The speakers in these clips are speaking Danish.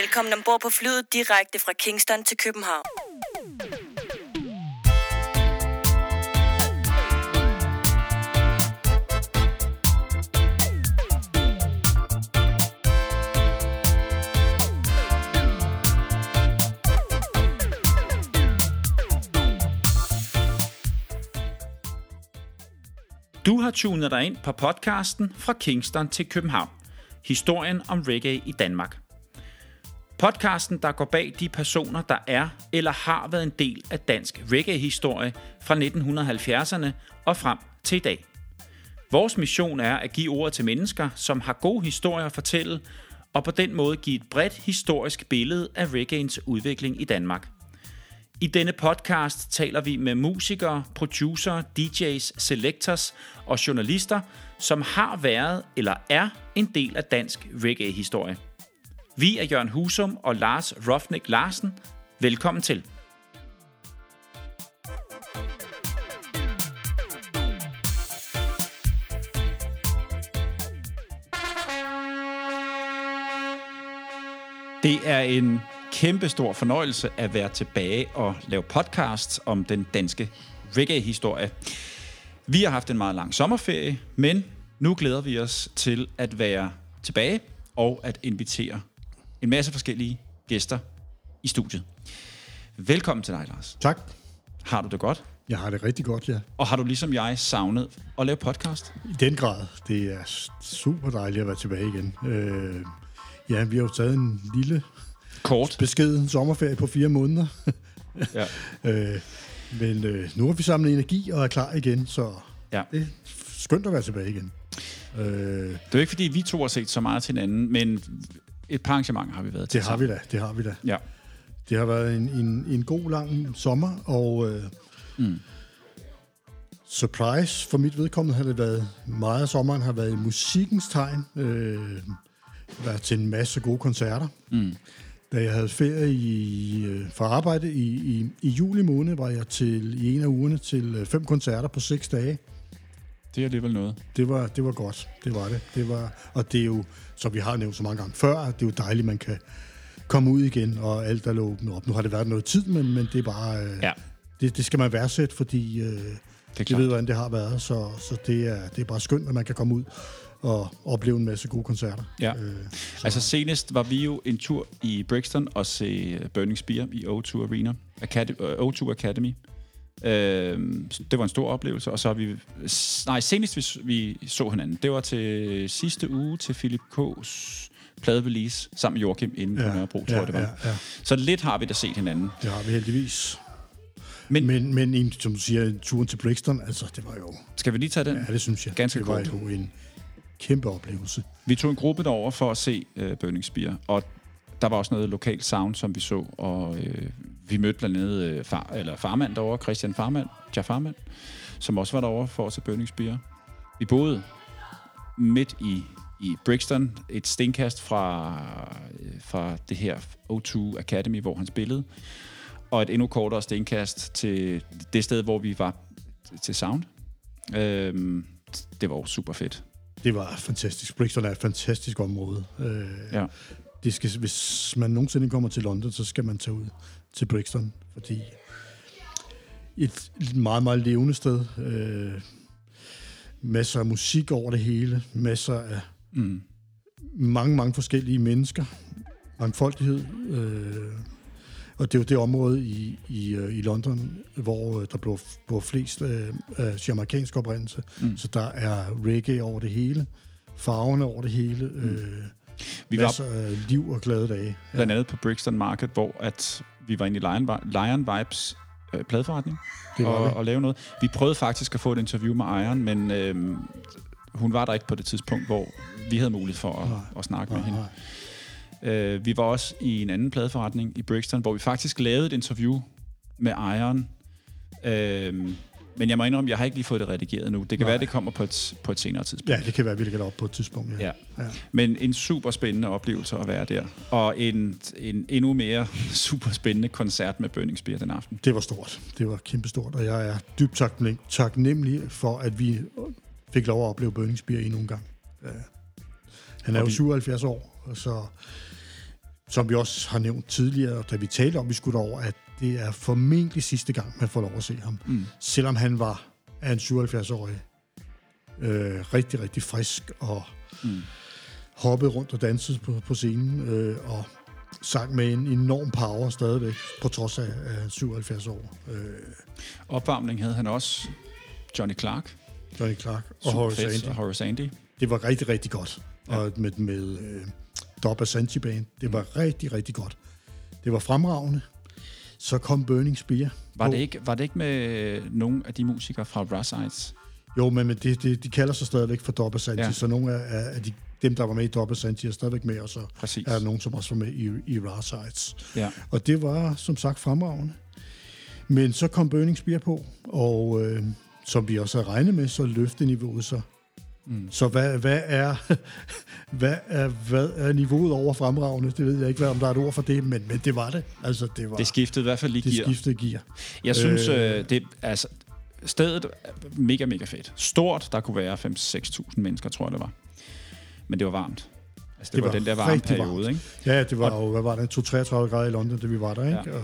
Velkommen ombord på flyet direkte fra Kingston til København. Du har tunet dig ind på podcasten Fra Kingston til København. Historien om reggae i Danmark. Podcasten, der går bag de personer, der er eller har været en del af dansk reggae-historie fra 1970'erne og frem til i dag. Vores mission er at give ord til mennesker, som har gode historier at fortælle, og på den måde give et bredt historisk billede af reggaeens udvikling i Danmark. I denne podcast taler vi med musikere, producer, DJ's, selectors og journalister, som har været eller er en del af dansk reggae-historie. Vi er Jørgen Husum og Lars Rofnik Larsen. Velkommen til. Det er en kæmpe stor fornøjelse at være tilbage og lave podcast om den danske reggae-historie. Vi har haft en meget lang sommerferie, men nu glæder vi os til at være tilbage og at invitere en masse forskellige gæster i studiet. Velkommen til dig, Lars. Tak. Har du det godt? Jeg har det rigtig godt, ja. Og har du ligesom jeg savnet at lave podcast? I den grad. Det er super dejligt at være tilbage igen. Øh, ja, vi har jo taget en lille Kort. beskeden sommerferie på fire måneder. Ja. øh, men øh, nu har vi samlet energi og er klar igen, så Ja. det er skønt at være tilbage igen. Øh, Det er jo ikke, fordi vi to har set så meget til hinanden, men et par arrangementer har vi været til det har vi da, det har vi da. Ja. Det har været en, en, en god lang sommer, og øh, mm. surprise for mit vedkommende har det været meget af sommeren, har været i musikkens tegn. Øh, været til en masse gode koncerter. Mm. Da jeg havde ferie i, øh, fra arbejde i, i, i juli måned, var jeg til i en af ugerne til øh, fem koncerter på seks dage. Det er alligevel noget. Det var, det var godt. Det var det. det var, og det er jo, som vi har nævnt så mange gange før, det er jo dejligt, man kan komme ud igen, og alt er åbnet op. Nu har det været noget tid, men, men det er bare... Øh, Ja. det, det skal man værdsætte, fordi øh, Det klart. ved, hvordan det har været. Så, så det, er, det er bare skønt, at man kan komme ud og opleve en masse gode koncerter. Ja. Øh, Altså senest var vi jo en tur i Brixton og se øh, Burning Spear i O2 Arena, Academy, øh, O2 Academy. Øh, det var en stor oplevelse, og så har vi... Nej, senest vi, vi så hinanden, det var til sidste uge til Philip K's pladerelease sammen med Joachim inde på Nørrebro, tror ja, jeg det var. Ja, ja, Så lidt har vi da set hinanden. det har vi heldigvis. Men- Men, men, en, som du siger, turen til Brixton, altså det var jo... Skal vi lige tage den? Ja, det synes jeg. Ganske det var kort. jo en kæmpe oplevelse. Vi tog en gruppe derover for at se øh, Burning Spear, og der var også noget lokalt sound, som vi så, og øh, vi mødte blandt andet øh, far, eller farmand derovre, Christian Farmand, Jeff Farmand, som også var derovre for at se Burning Spear. Vi boede midt i, i Brixton, et stenkast fra, øh, fra det her O2 Academy, hvor han spillede, og et endnu kortere stenkast til det sted, hvor vi var til sound. Øhm, det var jo super fedt. Det var fantastisk. Brixton er et fantastisk område. Øh, Ja. det skal, hvis man nogensinde kommer til London, så skal man tage ud til Brixton, fordi et, et meget, meget levende sted. Øh, masser af musik over det hele. Masser af Mm. mange, mange forskellige mennesker. Mangfoldighed. Øh, og det er jo det område i, i, øh, i London, hvor øh, der blev, blev flest øh, af oprindelse. Mm. Så der er reggae over det hele. Farverne over det hele. Mm. Øh, Vi var af liv og glade dage. blandt andet på Brixton Market, hvor at vi var inde i Lion, Lion Vibes øh, pladeforretning Det var og, og lave noget. Vi prøvede faktisk at få et interview med ejeren, men øh, hun var der ikke på det tidspunkt, hvor vi havde mulighed for at, Nej. at snakke med Nej, hende. nej. Øh, vi var også i en anden pladeforretning i Brixton, hvor vi faktisk lavede et interview med ejeren. Øh, men jeg må indrømme, jeg har ikke lige fået det redigeret nu. Det kan Nej. være, det kommer på et, på et senere tidspunkt. Ja, det kan være, at vi lægger det op på et tidspunkt. Ja. Ja. Ja. Men en super spændende oplevelse at være der. Og en, en endnu mere super spændende koncert med Burning Spear den aften. Det var stort. Det var kæmpestort, og jeg er dybt taknem- taknemmelig for, at vi fik lov at opleve Burning Spear endnu en gang. Ja. Han er Og jo vi- 77 år, så som vi også har nævnt tidligere, da vi talte om, vi skulle over, at det er formentlig sidste gang, man får lov at se ham. Mm. Selvom han var af en 77-årig øh, rigtig, rigtig frisk og mm. hoppede rundt og dansede på, på scenen øh, og sang med en enorm power stadigvæk, på trods af, af 77 år. Øh, Opvarmning havde han også Johnny Clark. Johnny Clark og Horace Andy. Og Horace Andy. Det var rigtig, rigtig godt. Ja. Og med, med øh, Dob Asante Band. Det var mm. rigtig, rigtig godt. Det var fremragende. Så kom Burning Spear. Var det, ikke, var det ikke med nogle af de musikere fra Russides? Jo, men, men det, det, de kalder sig stadigvæk for Dob Asante, ja. så nogle af, af de dem, der var med i Double Santi, er stadigvæk med, og så Præcis. er der nogen, som også var med i, i Raw Sides. Ja. Og det var, som sagt, fremragende. Men så kom Burning Spear på, og øh, som vi også har regnet med, så løfte niveauet sig. Mm. Så hvad, hvad, er, hvad, er, hvad er niveauet over fremragende? Det ved jeg ikke, om der er et ord for det, men, men det var det. Altså, det, var, det skiftede i hvert fald lige gear. Det skiftede gear. Jeg synes, øh, øh det, altså, stedet er mega, mega fedt. Stort, der kunne være 5-6.000 mennesker, tror jeg det var. Men det var varmt. Altså, det, det var, var den der varme periode, varmt. ikke? Ja, det var og, jo, hvad var det, 2-33 grader i London, da vi var der, ikke? Ja. Og,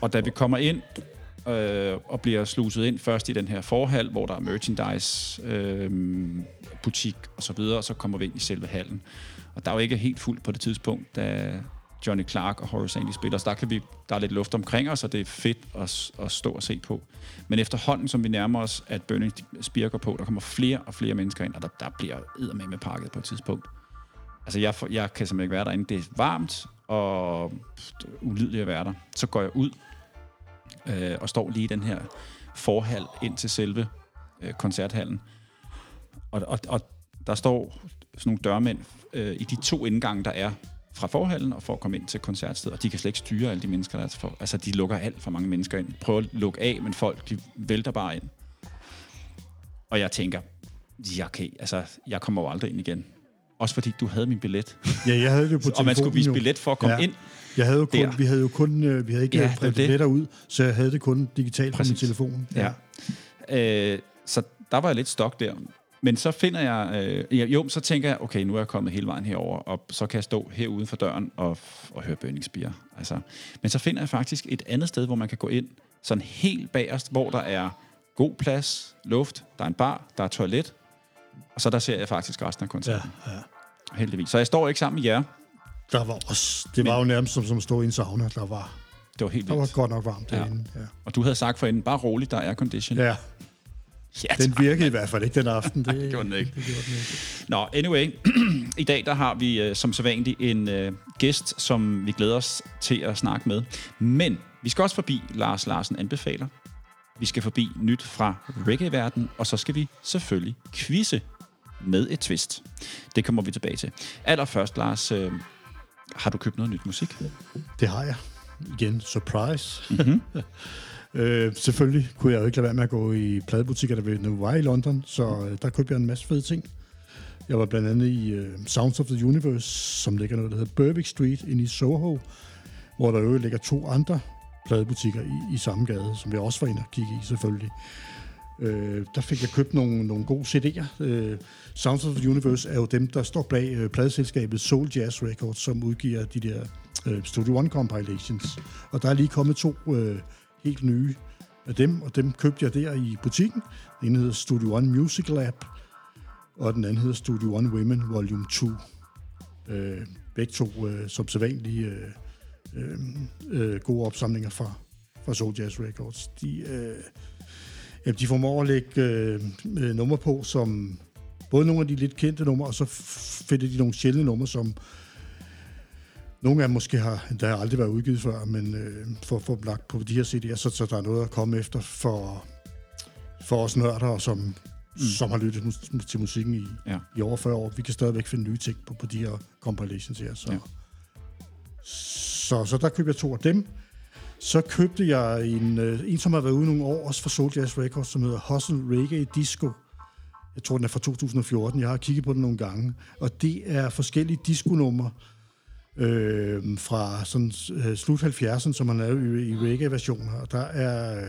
og da vi kommer ind øh, og bliver sluset ind først i den her forhal, hvor der er merchandise, øh, butik og så videre, og så kommer vi ind i selve hallen. Og der er jo ikke helt fuldt på det tidspunkt, da Johnny Clark og Horace Andy spiller, så der, kan vi, der er lidt luft omkring os, og det er fedt at, at stå og se på. Men efterhånden, som vi nærmer os, at Burning Spear går på, der kommer flere og flere mennesker ind, og der, der bliver eddermame med pakket på et tidspunkt. Altså, jeg, jeg kan simpelthen ikke være derinde. Det er varmt og ulideligt at være der. Så går jeg ud øh, og står lige i den her forhal ind til selve øh, koncerthallen. Og, og, og der står sådan nogle dørmænd øh, i de to indgange, der er fra forhallen og for at komme ind til koncertstedet. Og de kan slet ikke styre alle de mennesker, der er for. Altså, de lukker alt for mange mennesker ind. Prøver at lukke af, men folk, de vælter bare ind. Og jeg tænker, ja, okay, altså, jeg kommer jo aldrig ind igen. Også fordi du havde min billet. Ja, jeg havde det på Og man skulle vise billet for at komme ja. ind. Jeg havde jo kun, vi havde jo kun, øh, vi havde ikke ja, billetter ud, så jeg havde det kun digitalt Præcis. på min telefon. Ja. ja. Øh, så der var jeg lidt stok der. Men så finder jeg, øh, jo, så tænker jeg, okay, nu er jeg kommet hele vejen herover, og så kan jeg stå herude for døren og, og høre bønningsbier. Altså. Men så finder jeg faktisk et andet sted, hvor man kan gå ind, sådan helt bagerst, hvor der er god plads, luft, der er en bar, der er toilet, og så der ser jeg faktisk resten af koncerten. Ja, ja. Heldigvis. Så jeg står ikke sammen med jer. Der var også, det men, var jo nærmest som, som at stå i en sauna. Der var, det var helt vildt. Der var godt nok varmt derinde. Ja. Og du havde sagt for inden, bare roligt, der er condition. Ja. Ja, den virkede i hvert fald ikke den aften. Det, det gjorde den ikke. Det gjorde den ikke. Nå, anyway. I dag der har vi uh, som sædvanligt en uh, gæst, som vi glæder os til at snakke med. Men vi skal også forbi Lars Larsen anbefaler. Vi skal forbi nyt fra reggae-verden, og så skal vi selvfølgelig quizze med et twist. Det kommer vi tilbage til. Allerførst, Lars, uh, har du købt noget nyt musik? Det har jeg. Igen, surprise. Mm-hmm. Øh, selvfølgelig kunne jeg jo ikke lade være med at gå i pladebutikker, der nu var i London, så øh, der købte jeg en masse fede ting. Jeg var blandt andet i øh, Sounds of the Universe, som ligger noget, der hedder Berwick Street inde i Soho, hvor der jo ligger to andre pladebutikker i, i samme gade, som jeg også var inde og kigge i selvfølgelig. Øh, der fik jeg købt nogle, nogle gode CD'er. Øh, Sounds of the Universe er jo dem, der står bag øh, pladeselskabet Soul Jazz Records, som udgiver de der øh, Studio One compilations. Og der er lige kommet to øh, helt nye af dem, og dem købte jeg der i butikken. Den ene hedder Studio One Music Lab, og den anden hedder Studio One Women Volume 2. Øh, begge to øh, som sædvanlige øh, øh, øh, gode opsamlinger fra, fra Soul Jazz Records. De, øh, ja, de formår at lægge øh, øh, numre på, som både nogle af de lidt kendte numre, og så finder de nogle sjældne numre, som nogle af dem måske har, der har aldrig været udgivet før, men øh, for at få dem lagt på de her CD'er, så, så der er noget at komme efter for, for os nørder, som, mm. som har lyttet mus- til musikken i, ja. i over 40 år. Vi kan stadigvæk finde nye ting på, på de her compilations her. Så, ja. så, så der købte jeg to af dem. Så købte jeg en, øh, en som har været ude nogle år, også fra Soul Jazz Records, som hedder Hustle Reggae Disco. Jeg tror, den er fra 2014. Jeg har kigget på den nogle gange. Og det er forskellige disco-numre, øh, fra sådan, øh, slut 70'erne, som man lavede i, i reggae-versioner. Og der er,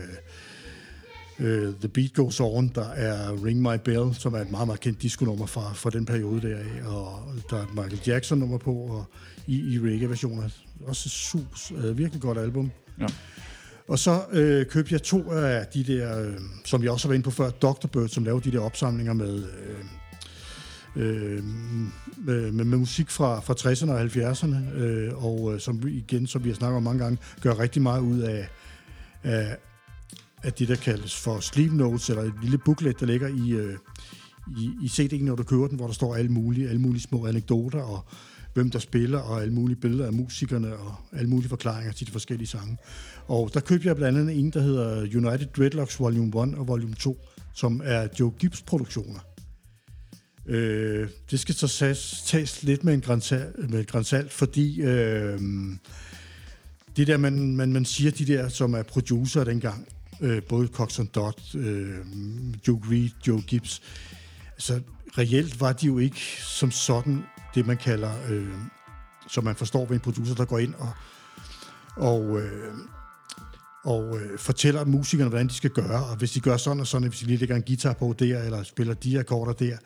øh, øh, The Beat Goes On, der er Ring My Bell, som er et meget, meget kendt disco-nummer fra, fra den periode der, og der er et Michael Jackson-nummer på, og i, i reggae-versioner. Også sus, øh, virkelig godt album. Ja. Og så øh, købte jeg to af de der, øh, som jeg også har været inde på før, Dr. Bird, som lavede de der opsamlinger med, øh, øh, med, med, musik fra, fra 60'erne og 70'erne, øh, og øh, som igen, som vi har snakket om mange gange, gør rigtig meget ud af, af, af det, der kaldes for sleep notes, eller et lille booklet, der ligger i, øh, i, i CD'en, når du kører den, hvor der står alle mulige, alle mulige små anekdoter, og hvem der spiller, og alle mulige billeder af musikerne, og alle mulige forklaringer til de forskellige sange. Og der købte jeg blandt andet en, der hedder United Dreadlocks Volume 1 og Volume 2, som er Joe Gibbs produktioner. Øh, det skal så tages, tages lidt med en grænsalt, med grænsalt fordi øh, det der, man, man, man siger, de der, som er producer dengang, øh, både Coxon Dodd, øh, Joe Reed, Joe Gibbs, så reelt var de jo ikke som sådan det, man kalder, øh, som man forstår ved en producer, der går ind og, og, øh, og øh, fortæller musikerne, hvordan de skal gøre, og hvis de gør sådan og sådan, hvis de lige lægger en guitar på der, eller spiller de akkorder der,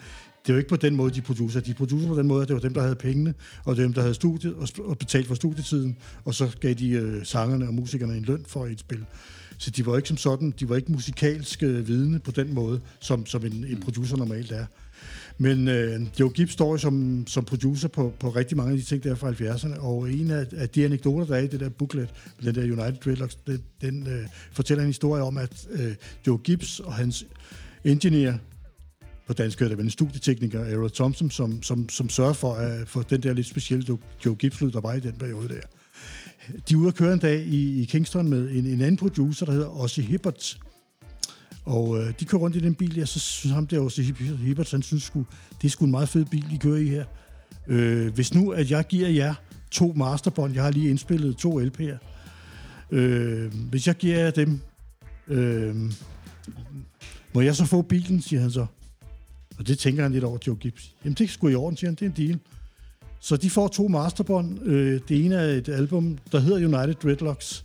det er jo ikke på den måde, de producer. De producer på den måde, at det var dem, der havde pengene, og dem, der havde studiet og, og betalt for studietiden, og så gav de øh, sangerne og musikerne en løn for et spil. Så de var ikke som sådan, de var ikke musikalske vidne på den måde, som, som en, en producer normalt er. Men øh, Joe Gibbs står som, som producer på, på rigtig mange af de ting, der er fra 70'erne, og en af, af de anekdoter, der er i det der booklet, den der United Dreadlocks, den, den øh, fortæller en historie om, at øh, Joe Gibbs og hans engineer, på dansk hedder det en studietekniker, Errol Thompson, som, som, som sørger for, uh, for den der lidt specielle Joe Gibbs-lyd, der var i den periode der. De er ude at køre en dag i, i Kingston med en, en anden producer, der hedder Ossie Hibbert, og øh, de kører rundt i den bil, og så synes ham der Ossie Hibbert, han synes sgu, det er sgu en meget fed bil, I kører i her. Øh, hvis nu, at jeg giver jer to masterbånd, jeg har lige indspillet to LP'er, øh, hvis jeg giver jer dem, øh, må jeg så få bilen, siger han så. Og det tænker han lidt over, Joe Gibbs. Jamen det er sgu i orden, siger han, det er en deal. Så de får to masterbånd. Øh, det ene er et album, der hedder United Dreadlocks,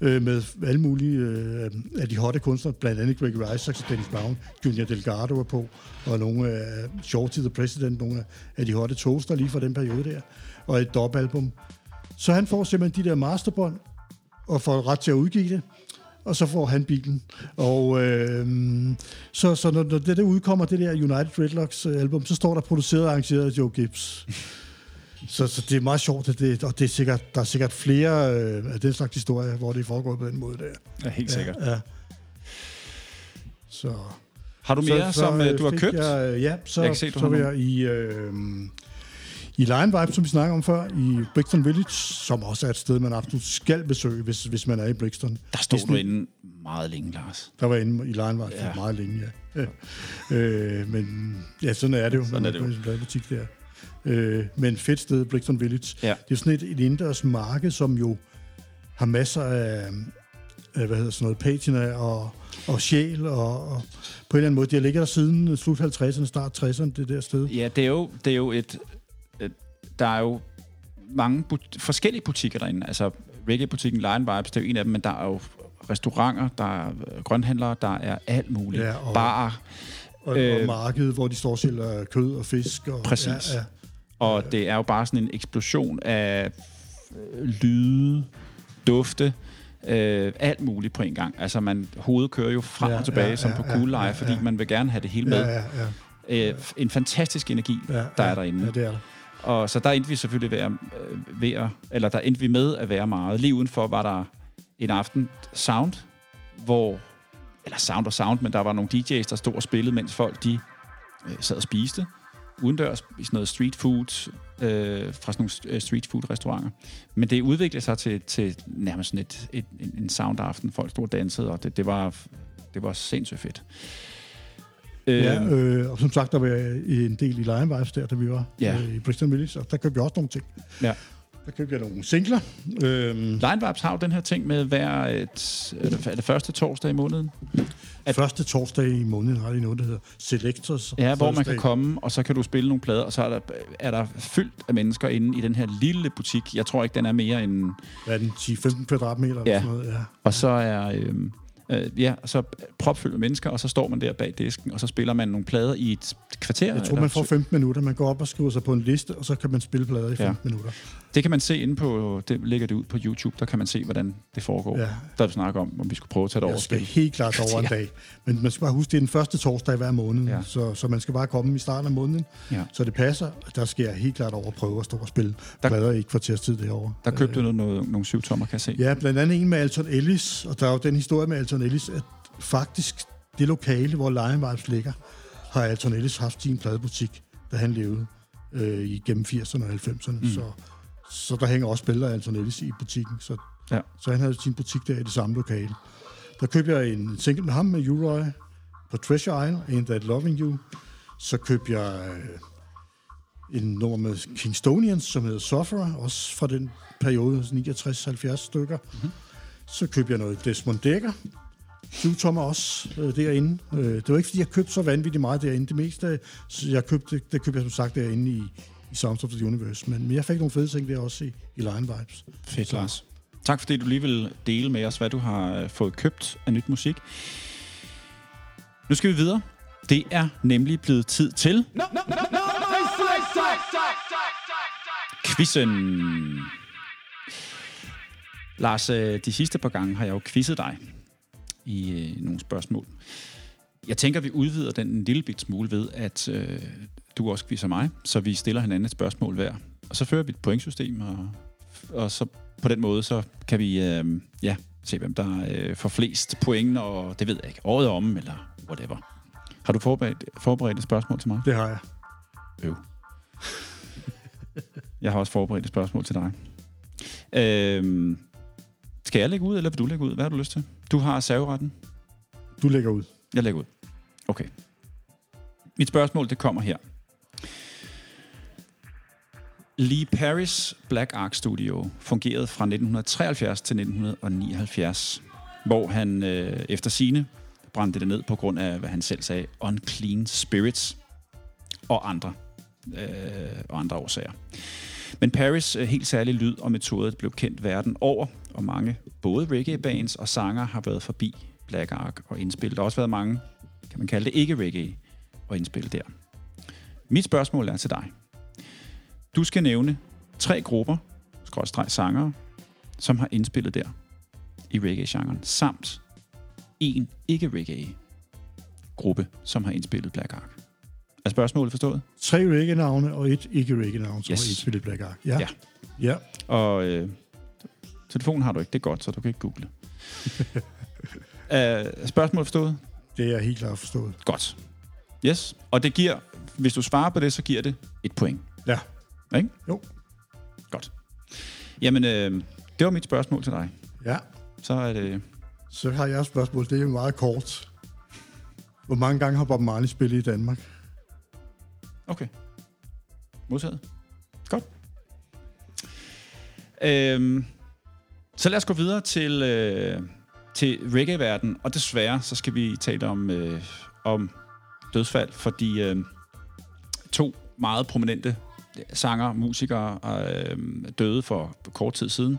øh, med alle mulige øh, af de hotte kunstnere, blandt andet Greg Isaacs og Dennis Brown, Junior Delgado er på, og nogle af Shorty the President, nogle af de hotte toaster lige fra den periode der, og et dobbeltalbum. Så han får simpelthen de der masterbånd, og får ret til at udgive det, og så får han bilen. Og øh, så, så når, når det der udkommer, det der United Dreadlocks album, så står der produceret og arrangeret af Joe Gibbs. Så, så det er meget sjovt, at det, og det er sikkert, der er sikkert flere øh, af den slags historier, hvor det foregået på den måde der. Ja, helt sikkert. Ja, ja. Så, har du mere, så, som øh, du har købt? Jeg, ja, så, jeg se, så vil jeg i, øh, i Lion Vibe, som vi snakker om før, i Brixton Village, som også er et sted, man absolut skal besøge, hvis, hvis man er i Brixton. Der stod du inde meget længe, Lars. Der var inde i Lion Vibe ja. meget længe, ja. ja. øh, men ja, sådan er det jo. Sådan er det jo. En butik der. Øh, men fedt sted, Brixton Village. Ja. Det er sådan et, et indendørs marked, som jo har masser af, af hvad hedder sådan noget, patina og, og sjæl, og, og på en eller anden måde, de har ligget der siden slut 50'erne, start 60'erne, det der sted. Ja, det er jo, det er jo et der er jo mange but- forskellige butikker derinde. Altså, reggae-butikken Lion Vibes, det er jo en af dem, men der er jo restauranter, der er grønhandlere, der er alt muligt. Ja, og- Barer. Og, øh, og markedet, hvor de står og sælger kød og fisk. Og, Præcis. Ja, ja. Og det er jo bare sådan en eksplosion af øh, lyde, dufte, øh, alt muligt på en gang. Altså, man, hovedet kører jo frem Ja, og tilbage, ja, som ja, på ja, Cool ja, fordi ja. man vil gerne have det hele med. Ja, ja, ja. Øh, en fantastisk energi, ja, der ja, er derinde. Ja, det er der. Og så der endte vi selvfølgelig ved at, øh, ved at, eller der endte vi med at være meget. Lige udenfor var der en aften sound, hvor, eller sound og sound, men der var nogle DJ's, der stod og spillede, mens folk de øh, sad og spiste udendørs i sådan noget street food, øh, fra sådan nogle øh, street food restauranter. Men det udviklede sig til, til nærmest sådan et, et, en, en soundaften. Folk stod og dansede, og det, det, var, det var sindssygt fedt. Ja, Øhm, øh, og som sagt, der var en del i Lion Vibes der, da vi var Ja. øh, i Brixton Village, og der købte jeg også nogle ting. Ja. Der købte jeg nogle singler. Øhm, Line Vibes har jo den her ting med hver et, er det, er det første torsdag i måneden. at første torsdag i måneden har de noget, der hedder Selectors. Ja, hvor man kan komme, og så kan du spille nogle plader, og så er der, er der fyldt af mennesker inde i den her lille butik. Jeg tror ikke, den er mere end... Hvad er den? 10-15 kvadratmeter? Ja. Eller sådan noget, ja. Og så er, øh, Øh, ja, så propfyldt med mennesker, og så står man der bag disken, og så spiller man nogle plader i et kvarter. Jeg tror, man får så- 15 minutter. Man går op og skriver sig på en liste, og så kan man spille plader i 15 Ja. minutter. Det kan man se inde på, det ligger det ud på YouTube, der kan man se, hvordan det foregår. Ja. Der snakker om, om vi skulle prøve at tage det over Jeg skal helt klart over en dag. Men man skal bare huske, det er den første torsdag i hver måned, Ja. så, så man skal bare komme i starten af måneden. Ja. Så det passer. Der skal jeg helt klart over at prøve at stå og spille Der- plader i et kvarters tid derovre. Der købte du noget, noget, nogle syvtommer, kan jeg se. Ja, blandt andet en med Alton Ellis, og der er jo den historie med Alton Ellis, at faktisk det lokale, hvor Lion Vibes ligger, har Alton Ellis haft sin pladebutik, da han levede øh, igennem 80'erne og 90'erne. Mm. Så, så der hænger også billeder af Alton Ellis i butikken, så, Ja. så han havde sin butik der i det samme lokale. Der købte jeg en single med ham, med Uroy, på Treasure Isle, Ain't That Loving You. Så købte jeg øh, en nummer med Kingstonians, som hedder Sufferer, også fra den periode, 69-70 stykker. Mm-hmm. Så købte jeg noget Desmond Dekker, syvtommer også øh, derinde. Øh, det var ikke, fordi jeg købte så vanvittigt meget derinde. Det meste, så jeg købte, det købte jeg som sagt derinde i, i Sounds of the Universe. Men, men jeg fik nogle fede ting der også i, i Lion Vibes. Fedt, Lars. Tak fordi du lige vil dele med os, hvad du har øh, fået købt af nyt musik. Nu skal vi videre. Det er nemlig blevet tid til... Quizzen. Lars, øh, de sidste par gange har jeg jo quizzet dig i øh, nogle spørgsmål. Jeg tænker, vi udvider den en lille bit smule ved, at øh, du også quizzer mig, så vi stiller hinanden et spørgsmål hver. Og så fører vi et pointsystem, og, og så på den måde, så kan vi øh, ja, se, hvem der øh, får flest point, og det ved jeg ikke, året om, eller whatever. Har du forberedt, forberedt et spørgsmål til mig? Det har jeg. Øv. Jeg har også forberedt et spørgsmål til dig. Øhm, skal jeg lægge ud, eller vil du lægge ud? Hvad har du lyst til? Du har serveretten. Du lægger ud. Jeg lægger ud. Okay. Mit spørgsmål, det kommer her. Lee Paris Black Ark Studio fungerede fra 1973 til 1979, hvor han øh, efter sine brændte det ned på grund af, hvad han selv sagde, unclean spirits og andre, øh, og andre årsager. Men Paris øh, helt særlig lyd og metode blev kendt verden over, og mange, både reggae-bands og sanger, har været forbi Black Ark og indspillet. Der har også været mange, kan man kalde det, ikke reggae og indspillet der. Mit spørgsmål er til dig. Du skal nævne tre grupper, skrådstreg sangere, som har indspillet der i reggae-genren, samt en ikke-reggae-gruppe, som har indspillet Black Ark. Er spørgsmålet forstået? Tre reggae-navne og et ikke-reggae-navn, som yes. har indspillet Black Ark. Ja. Ja. ja. Og øh, telefonen har du ikke, det er godt, så du kan ikke google. uh, spørgsmålet forstået? Det er helt klart forstået. Godt. Yes. Og det giver, hvis du svarer på det, så giver det et point. Ja. Ikke? Jo. Godt. Jamen, øh, det var mit spørgsmål til dig. Ja. Så er det... Så har jeg et spørgsmål. Det er jo meget kort. Hvor mange gange har Bob Marley spillet i Danmark? Okay. Modtaget. Godt. Øhm, så lad os gå videre til, øh, til reggae-verden, og desværre så skal vi tale om, øh, om dødsfald, fordi øh, to meget prominente sanger, musikere øh, døde for kort tid siden.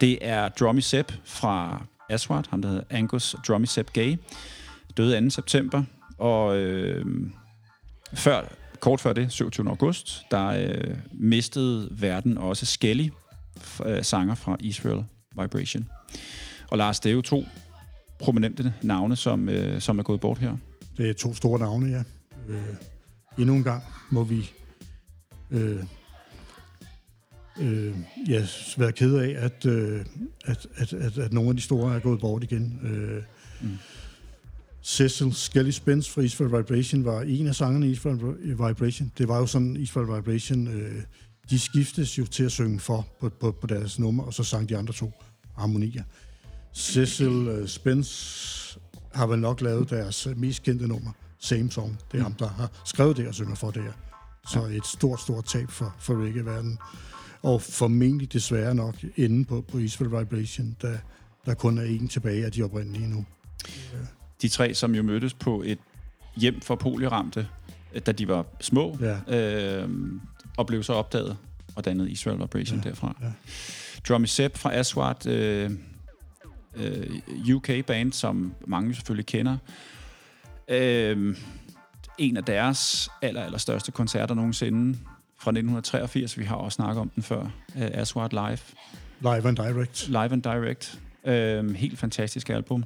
Det er Drummy Sepp fra Aswad, ham der hedder Angus Drummy Sepp Gay, døde 2. september, og øh, før, kort før det, 27. august, der øh, mistede verden også Skelly, øh, sanger fra Israel Vibration. Og Lars, det er jo to prominente navne, som, øh, som er gået bort her. Det er to store navne, ja. Øh, endnu en gang må vi øh, øh, ja, være ked af, at, øh, at, at, at, at nogle af de store er gået bort igen. Øh, mm. Cecil Skelly Spence fra Israel Vibration var en af sangerne i Israel Vibration. Det var jo sådan, Israel Vibration, øh, de skiftes jo til at synge for på, på, på deres nummer, og så sang de andre to harmonier. Cecil øh, Spence har vel nok lavet deres øh, mest kendte nummer, Same Song. Det er ham, der har skrevet det og synger for det her. Så et stort, stort tab for, for reggae-verdenen. Og formentlig desværre nok inde på, på Israel Vibration, der, der kun er en tilbage af de oprindelige nu. De tre, som jo mødtes på et hjem for polioramte, da de var små, Ja. øh, og blev så opdaget og dannet Israel Vibration Ja, derfra. ja. Drummy Sepp fra Aswad, øh, øh, UK-band, som mange selvfølgelig kender. Øh, en af deres aller, aller største koncerter nogensinde fra 1983. Vi har også snakket om den før. Øh, Aswad Live. Live and Direct. Live and Direct. Øh, helt fantastisk album.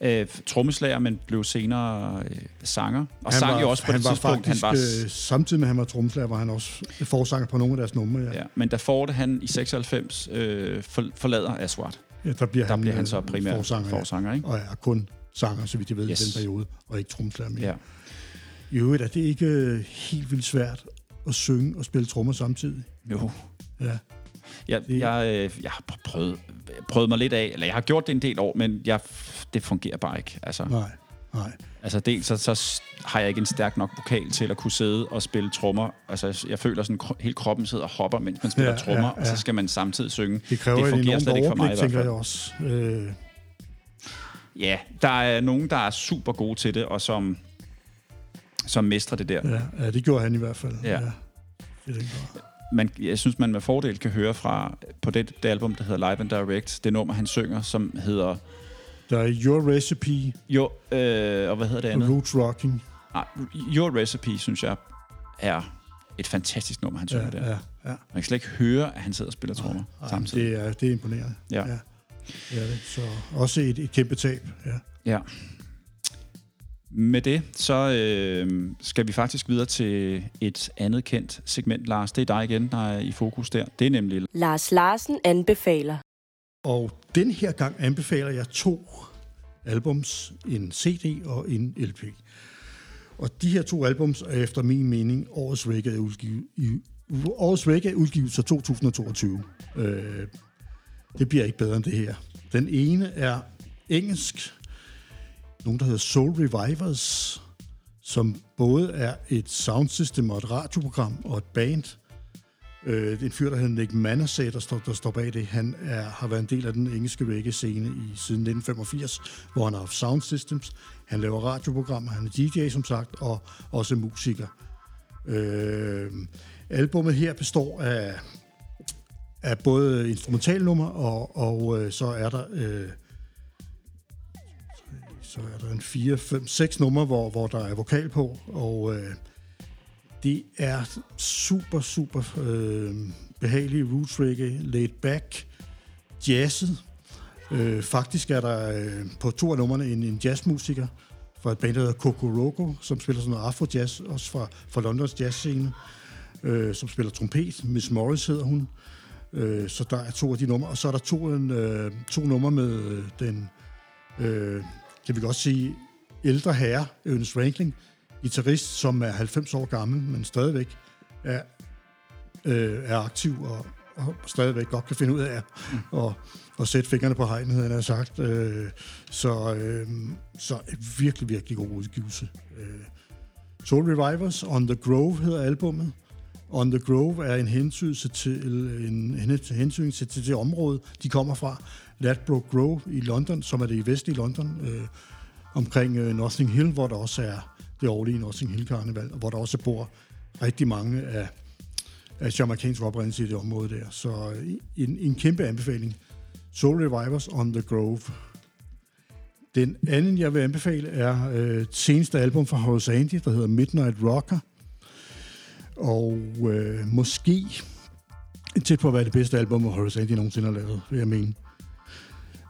Øh, trommeslager, men blev senere øh, sanger. Og han sang var, jo også på han det var tidspunkt. Faktisk, han var, øh, samtidig med, at han var trommeslager, var han også forsanger på nogle af deres numre. Ja. ja, men da Ford han i 96 øh, for, forlader Aswad, Ja, der bliver der han, bliver han øh, så primært forsanger, forsanger, ikke? og er kun sanger, så vidt jeg ved, Yes. i den periode, og ikke trommeslager mere. Ja. I øvrigt er det ikke øh, helt vildt svært at synge og spille trommer samtidig. Jo. Ja. Jeg, Det- jeg, øh, jeg har prøvet, prøvet mig lidt af, eller jeg har gjort det en del år, men jeg, det fungerer bare ikke. Altså, Nej, nej. altså dels så, så har jeg ikke en stærk nok vokal til at kunne sidde og spille trommer. Altså jeg- jeg føler sådan, hele kroppen sidder og hopper, mens man spiller Ja, ja, trommer, ja, ja, og så ja. skal man samtidig synge. Det kræver Det et fungerer enormt slet ikke for mig i hvert fald. jeg også. Øh, Ja, der er nogen, der er super gode til det, og som, som mestrer det der. ja, ja, det gjorde han i hvert fald. Ja. Det er det bare. man, jeg synes, man med fordel kan høre fra på det, det album, der hedder Live and Direct, det nummer, han synger, som hedder... Der er Your Recipe Jo, øh, og hvad hedder det andet? Roots Rocking. Ah, Your Recipe, synes jeg, er et fantastisk nummer, han synger Ja, der. ja, ja. Man kan slet ikke høre, at han sidder og spiller trommer samtidig. det, er, det er imponerende. Ja. ja. Det. Så også et, et kæmpe tab. Ja. Ja. Med det, så øh, skal vi faktisk videre til et andet kendt segment, Lars. Det er dig igen, der er i fokus der. Det er nemlig Lars Larsen anbefaler. Og den her gang anbefaler jeg to albums, en CD og en LP. Og de her to albums er efter min mening årets reggae udgive, i, årets reggae udgivelse 2022. Øh, det bliver ikke bedre end det her. Den ene er engelsk, nogen der hedder Soul Revivers, som både er et soundsystem og et radioprogram og et band. Øh, en fyr, der hedder Nick Manasseh, der står, der står bag det. Han er, har været en del af den engelske reggae-scene i, siden 1985, hvor han har haft sound systems. Han laver radioprogrammer, han er DJ, som sagt, og også musiker. Øh, albummet her består af, af både instrumentalnummer, og, og øh, så er der... Øh, så er der en 4, 5, 6 numre, hvor, hvor der er vokal på, og øh, det er super, super øh, behagelig roots reggae, laid back, jazzet. Øh, faktisk er der øh, på to af numrene en, en jazzmusiker fra et band, der hedder Kokoroko, som spiller sådan noget afro-jazz, også fra, fra Londons jazzscene, øh, som spiller trompet. Miss Morris hedder hun. Øh, så der er to af de numre. Og så er der to, en, øh, to numre med øh, den, øh, kan vi godt sige, ældre herre, Ernest Rankin, guitarist, som er 90 år gammel, men stadigvæk er, øh, er aktiv og, og stadigvæk godt kan finde ud af at, at, at sætte fingrene på hegnet, havde jeg sagt. Øh, så, øh, så virkelig, virkelig god udgivelse. Øh, Soul Revivers, On the Grove hedder albummet. On the Grove er en hensynelse til, en, en hensynelse til det område, de kommer fra. Ladbroke Grove i London, som er det i vestlige London, øh, omkring øh, Notting Hill, hvor der også er det årlige Notting Hill Karneval, hvor der også bor rigtig mange af, af jamaikansk oprindelse i det område der. Så øh, en, en kæmpe anbefaling. Soul Revivers on the Grove. Den anden, jeg vil anbefale, er øh, det seneste album fra Horace Andy, der hedder Midnight Rocker. Og øh, måske tæt på at være det bedste album, Horace Andy nogensinde har lavet, vil jeg mene.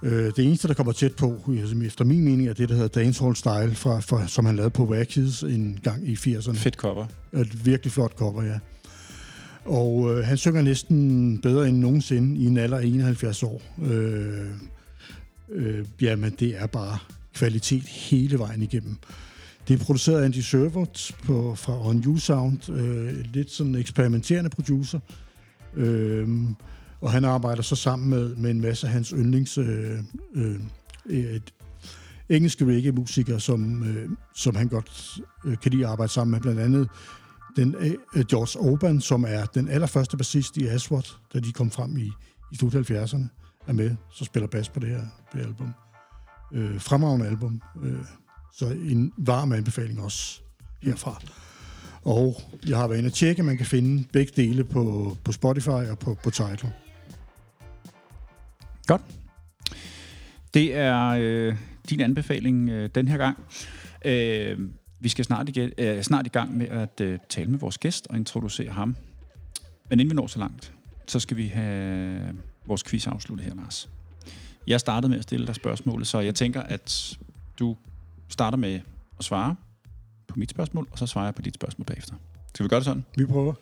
Øh, det eneste, der kommer tæt på, altså, efter min mening, er det, der hedder Dancehall Style, fra, fra, som han lavede på Wackheads en gang i 80'erne. fedt cover. Et virkelig flot cover, ja. Og øh, han synger næsten bedre end nogensinde i en alder af 71 år. Øh, øh, jamen, det er bare kvalitet hele vejen igennem. Det er produceret af Andy Servold på, fra On You Sound, øh, lidt sådan en eksperimenterende producer. Øh, og han arbejder så sammen med, med en masse af hans yndlings øh, øh, engelske reggae-musikere, som, øh, som han godt øh, kan lide at arbejde sammen med. Blandt andet den, øh, øh George Oban, som er den allerførste bassist i Aswad, da de kom frem i, i slut 70'erne, er med, så spiller bas på det her, det her album. Øh, fremragende album. Øh, så en varm anbefaling også herfra. Og jeg har været inde og tjekke, man kan finde begge dele på, på Spotify og på, på Tidal. Godt. Det er øh, din anbefaling øh, den her gang. Øh, vi skal snart, igen, øh, snart i gang med at øh, tale med vores gæst og introducere ham. Men inden vi når så langt, så skal vi have vores quiz afsluttet her, Lars. Jeg startede med at stille dig spørgsmålet, så jeg tænker, at du starter med at svare på mit spørgsmål, og så svarer jeg på dit spørgsmål bagefter. Skal vi gøre det sådan? Vi prøver.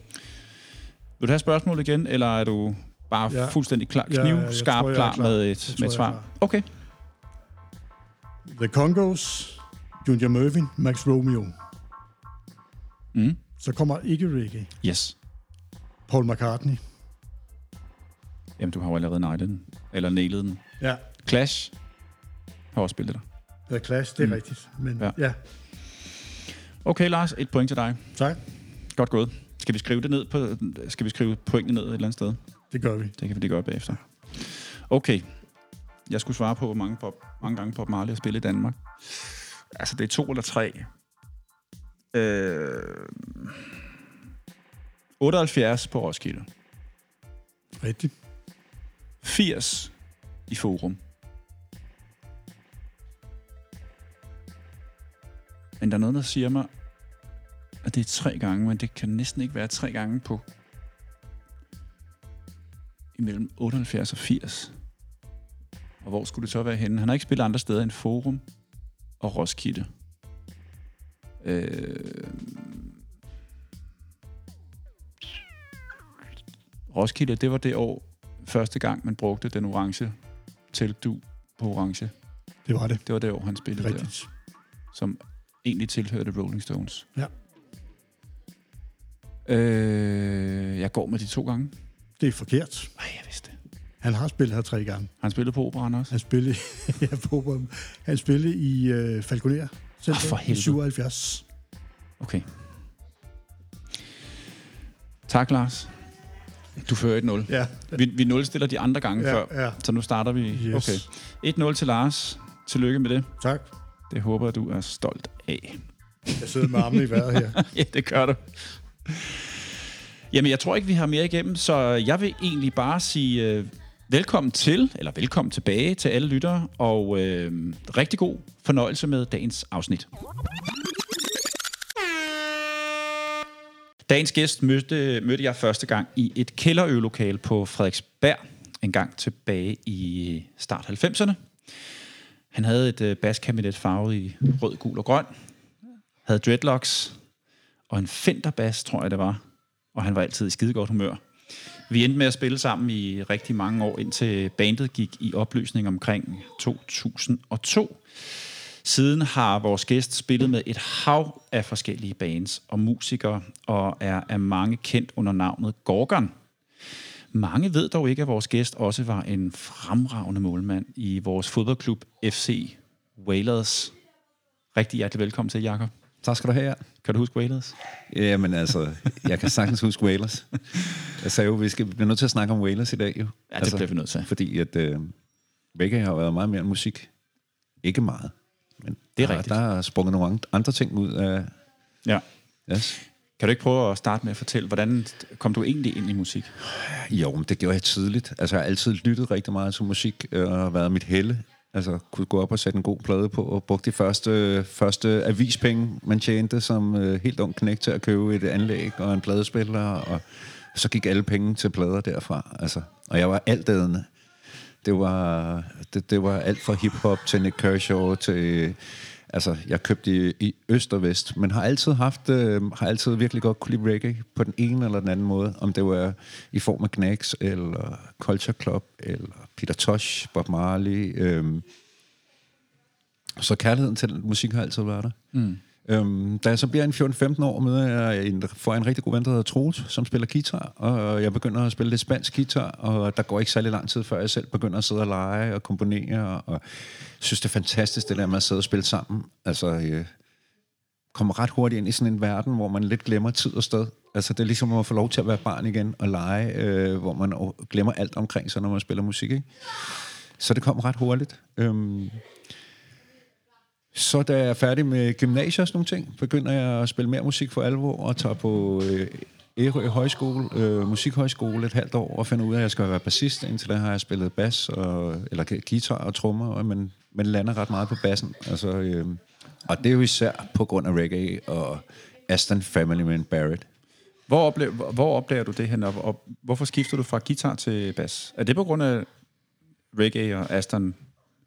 Vil du have spørgsmålet igen, eller er du bare ja. Ja. fuldstændig klar, Ja, kniv, jeg skarp, tror, klar, klar. med et, tror, med et svar? Okay. The Congos, Junior Mervin, Max Romeo. Mm. Så kommer ikke reggae. Yes. Paul McCartney. Jamen, du har jo allerede nejlet den. Eller nailet den. Ja, Clash har også spillet dig. The Clash, det er Mm. rigtigt. Men Ja. ja. ja, Okay, Lars, et point til dig. tak. Godt gået. Skal vi skrive det ned på, skal vi skrive pointene ned et eller andet sted? Det gør vi. Det kan vi lige gøre bagefter. Okay. Jeg skulle svare på, hvor mange, Bob, mange gange Bob Marley har spillet i Danmark. Altså, det er to eller tre. Øh, 78 på Roskilde. Rigtigt. 80 i Forum. Men der er noget, der siger mig, at det er tre gange, men det kan næsten ikke være tre gange på imellem 78 og 80. Og hvor skulle det så være henne? Han har ikke spillet andre steder end Forum og Roskilde. Øh... Roskilde, det var det år, første gang, man brugte den orange teltdu på orange. Det var det. Det var det år, han spillede er der, rigtigt. som egentlig tilhørte Rolling Stones. Ja. Øh, jeg går med de to gange. Det er forkert. Nej, jeg vidste det. Han har spillet her tre gange. Han spillede på operan også. Han spillede, ja, på, han spillede i øh, Falconer Ah, for i helvede. 77. Okay. Tak, Lars. Du fører 1-0. Ja, Vi, vi nulstiller de andre gange ja, før, ja. så nu starter vi. Yes. Okay. 1-0 til Lars. Tillykke med det. Tak. Det håber jeg, du er stolt af. Jeg sidder med armene i vejret her. ja, det gør du. Jamen, jeg tror ikke, vi har mere igennem, så jeg vil egentlig bare sige øh, velkommen til, eller velkommen tilbage til alle lyttere, og øh, rigtig god fornøjelse med dagens afsnit. Dagens gæst mødte, mødte jeg første gang i et kælderøvelokale på Frederiksberg, en gang tilbage i start 90'erne. Han havde et øh, baskabinet farvet i rød, gul og grøn, havde dreadlocks og en Fender-bass, tror jeg det var. Og han var altid i skidegodt humør. Vi endte med at spille sammen i rigtig mange år, indtil bandet gik i opløsning omkring 2002. Siden har vores gæst spillet med et hav af forskellige bands og musikere, og er af mange kendt under navnet Gorgon. Mange ved dog ikke, at vores gæst også var en fremragende målmand i vores fodboldklub FC Whalers. Rigtig hjertelig velkommen til, Jakob. Tak skal du have. Kan du huske Whalers? Jamen altså, jeg kan sagtens huske Whalers. Jeg sagde jo, vi skal vi bliver nødt til at snakke om Whalers i dag jo. Ja, det altså, bliver vi nødt til. Fordi at øh, reggae har været meget mere end musik. Ikke meget. Men Det er der, rigtigt. Der er sprunget nogle andre- ting ud af... Ja. Yes. Kan du ikke prøve at starte med at fortælle, hvordan kom du egentlig ind i musik? Jo, men det gjorde jeg tidligt. Altså, jeg har altid lyttet rigtig meget til musik, øh, og været mit helle. Altså, kunne gå op og sætte en god plade på, og brugte de første, første avispenge, man tjente som øh, helt ung knæk til at købe et anlæg og en pladespiller, og så gik alle penge til plader derfra. Altså, og jeg var altædende. Det var, det, det var alt fra hiphop til Nick Kershaw til... Altså, jeg købte i, i øst og vest, men har altid haft, øh, har altid virkelig godt kunne lide reggae på den ene eller den anden måde. Om det var i form af Knacks, eller Culture Club, eller Peter Tosh, Bob Marley. Øh, så kærligheden til den musik har altid været der. Mm. Øhm, da jeg så bliver en 14-15 år, møder jeg en, får jeg en rigtig god ven, der hedder Troels, som spiller guitar, og jeg begynder at spille lidt spansk guitar, og der går ikke særlig lang tid, før jeg selv begynder at sidde og lege og komponere, og synes, det er fantastisk, det der med at sidde og spille sammen. Altså, øh, kommer ret hurtigt ind i sådan en verden, hvor man lidt glemmer tid og sted. Altså, det er ligesom at få lov til at være barn igen og lege, øh, hvor man glemmer alt omkring sig, når man spiller musik, ikke? Så det kom ret hurtigt. Øhm, så da jeg er færdig med gymnasiet og sådan nogle ting, begynder jeg at spille mere musik for alvor og tager på øh, Ærø Højskole, øh, Musikhøjskole et halvt år, og finder ud af, at jeg skal være bassist. Indtil da har jeg spillet bas, og, eller guitar og trommer, men, men lander ret meget på bassen. Altså, øh, og det er jo især på grund af reggae og Aston Family Man Barrett. Hvor, oplever, hvor opdager du det hen, og, og hvorfor skifter du fra guitar til bas? Er det på grund af reggae og Aston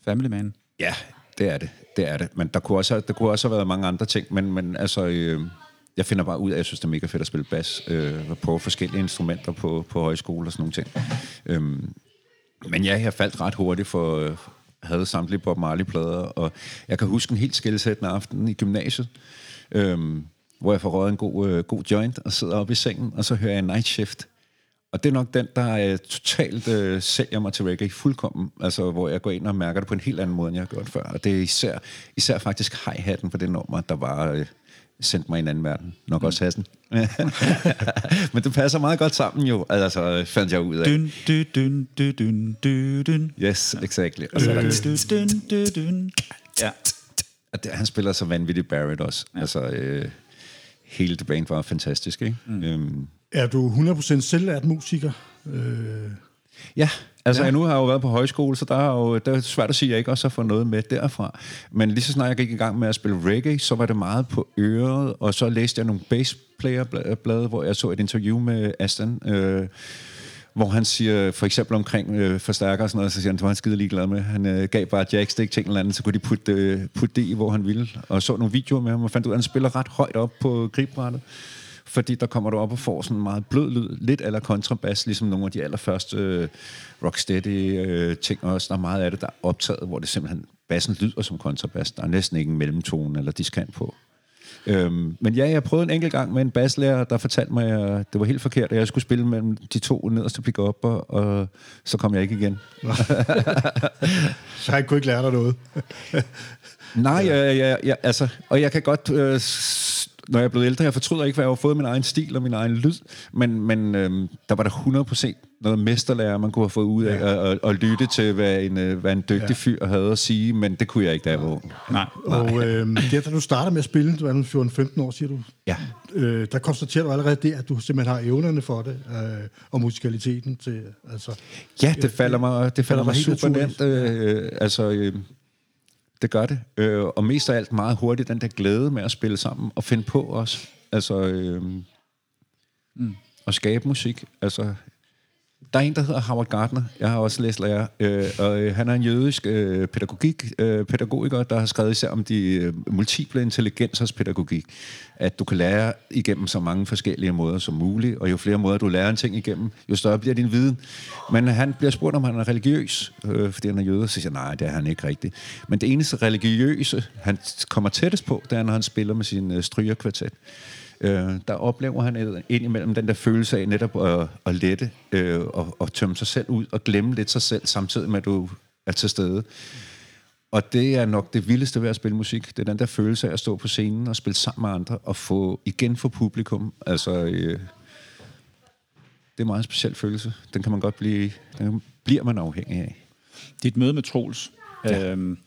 Family Man? Ja, det er det. Det er det. Men der kunne også, der kunne også have været mange andre ting, men, men altså... Øh, jeg finder bare ud af, at jeg synes, det er mega fedt at spille bas, øh, på forskellige instrumenter på, på højskole og sådan nogle ting. Øhm, men ja, jeg faldt ret hurtigt for, havde samtlige Bob Marley-plader, og jeg kan huske en helt skældsættende aften i gymnasiet, øhm, hvor jeg får røget en god, øh, god joint og sidder oppe i sengen, og så hører jeg Night Shift. Og det er nok den, der øh, totalt øh, sælger mig til reggae fuldkommen. Altså, hvor jeg går ind og mærker det på en helt anden måde, end jeg har gjort før. Og det er især, især faktisk hi-hatten på det nummer, der var... Øh, sendt mig i en anden verden. Nok mm. også Hassen. Men det passer meget godt sammen jo, altså fandt jeg ud af. Dyn, dyn, dyn, dyn, dyn, dyn. Yes, exactly. Og så er der, dyn, dyn, dyn. Ja. og det, han spiller så vanvittigt Barrett også. Ja. Altså, øh, hele det band var fantastisk, ikke? Mm. Øhm, Er du 100% selvlært musiker? Øh, Ja, altså ja. nu har jeg jo været på højskole, så der er jo det er svært at sige, at jeg ikke også har fået noget med derfra. Men lige så snart jeg gik i gang med at spille reggae, så var det meget på øret, og så læste jeg nogle bassplayer-blade, hvor jeg så et interview med Aston, øh, hvor han siger, for eksempel omkring øh, forstærker og sådan noget, så siger han, det var han skide ligeglad med. Han øh, gav bare jackstick til en eller anden, så kunne de putte, øh, putte det i, hvor han ville. Og så nogle videoer med ham, og fandt ud af, at han spiller ret højt op på gribrættet fordi der kommer du op og får sådan en meget blød lyd, lidt eller kontrabas, ligesom nogle af de allerførste øh, rocksteady øh, ting også. Der er meget af det, der er optaget, hvor det simpelthen, bassen lyder som kontrabas. Der er næsten ikke en mellemtone eller diskant på. Øhm, men ja, jeg prøvede en enkelt gang med en baslærer, der fortalte mig, at det var helt forkert, at jeg skulle spille mellem de to nederste pick op og, og så kom jeg ikke igen. så han kunne ikke lære dig noget. Nej, ja. Ja, ja, altså, og jeg kan godt, øh, når jeg er blevet ældre, jeg fortryder ikke, hvad jeg har fået min egen stil og min egen lyd, men, men øh, der var der 100% noget mesterlærer, man kunne have fået ud af ja. at, at, at lytte til, hvad en, øh, hvad en dygtig ja. fyr havde at sige, men det kunne jeg ikke, da jeg var ung. Nej. Og øh, der, da du starter med at spille, du er nu 14-15 år, siger du, Ja. øh, der konstaterer du allerede det, at du simpelthen har evnerne for det, øh, og musikaliteten til, altså... Ja, det falder mig, det falder mig helt super naturligt. nemt. Øh, altså, øh, det gør det. Øh, og mest af alt meget hurtigt den der glæde med at spille sammen og finde på også. Altså, øh, mm. at skabe musik. Altså, der er en, der hedder Howard Gardner. Jeg har også læst lærer. Øh, og øh, han er en jødisk øh, pædagogik, øh, pædagogiker, der har skrevet især om de øh, multiple intelligensers pædagogik. At du kan lære igennem så mange forskellige måder som muligt, og jo flere måder du lærer en ting igennem, jo større bliver din viden. Men han bliver spurgt, om han er religiøs, øh, fordi han er jøde, så siger jeg, nej, det er han ikke rigtigt. Men det eneste religiøse, han kommer tættest på, det er, når han spiller med sin øh, strygerkvartet øh, der oplever han et- indimellem den der følelse af netop at, at lette øh, og, og tømme sig selv ud og glemme lidt sig selv, samtidig med at du er til stede. Og det er nok det vildeste ved at spille musik. Det er den der følelse af at stå på scenen og spille sammen med andre og få igen for publikum. Altså, øh, det er en meget speciel følelse. Den kan man godt blive, den bliver man afhængig af. Dit møde med Troels. Ja. Øhm,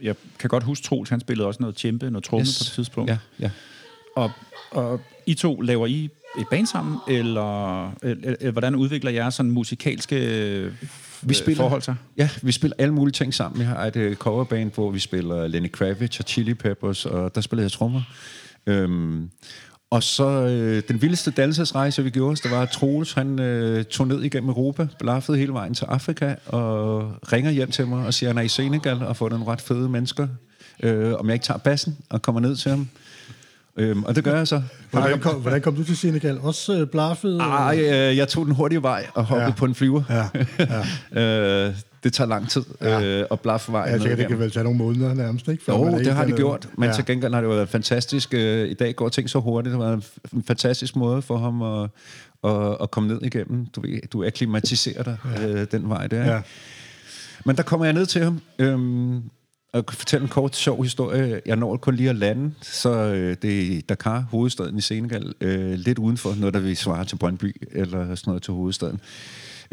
jeg kan godt huske, Troels han spillede også noget tjempe, noget tromme yes. på et tidspunkt. Ja, ja. Og, og I to, laver I et band sammen, eller, eller, eller hvordan udvikler jer sådan musikalske vi spiller- forhold sig? Ja, vi spiller alle mulige ting sammen. Vi har et uh, coverband, hvor vi spiller Lenny Kravitz og Chili Peppers, og der spiller jeg trommer. Øhm, og så øh, den vildeste dannelsesrejse, vi gjorde, der var, at Troels, han øh, tog ned igennem Europa, blaffede hele vejen til Afrika, og ringer hjem til mig og siger, at han er i Senegal og fundet nogle ret fede mennesker, øh, om jeg ikke tager bassen og kommer ned til ham. Øhm, og det gør jeg så. Hvordan kom, hvordan kom du til Senegal? Også øh, blaffet? Ej, øh, jeg tog den hurtige vej og hoppede Ja. på en flyver. Ja, ja. øh, det tager lang tid Ja. øh, at blaffe vejen. Jeg tænker, det kan vel tage nogle måneder nærmest, ikke? Jo, det har det gjort, men Ja. til gengæld har det jo været fantastisk. Øh, I dag går ting så hurtigt. Det har været en en fantastisk måde for ham at, at, at komme ned igennem. Du, ved, du akklimatiserer dig ja. øh, den vej der. Ja. Ja. Men der kommer jeg ned til ham, øhm, at fortælle en kort, sjov historie. Jeg når kun lige at lande, så øh, det er Dakar, hovedstaden i Senegal, øh, lidt udenfor noget, der vil svare til Brøndby, eller sådan noget til hovedstaden.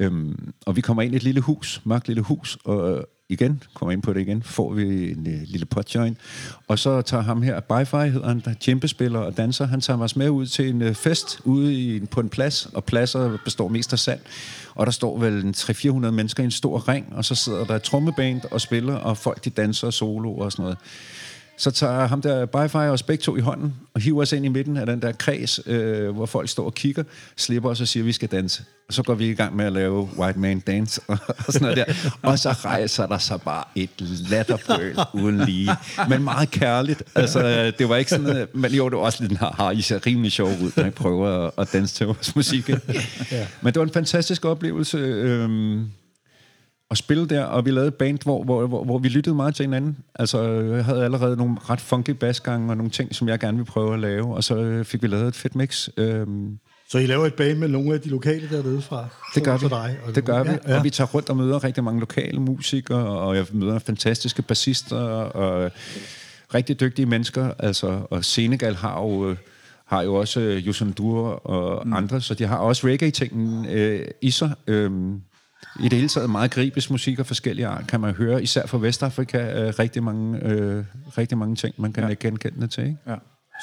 Øhm, og vi kommer ind i et lille hus, mørkt lille hus, og øh, igen, kommer ind på det igen, får vi en uh, lille potjoint. Og så tager ham her, Bi-Fi hedder han, der djempespiller og danser, han tager os med ud til en øh, fest ude i, på en plads, og pladser består mest af sand. Og der står vel en 300-400 mennesker i en stor ring, og så sidder der et trommeband og spiller, og folk de danser solo og sådan noget. Så tager ham der Bi-Fi os begge to i hånden, og hiver os ind i midten af den der kreds, øh, hvor folk står og kigger, slipper os og siger, at vi skal danse. Og så går vi i gang med at lave White Man Dance og, og sådan noget der. Og så rejser der sig bare et latterbrøl uden lige. Men meget kærligt. Altså, det var ikke sådan, men jo, det var også lidt, har I ser rimelig sjov ud, når I prøver at, at danse til vores musik. Ja. Men det var en fantastisk oplevelse. Øh, at spille der, og vi lavede et band, hvor, hvor, hvor, hvor vi lyttede meget til hinanden. Altså, jeg havde allerede nogle ret funky basgange og nogle ting, som jeg gerne ville prøve at lave, og så øh, fik vi lavet et fedt mix. Øhm, så I laver et band med nogle af de lokale dernede fra? Det gør vi. Dig, og det gør vi. Ja. Og vi tager rundt og møder rigtig mange lokale musikere, og jeg møder fantastiske bassister og rigtig dygtige mennesker. Altså, og Senegal har jo øh, har jo også øh, Yusundur og mm. andre, så de har også reggae-tingen øh, i sig. Øh, i det hele taget meget gribisk musik og forskellige art, kan man høre, især fra Vestafrika, øh, rigtig, mange, øh, rigtig mange ting, man kan ja. genkende til. Ikke? Ja.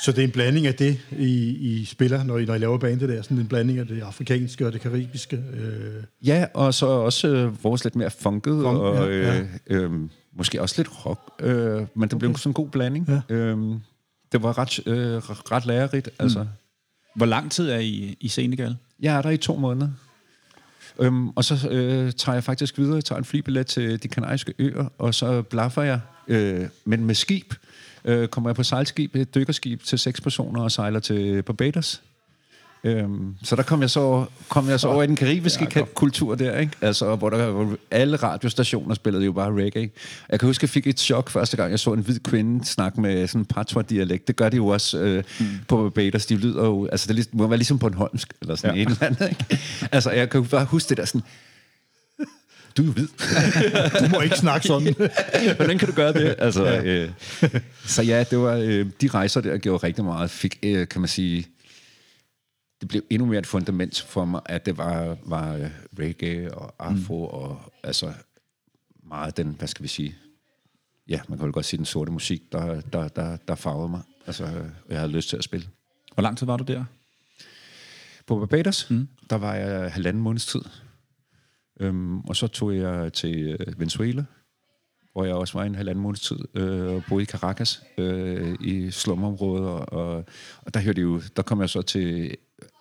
Så det er en blanding af det, I, I spiller, når I, når I laver bandet der, sådan en blanding af det afrikanske og det karibiske? Øh. Ja, og så også øh, vores lidt mere funket, Funk, og ja, ja. Øh, øh, måske også lidt rock, øh, men det okay. blev sådan en god blanding. Ja. Øh, det var ret, øh, ret lærerigt. Altså. Mm. Hvor lang tid er I i Senegal? Jeg er der i to måneder. Øhm, og så øh, tager jeg faktisk videre, tager en flybillet til de kanariske øer, og så blaffer jeg, øh, men med skib, øh, kommer jeg på sejlskib, et dykkerskib til seks personer og sejler til Barbados. Øhm, så der kom jeg så, kom jeg så over i den karibiske ja, kultur der, ikke? Altså, hvor, der, alle radiostationer spillede jo bare reggae. Jeg kan huske, jeg fik et chok første gang, jeg så en hvid kvinde snakke med sådan en patois-dialekt. Det gør de jo også øh, mm. på Barbados. De lyder jo, altså det må være ligesom på en holmsk, eller sådan ja. en eller andet, ikke? Altså, jeg kan bare huske det der sådan, du er jo hvid. du må ikke snakke sådan. Hvordan kan du gøre det? Altså, ja. øh, så ja, det var øh, de rejser der gjorde rigtig meget. Fik, øh, kan man sige, det blev endnu mere et fundament for mig, at det var, var øh, reggae og afro mm. og altså meget den, hvad skal vi sige, ja, man kan vel godt sige den sorte musik, der, der, der, der farvede mig. Altså, jeg havde lyst til at spille. Hvor lang tid var du der? På Barbados, mm. der var jeg halvanden måneds tid. Øhm, og så tog jeg til øh, Venezuela, hvor jeg også var en halvanden måneds tid, øh, og boede i Caracas, øh, i slumområdet, og, og, og der, hørte jo, der kom jeg så til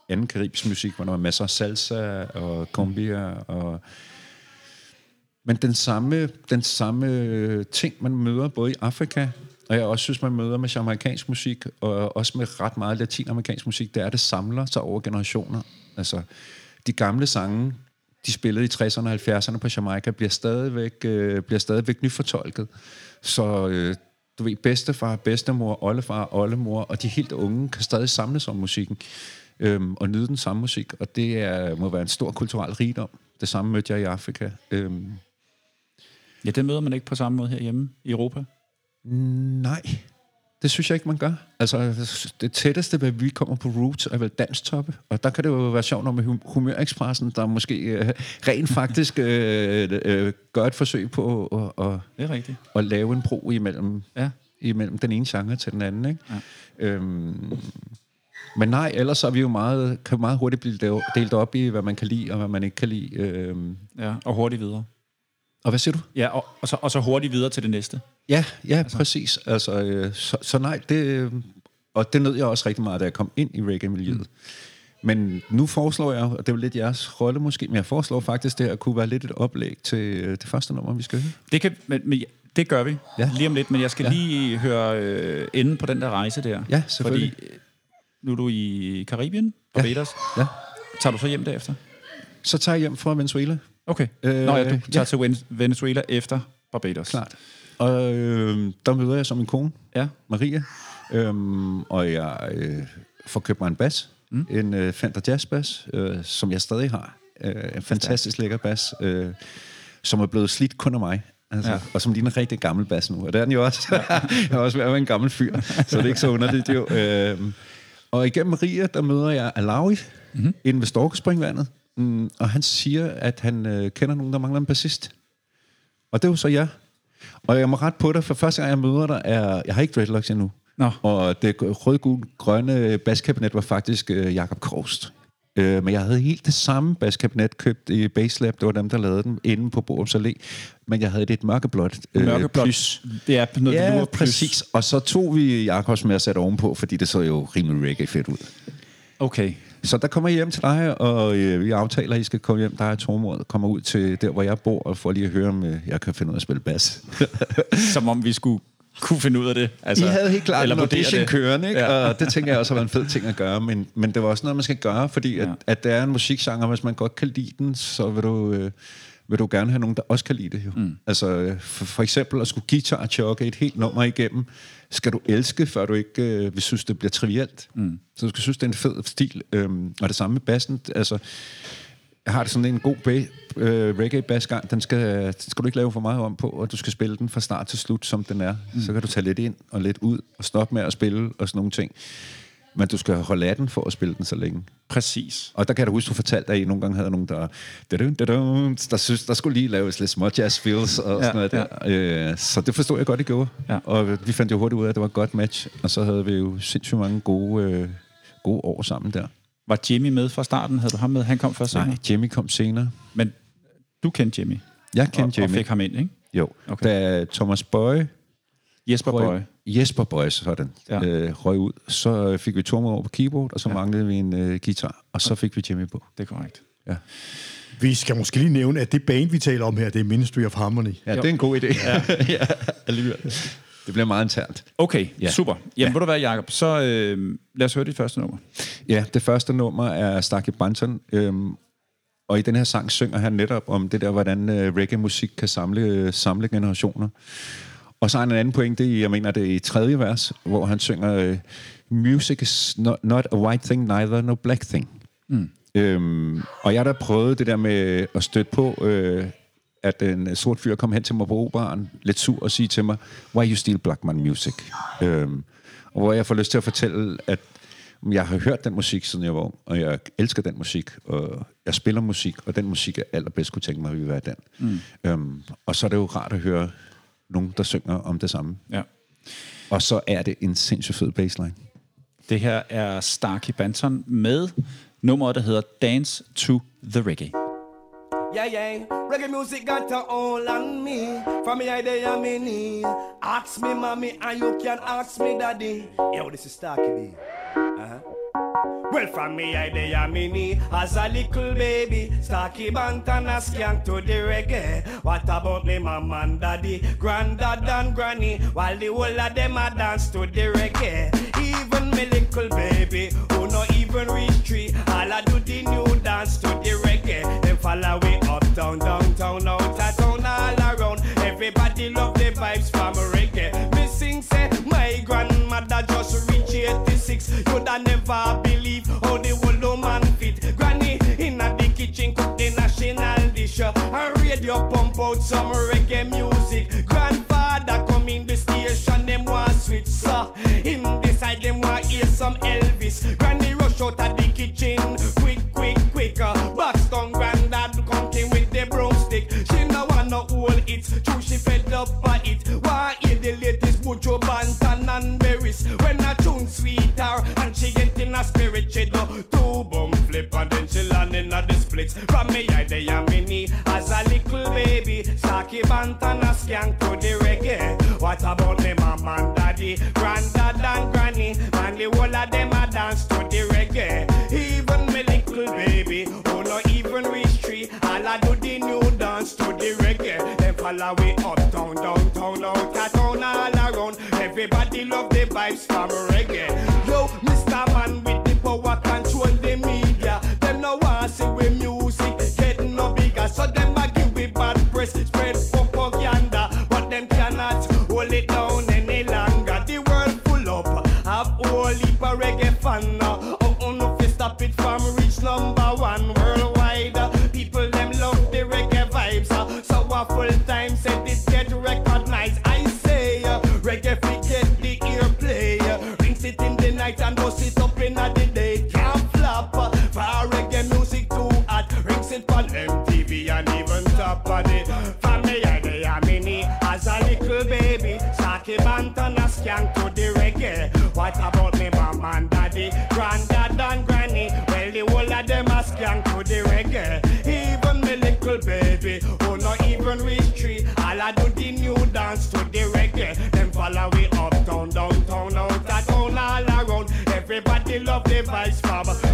anden karibisk musik, hvor der var masser af salsa og kombier og men den samme, den samme ting, man møder både i Afrika, og jeg også synes, man møder med jamaikansk musik, og også med ret meget latinamerikansk musik, det er, at det samler sig over generationer. Altså, de gamle sange, de spillede i 60'erne og 70'erne på Jamaica, bliver stadigvæk, øh, bliver stadigvæk nyfortolket. Så øh, du ved, bedstefar, bedstemor, oldefar, oldemor, og de helt unge kan stadig samles om musikken øhm, og nyde den samme musik, og det er, må være en stor kulturel rigdom. Det samme mødte jeg i Afrika. Øhm. Ja, det møder man ikke på samme måde herhjemme i Europa? Nej, det synes jeg ikke, man gør. Altså, det tætteste, hvad vi kommer på Roots, er vel danstoppe. Og der kan det jo være sjovt, når med Humørekspressen, der måske øh, rent faktisk øh, øh, gør et forsøg på at, og, det er rigtigt. at lave en bro imellem, ja. imellem den ene genre til den anden. Ikke? Ja. Øhm, men nej, ellers er vi jo meget, kan meget hurtigt blive delt op i, hvad man kan lide, og hvad man ikke kan lide. Øhm. Ja, og hurtigt videre. Og hvad siger du? Ja, og, og, så, og så hurtigt videre til det næste. Ja, ja, altså. præcis. Altså, øh, så, så nej, det, og det nød jeg også rigtig meget, da jeg kom ind i reggae-miljøet. Mm. Men nu foreslår jeg, og det er jo lidt jeres rolle måske, men jeg foreslår faktisk, det at kunne være lidt et oplæg til øh, det første nummer, vi skal høre. Det kan, men, men det gør vi ja. lige om lidt, men jeg skal ja. lige høre øh, enden på den der rejse der. Ja, selvfølgelig. Fordi nu er du i Karibien, Barbados. Ja. ja. Tager du så hjem derefter? Så tager jeg hjem fra Venezuela. Okay. Øh, Nå ja, du tager ja. til Venezuela efter Barbados. Klart. Og øh, der møder jeg som min kone, ja. Maria. Øhm, og jeg øh, får købt mig en bas. Mm. En øh, Fender Jazz Bass, øh, som jeg stadig har. Øh, en fantastisk lækker bas, øh, som er blevet slidt kun af mig. Altså, ja. Og som ligner en rigtig gammel bas nu. Og det er den jo også. Jeg er også ved at være en gammel fyr, så det er ikke så underligt jo. Øh, og igennem Maria, der møder jeg Alawi, mm-hmm. inde ved Storkespringvandet. mm, og han siger, at han øh, kender nogen, der mangler en bassist. Og det var så jeg. Og jeg må ret på dig, for første gang jeg møder dig, er, jeg har ikke dreadlocks endnu. Nå. Og det rød gul grønne baskabinet var faktisk øh, Jakob Krost. Øh, men jeg havde helt det samme baskabinet købt i Baselab. Det var dem, der lavede den inde på Borums Allé. Men jeg havde det et mørkeblåt. Øh, Mørkeblåt. Det er noget Ja, plus. præcis. Og så tog vi Jakobs med at sætte ovenpå, fordi det så jo rimelig reggae fedt ud. Okay. Så der kommer jeg hjem til dig, og øh, vi aftaler, at I skal komme hjem. Der er Tormod, kommer ud til der, hvor jeg bor, og får lige at høre, om øh, jeg kan finde ud af at spille bas. Som om vi skulle kunne finde ud af det. Altså, I havde helt klart eller en audition det. kørende, ikke? Ja. Og det tænker jeg også været en fed ting at gøre, men, men det var også noget, man skal gøre, fordi at, Ja. at det er en musikgenre, hvis man godt kan lide den, så vil du, øh, vil du gerne have nogen, der også kan lide det. Jo. Mm. Altså øh, for, for eksempel at skulle guitar chokke et helt nummer igennem, skal du elske, før du ikke øh, vil synes, det bliver trivielt. Mm. Så du skal synes, det er en fed stil. Øhm, og det samme med bassen. Altså, har det sådan en god ba- øh, reggae bassgang, den skal, den skal du ikke lave for meget om på, og du skal spille den fra start til slut, som den er. Mm. Så kan du tage lidt ind og lidt ud, og stoppe med at spille og sådan nogle ting. Men du skal holde af den for at spille den så længe. Præcis. Og der kan jeg da huske, du fortalte, at I nogle gange havde nogen, der, der, synes, der skulle lige laves lidt små jazz feels og sådan Ja, noget der. Øh, så det forstod jeg godt, I gjorde. Ja. Og vi fandt jo hurtigt ud af, at det var et godt match. Og så havde vi jo sindssygt mange gode, øh, gode år sammen der. Var Jimmy med fra starten? Havde du ham med? Han kom først Nej, senere. Jimmy kom senere. Men du kendte Jimmy? Jeg og, kendte og Jimmy. fik ham ind, ikke? Jo. Okay. Da Thomas Bøje Jesper røg, Boy. Jesper Bøje, sådan, Ja. øh, røg ud, så fik vi Tormod over på keyboard, og så ja. manglede vi en øh, guitar, og så fik vi Jimmy på. Det er korrekt. Ja, Vi skal måske lige nævne, at det band, vi taler om her, det er Ministry of Harmony. ja Jo. det er en god idé. Ja. ja, alligevel. Det bliver meget internt. Okay, ja. Super. Jamen, ja. ved du hvad, Jacob? Så øh, lad os høre dit første nummer. Ja, det første nummer er Starkey Banton, øhm, og i den her sang synger han netop om det der, hvordan øh, reggae-musik kan samle, øh, samle generationer. Og så har han en anden pointe, i, jeg mener det er i tredje vers, hvor han synger, øh, Music is not, not a white thing, neither no black thing. Mm. Øhm, og jeg har da prøvet det der med at støtte på, øh, at en sort fyr kom hen til mig på operan, lidt sur, og sige til mig, why you steal black man music? Øhm, og hvor jeg får lyst til at fortælle, at jeg har hørt den musik, siden jeg var ung, og jeg elsker den musik, og jeg spiller musik, og den musik, jeg allerbedst kunne tænke mig, ville være den. Mm. Øhm, og så er det jo rart at høre nogen, der synger om det samme. Ja. Og så er det en sindssygt fed baseline. Det her er Starkey Banton med nummeret, der hedder Dance to the Reggae. Yeah, yeah. Reggae music got a hold on me. From me I I'm in need. Ask me, mommy, and you can ask me, daddy. Yo, this is Starkey B. Uh-huh. Well, from me I day in need. As a little baby, Starkey Bantan a skank to the reggae. What about me, mom and daddy, granddad and granny? While the whole of them a dance to the reggae. Even me little baby, who not even reach three, all I do the new dance to the reggae. Follow way uptown, downtown, out of town, all around. Everybody love the vibes from reggae. Me sing say my grandmother just reached 86. You'd never believe how the whole woman fit. Granny in the kitchen cook the national dish. And radio pump out some reggae music. Grandfather come in the station, them want switch so. In the side them want hear some Elvis. Granny rush out of the kitchen, a spirit, she do two bum flip and then she land in a the splits. From me I they a mini as a little baby, Saki Bantan a skank to the reggae. What about me mom and daddy, granddad and granny? Man the whole of them a dance to the reggae. Even me little baby, who not even reach three, all I do the new dance to the reggae. Them follow way uptown, downtown, out of town, all around. Everybody love the vibes from reggae. Reggae mais fama.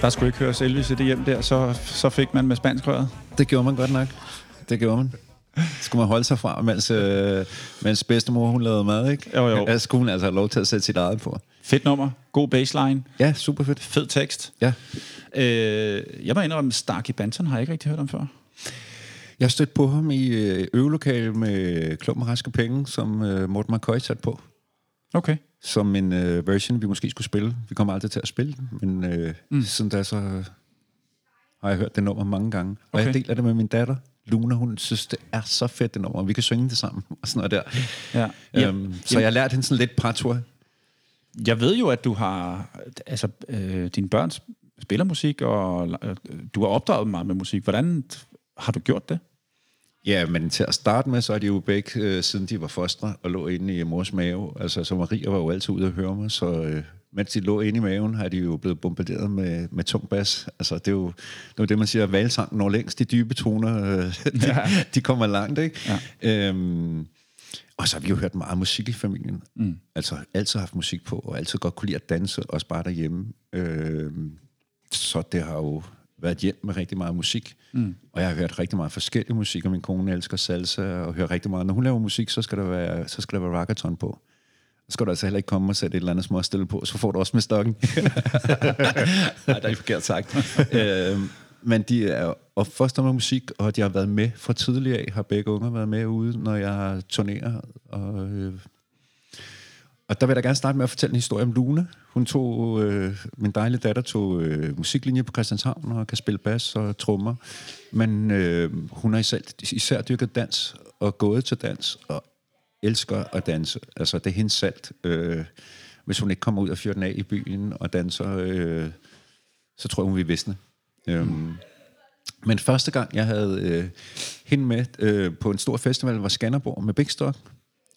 Der skulle ikke høres Elvis i det hjem der, så, så fik man med spanskrøret. Det gjorde man godt nok. Det gjorde man. Skulle man holde sig fra, mens, øh, mens bedstemor hun lavede mad, ikke? Jo, jo. Ja, skulle hun altså have lov til at sætte sit eget på. Fedt nummer, god baseline, Ja, super fedt. fed tekst. Ja. Øh, jeg må indrømme, Starkey Banton har jeg ikke rigtig hørt om før. Jeg stødte på ham i øh, øvelokale med Klum og Raske Penge, som øh, Morten McCoy satte på. Okay. Som en øh, version, vi måske skulle spille. Vi kommer aldrig til at spille den, men øh, mm. siden da så øh, har jeg hørt det nummer mange gange. Og Okay. jeg deler det med min datter. Luna, hun synes, det er så fedt, det nummer. og Vi kan synge det sammen og sådan noget der. Ja. Øhm, så jeg har lært hende sådan lidt partur. Jeg ved jo, at du har... Altså, øh, dine børn spiller musik, og øh, du har opdraget meget med musik. Hvordan har du gjort det? Ja, men til at starte med, så er de jo begge, øh, siden de var fostre og lå inde i mors mave. Altså, så Maria var jo altid ude at høre mig, så øh, mens de lå inde i maven, har de jo blevet bombarderet med, med tung bas. Altså, det er jo det, er det man siger, at valsang når længst. De dybe toner, øh, de, Ja. de kommer langt, ikke? Ja. Øhm, og så har vi jo hørt meget musik i familien. Mm. Altså, altid haft musik på, og altid godt kunne lide at danse, også bare derhjemme. Øhm, så det har jo været hjem med rigtig meget musik. Mm. Og jeg har hørt rigtig meget forskellig musik, og min kone elsker salsa, og hører rigtig meget. Når hun laver musik, så skal der være, så skal der være rockathon på. Så skal du altså heller ikke komme og sætte et eller andet små stille på, så får du også med stokken. Nej, det er forkert sagt. øhm, men de er opfostret med musik, og de har været med fra tidligere af, har begge unger været med ude, når jeg har turneret. Og, øh, og der vil jeg da gerne starte med at fortælle en historie om Lune. Hun tog, øh, min dejlige datter tog øh, musiklinje på Christianshavn og kan spille bas og trommer. Men øh, hun har især, især dyrket dans og gået til dans og elsker at danse. Altså, det er hendes salt. Øh, hvis hun ikke kommer ud og fyrer den af i byen og danser, øh, så tror jeg, hun vil visne. Øhm, men første gang, jeg havde øh, hende med øh, på en stor festival, var Skanderborg med Big Stock.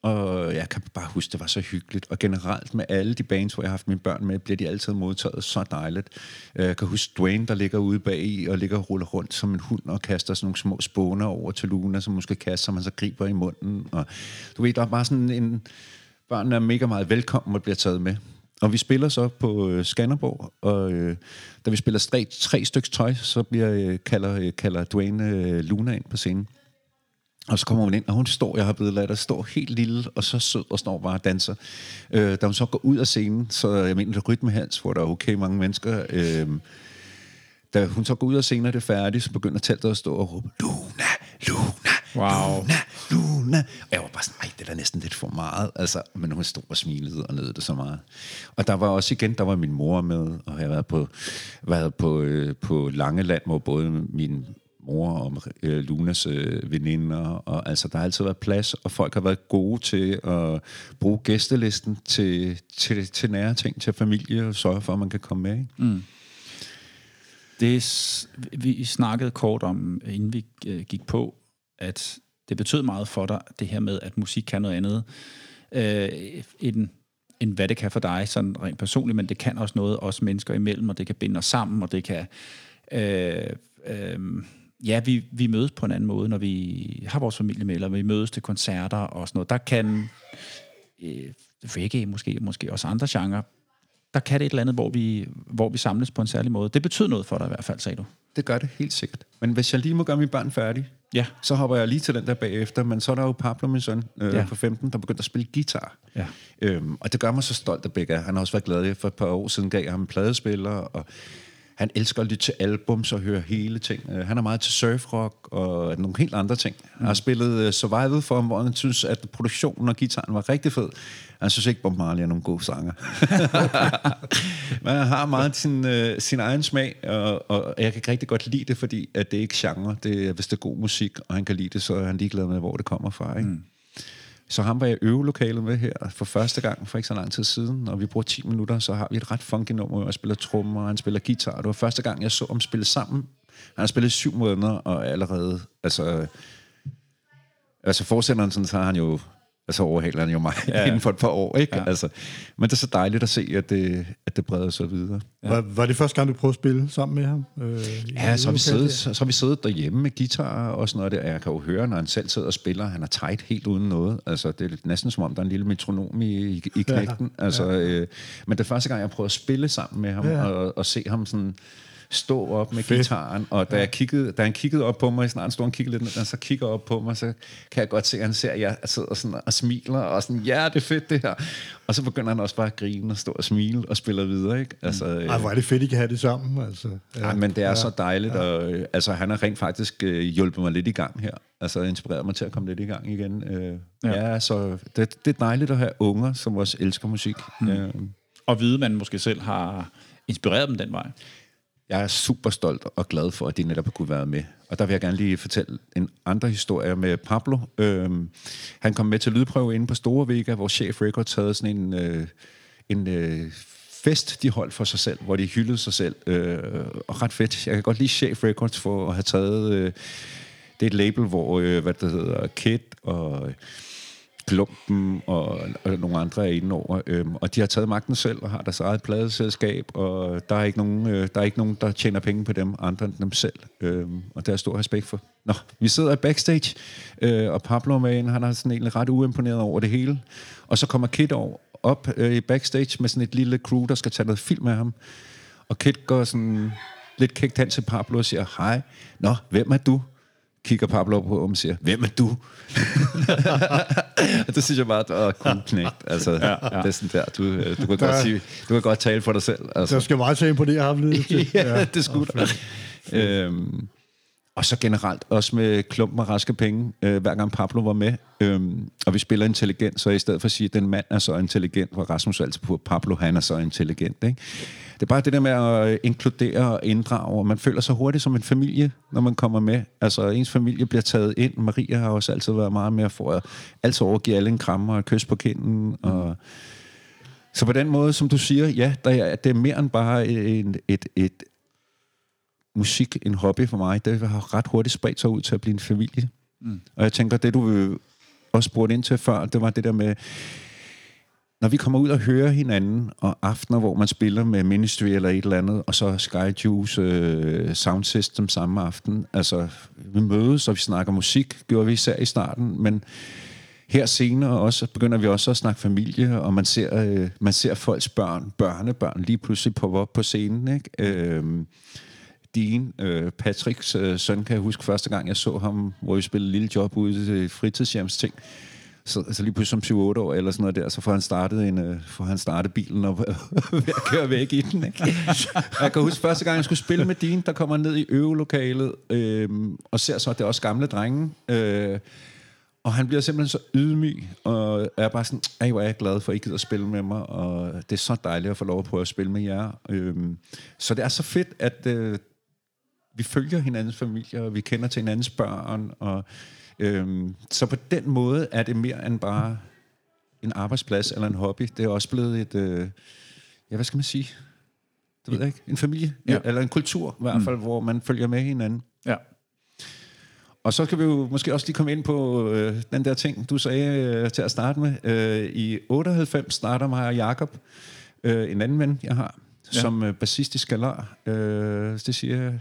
Og jeg kan bare huske, det var så hyggeligt. Og generelt med alle de bands, hvor jeg har haft mine børn med, bliver de altid modtaget så dejligt. Øh, jeg kan huske Dwayne, der ligger ude bag i og ligger og ruller rundt som en hund og kaster sådan nogle små spåner over til Luna, som måske kaster, som man så griber i munden. Og du ved, der er bare sådan en... Børnene er mega meget velkommen og bliver taget med. Og vi spiller så på øh, Skanderborg, og øh, da vi spiller tre, tre stykker tøj, så bliver, øh, kalder, øh, kalder Dwayne øh, Luna ind på scenen. Og så kommer hun ind, og hun står, jeg har blevet ladt, står helt lille, og så sød, og står bare og danser. Øh, da hun så går ud af scenen, så jeg mener, det rytmehals, hvor der er okay mange mennesker. Øh, da hun så går ud af scenen, og det er færdigt, så begynder teltet at stå og råbe, Luna, Luna, Wow. Luna, Luna. Og jeg var bare sådan, ej, det er da næsten lidt for meget. Altså, men hun stod og smilede og nød det så meget. Og der var også igen, der var min mor med, og jeg har været på, været på, øh, på Langeland, hvor både min mor og øh, Lunas øh, veninder, og altså der har altid været plads, og folk har været gode til at bruge gæstelisten til, til, til nære ting, til familie, og sørge for, at man kan komme med. Ikke? Mm. Det, vi snakkede kort om, øh, inden vi øh, gik på, at det betød meget for dig, det her med, at musik kan noget andet, øh, end, end hvad det kan for dig, sådan rent personligt, men det kan også noget os mennesker imellem, og det kan binde os sammen, og det kan... Øh, øh, ja, vi, vi mødes på en anden måde, når vi har vores familie med, eller vi mødes til koncerter og sådan noget. Der kan øh, reggae måske, måske også andre genrer, der kan det et eller andet, hvor vi, hvor vi samles på en særlig måde. Det betyder noget for dig i hvert fald, sagde du. Det gør det helt sikkert. Men hvis jeg lige må gøre mine børn færdige, Ja. Så hopper jeg lige til den der bagefter, men så er der jo Pablo, min søn, øh, Ja. på 15, der begyndte at spille guitar. Ja. Øhm, og det gør mig så stolt af begge. Han har også været glad. For et par år siden gav jeg ham en pladespiller, og han elsker at lytte til albums og høre hele ting. Øh, Han er meget til surfrock og nogle helt andre ting. Jeg har spillet uh, Survival for ham, hvor han synes, at produktionen og gitaren var rigtig fed. Han synes ikke, Bob Marley er nogen god sanger. Men han har meget sin, uh, sin egen smag, og, og jeg kan rigtig godt lide det, fordi at det er ikke genre. Det er, hvis det er god musik, og han kan lide det, så er han ligeglad med, hvor det kommer fra. Ikke? Mm. Så ham var jeg øvelokalet med her for første gang for ikke så lang tid siden, og vi bruger 10 minutter, så har vi et ret funky nummer, og jeg spiller trommer, og han spiller guitar. Det var første gang, jeg så ham spille sammen. Han har spillet syv måneder, og allerede, altså, altså fortsætteren, sådan, så har han jo, altså overhaler han jo mig ja. inden for et par år, ikke? Ja. Altså, men det er så dejligt at se, at det, at det breder sig videre. Ja. Var, var det første gang, du prøvede at spille sammen med ham? Øh, Ja, så har, vi siddet, så, så har vi siddet derhjemme med guitar og sådan noget der. Jeg kan jo høre, når han selv sidder og spiller, han er tight helt uden noget. Altså, det er lidt næsten som om, der er en lille metronom i, i, i knægten. Ja, altså, øh, men det er første gang, jeg prøver at spille sammen med ham, Ja. ja. og, og se ham sådan stå op med Fedt. gitaren, og da, jeg kiggede, da han kiggede op på mig, snart stod han kiggede lidt og så kigger op på mig, så kan jeg godt se, at han ser, at jeg sidder sådan og smiler, og sådan, ja, det er fedt det her. Og så begynder han også bare at grine og stå og smile og spiller videre, ikke? Altså, øh, Ej, hvor er det fedt, I kan have det sammen. Altså. Ja, ja, men det er ja, så dejligt, ja. og øh, altså, han har rent faktisk øh, hjulpet mig lidt i gang her. Altså inspireret mig til at komme lidt i gang igen. Øh, ja. ja, så det, det er dejligt at have unger, som også elsker musik. Mm. Øh, Og vide, man måske selv har inspireret dem den vej jeg er super stolt og glad for, at de netop har kunne være med. Og der vil jeg gerne lige fortælle en andre historie med Pablo. Øhm, han kom med til lydprøve inde på Store Vega, hvor Chef Records havde sådan en, øh, en øh, fest, de holdt for sig selv, hvor de hyldede sig selv. Øh, og ret fedt. Jeg kan godt lide Chef Records for at have taget... Øh, det er et label, hvor, øh, hvad det hedder, Kid og Klumpen og, og nogle andre er inde over. Øhm, og de har taget magten selv og har deres eget pladeselskab, og der er ikke nogen, øh, der, er ikke nogen der tjener penge på dem, andre end dem selv. Øhm, og det er jeg stor respekt for. Nå, vi sidder i backstage, øh, og Pablo er han er sådan egentlig ret uimponeret over det hele. Og så kommer Kid over, op øh, i backstage med sådan et lille crew, der skal tage noget film med ham. Og Kid går sådan lidt kægt hen til Pablo og siger, hej, nå, hvem er du? Kigger Pablo på ham og siger, hvem er du? Det synes jeg bare, at er cool knægt. Altså, ja, ja. det er sådan der, du, øh, du, kan godt Der- sige, du kan godt tale for dig selv. Altså. Der skal meget til at imponere ham lidt. ja, det skulle der. Øhm, og så generelt også med klumpen og raske penge, øh, hver gang Pablo var med. Øhm, og vi spiller intelligent, så i stedet for at sige, at den mand er så intelligent, hvor Rasmus altid på Pablo, han er så intelligent. Ikke? Det er bare det der med at øh, inkludere og inddrage, og man føler sig hurtigt som en familie, når man kommer med. Altså, ens familie bliver taget ind. Maria har også altid været meget mere for at altid overgive alle en krammer og et kys på kinden, og... Så på den måde, som du siger, ja, der er, det er mere end bare en, et, et musik, en hobby for mig. Det har ret hurtigt spredt sig ud til at blive en familie. Mm. Og jeg tænker, det du øh, også spurgte ind til før, det var det der med, når vi kommer ud og hører hinanden, og aftener, hvor man spiller med Ministry eller et eller andet, og så Sky Juice øh, Sound System samme aften. Altså, vi mødes, og vi snakker musik, gjorde vi især i starten, men her senere også, begynder vi også at snakke familie, og man ser, øh, man ser folks børn, børnebørn lige pludselig på op på scenen. Ikke? Øh, din, øh, Patricks øh, søn, kan jeg huske første gang, jeg så ham, hvor vi spillede lille job ude til fritidshjemsting. Så altså lige pludselig som 7-8 år eller sådan noget der, så får han startet, en, øh, får han startet bilen og ved at køre væk i den. Ikke? Jeg kan huske første gang, jeg skulle spille med Dean, der kommer ned i øvelokalet øh, og ser så, at det er også gamle drenge. Øh, og han bliver simpelthen så ydmyg, og er bare sådan, ej, hvor er jeg glad for, at I gider at spille med mig, og det er så dejligt at få lov at prøve at spille med jer. Øhm, så det er så fedt, at øh, vi følger hinandens familier, og vi kender til hinandens børn, og øhm, så på den måde er det mere end bare en arbejdsplads eller en hobby. Det er også blevet et, øh, ja, hvad skal man sige? Det ved jeg ikke. En familie, Ja. ja. eller en kultur i hvert fald, mm. hvor man følger med hinanden. Ja. Og så kan vi jo måske også lige komme ind på øh, den der ting, du sagde øh, til at starte med. Øh, I 98 starter mig og Jakob, øh, en anden ven, jeg har, ja. som øh, bassist i Skalar. Øh, det siger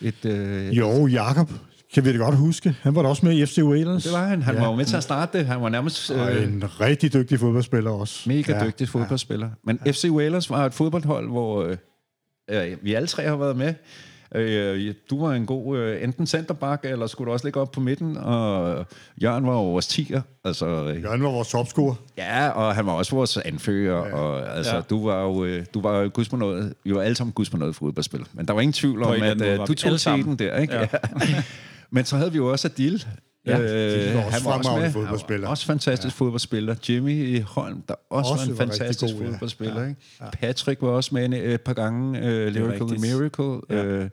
et... Øh, Jo, Jakob, kan vi da godt huske. Han var da også med i FC Wales. Det var han. Han ja. var jo med til at starte det. Han var nærmest Og øh, en rigtig dygtig fodboldspiller også. mega ja, dygtig fodboldspiller. Men FC Wales var et fodboldhold, hvor øh, øh, vi alle tre har været med. Øh, du var en god øh, enten centerback, eller skulle du også ligge op på midten, og Jørgen var jo vores tiger. Altså, øh, Jørgen var vores topscorer. ja, og han var også vores anfører, ja. og altså, Ja. ja. du var jo, øh, du var jo guds på noget, vi var alle sammen guds på noget fodboldspil. Men der var ingen tvivl På om, at øh, du tog teten der, ikke? Ja. Ja. Men så havde vi jo også Adil. Ja, øh, var også med. fodboldspiller. Han var også fantastisk ja. fodboldspiller. Jimmy Holm, der også, Også var en var fantastisk god, ja. fodboldspiller. Ikke? Patrick var også med en- et par gange. Uh, Lyrical rigtigt. Miracle. Ja. Ja. Uh,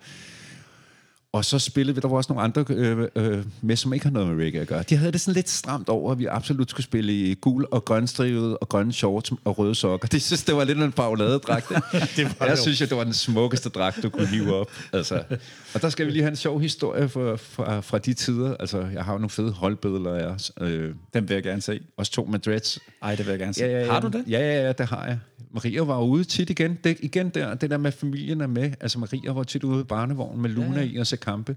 og så spillede vi, der var også nogle andre øh, øh, med, som ikke har noget med reggae at gøre. De havde det sådan lidt stramt over, at vi absolut skulle spille i gul og grønstrivet og grønne shorts og røde sokker. Det synes det var lidt en bagladedragt. det var Jeg synes, at det var den smukkeste dragt, du kunne hive op. Altså. Og der skal vi lige have en sjov historie fra, fra, fra de tider. Altså, jeg har jo nogle fede holdbilleder af os. Øh, Den vil jeg gerne se. os to med dreads. Ej, det vil jeg gerne se. Ja, ja, ja. Har du det? Ja, ja, ja, det har jeg. Maria var ude tit igen. Det, igen der, det der med, familien er med. Altså Maria var tit ude i barnevognen med Luna ja, ja. i og se kampe.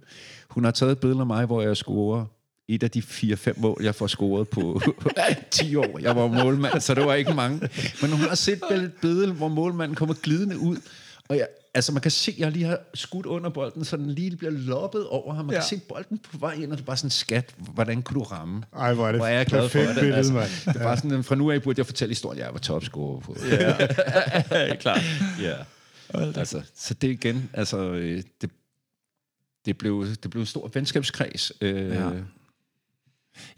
Hun har taget et billede af mig, hvor jeg scorer et af de 4-5 mål, jeg får scoret på 10 år. Jeg var målmand, så det var ikke mange. Men hun har set et billede, hvor målmanden kommer glidende ud. Og jeg, altså man kan se, at jeg lige har skudt under bolden, så den lige bliver loppet over ham. Man ja. Kan se bolden på vej ind, og det er bare sådan, skat, hvordan kunne du ramme? Ej, hvor er det Hvor er jeg glad for perfekt det. billede, altså, mand. det er bare sådan, fra nu af burde jeg fortælle historien, jeg var topscorer på. Ja, klart. Ja. Altså, så det igen, altså, øh, det, det, blev, det blev en stor venskabskreds. Øh, Ja.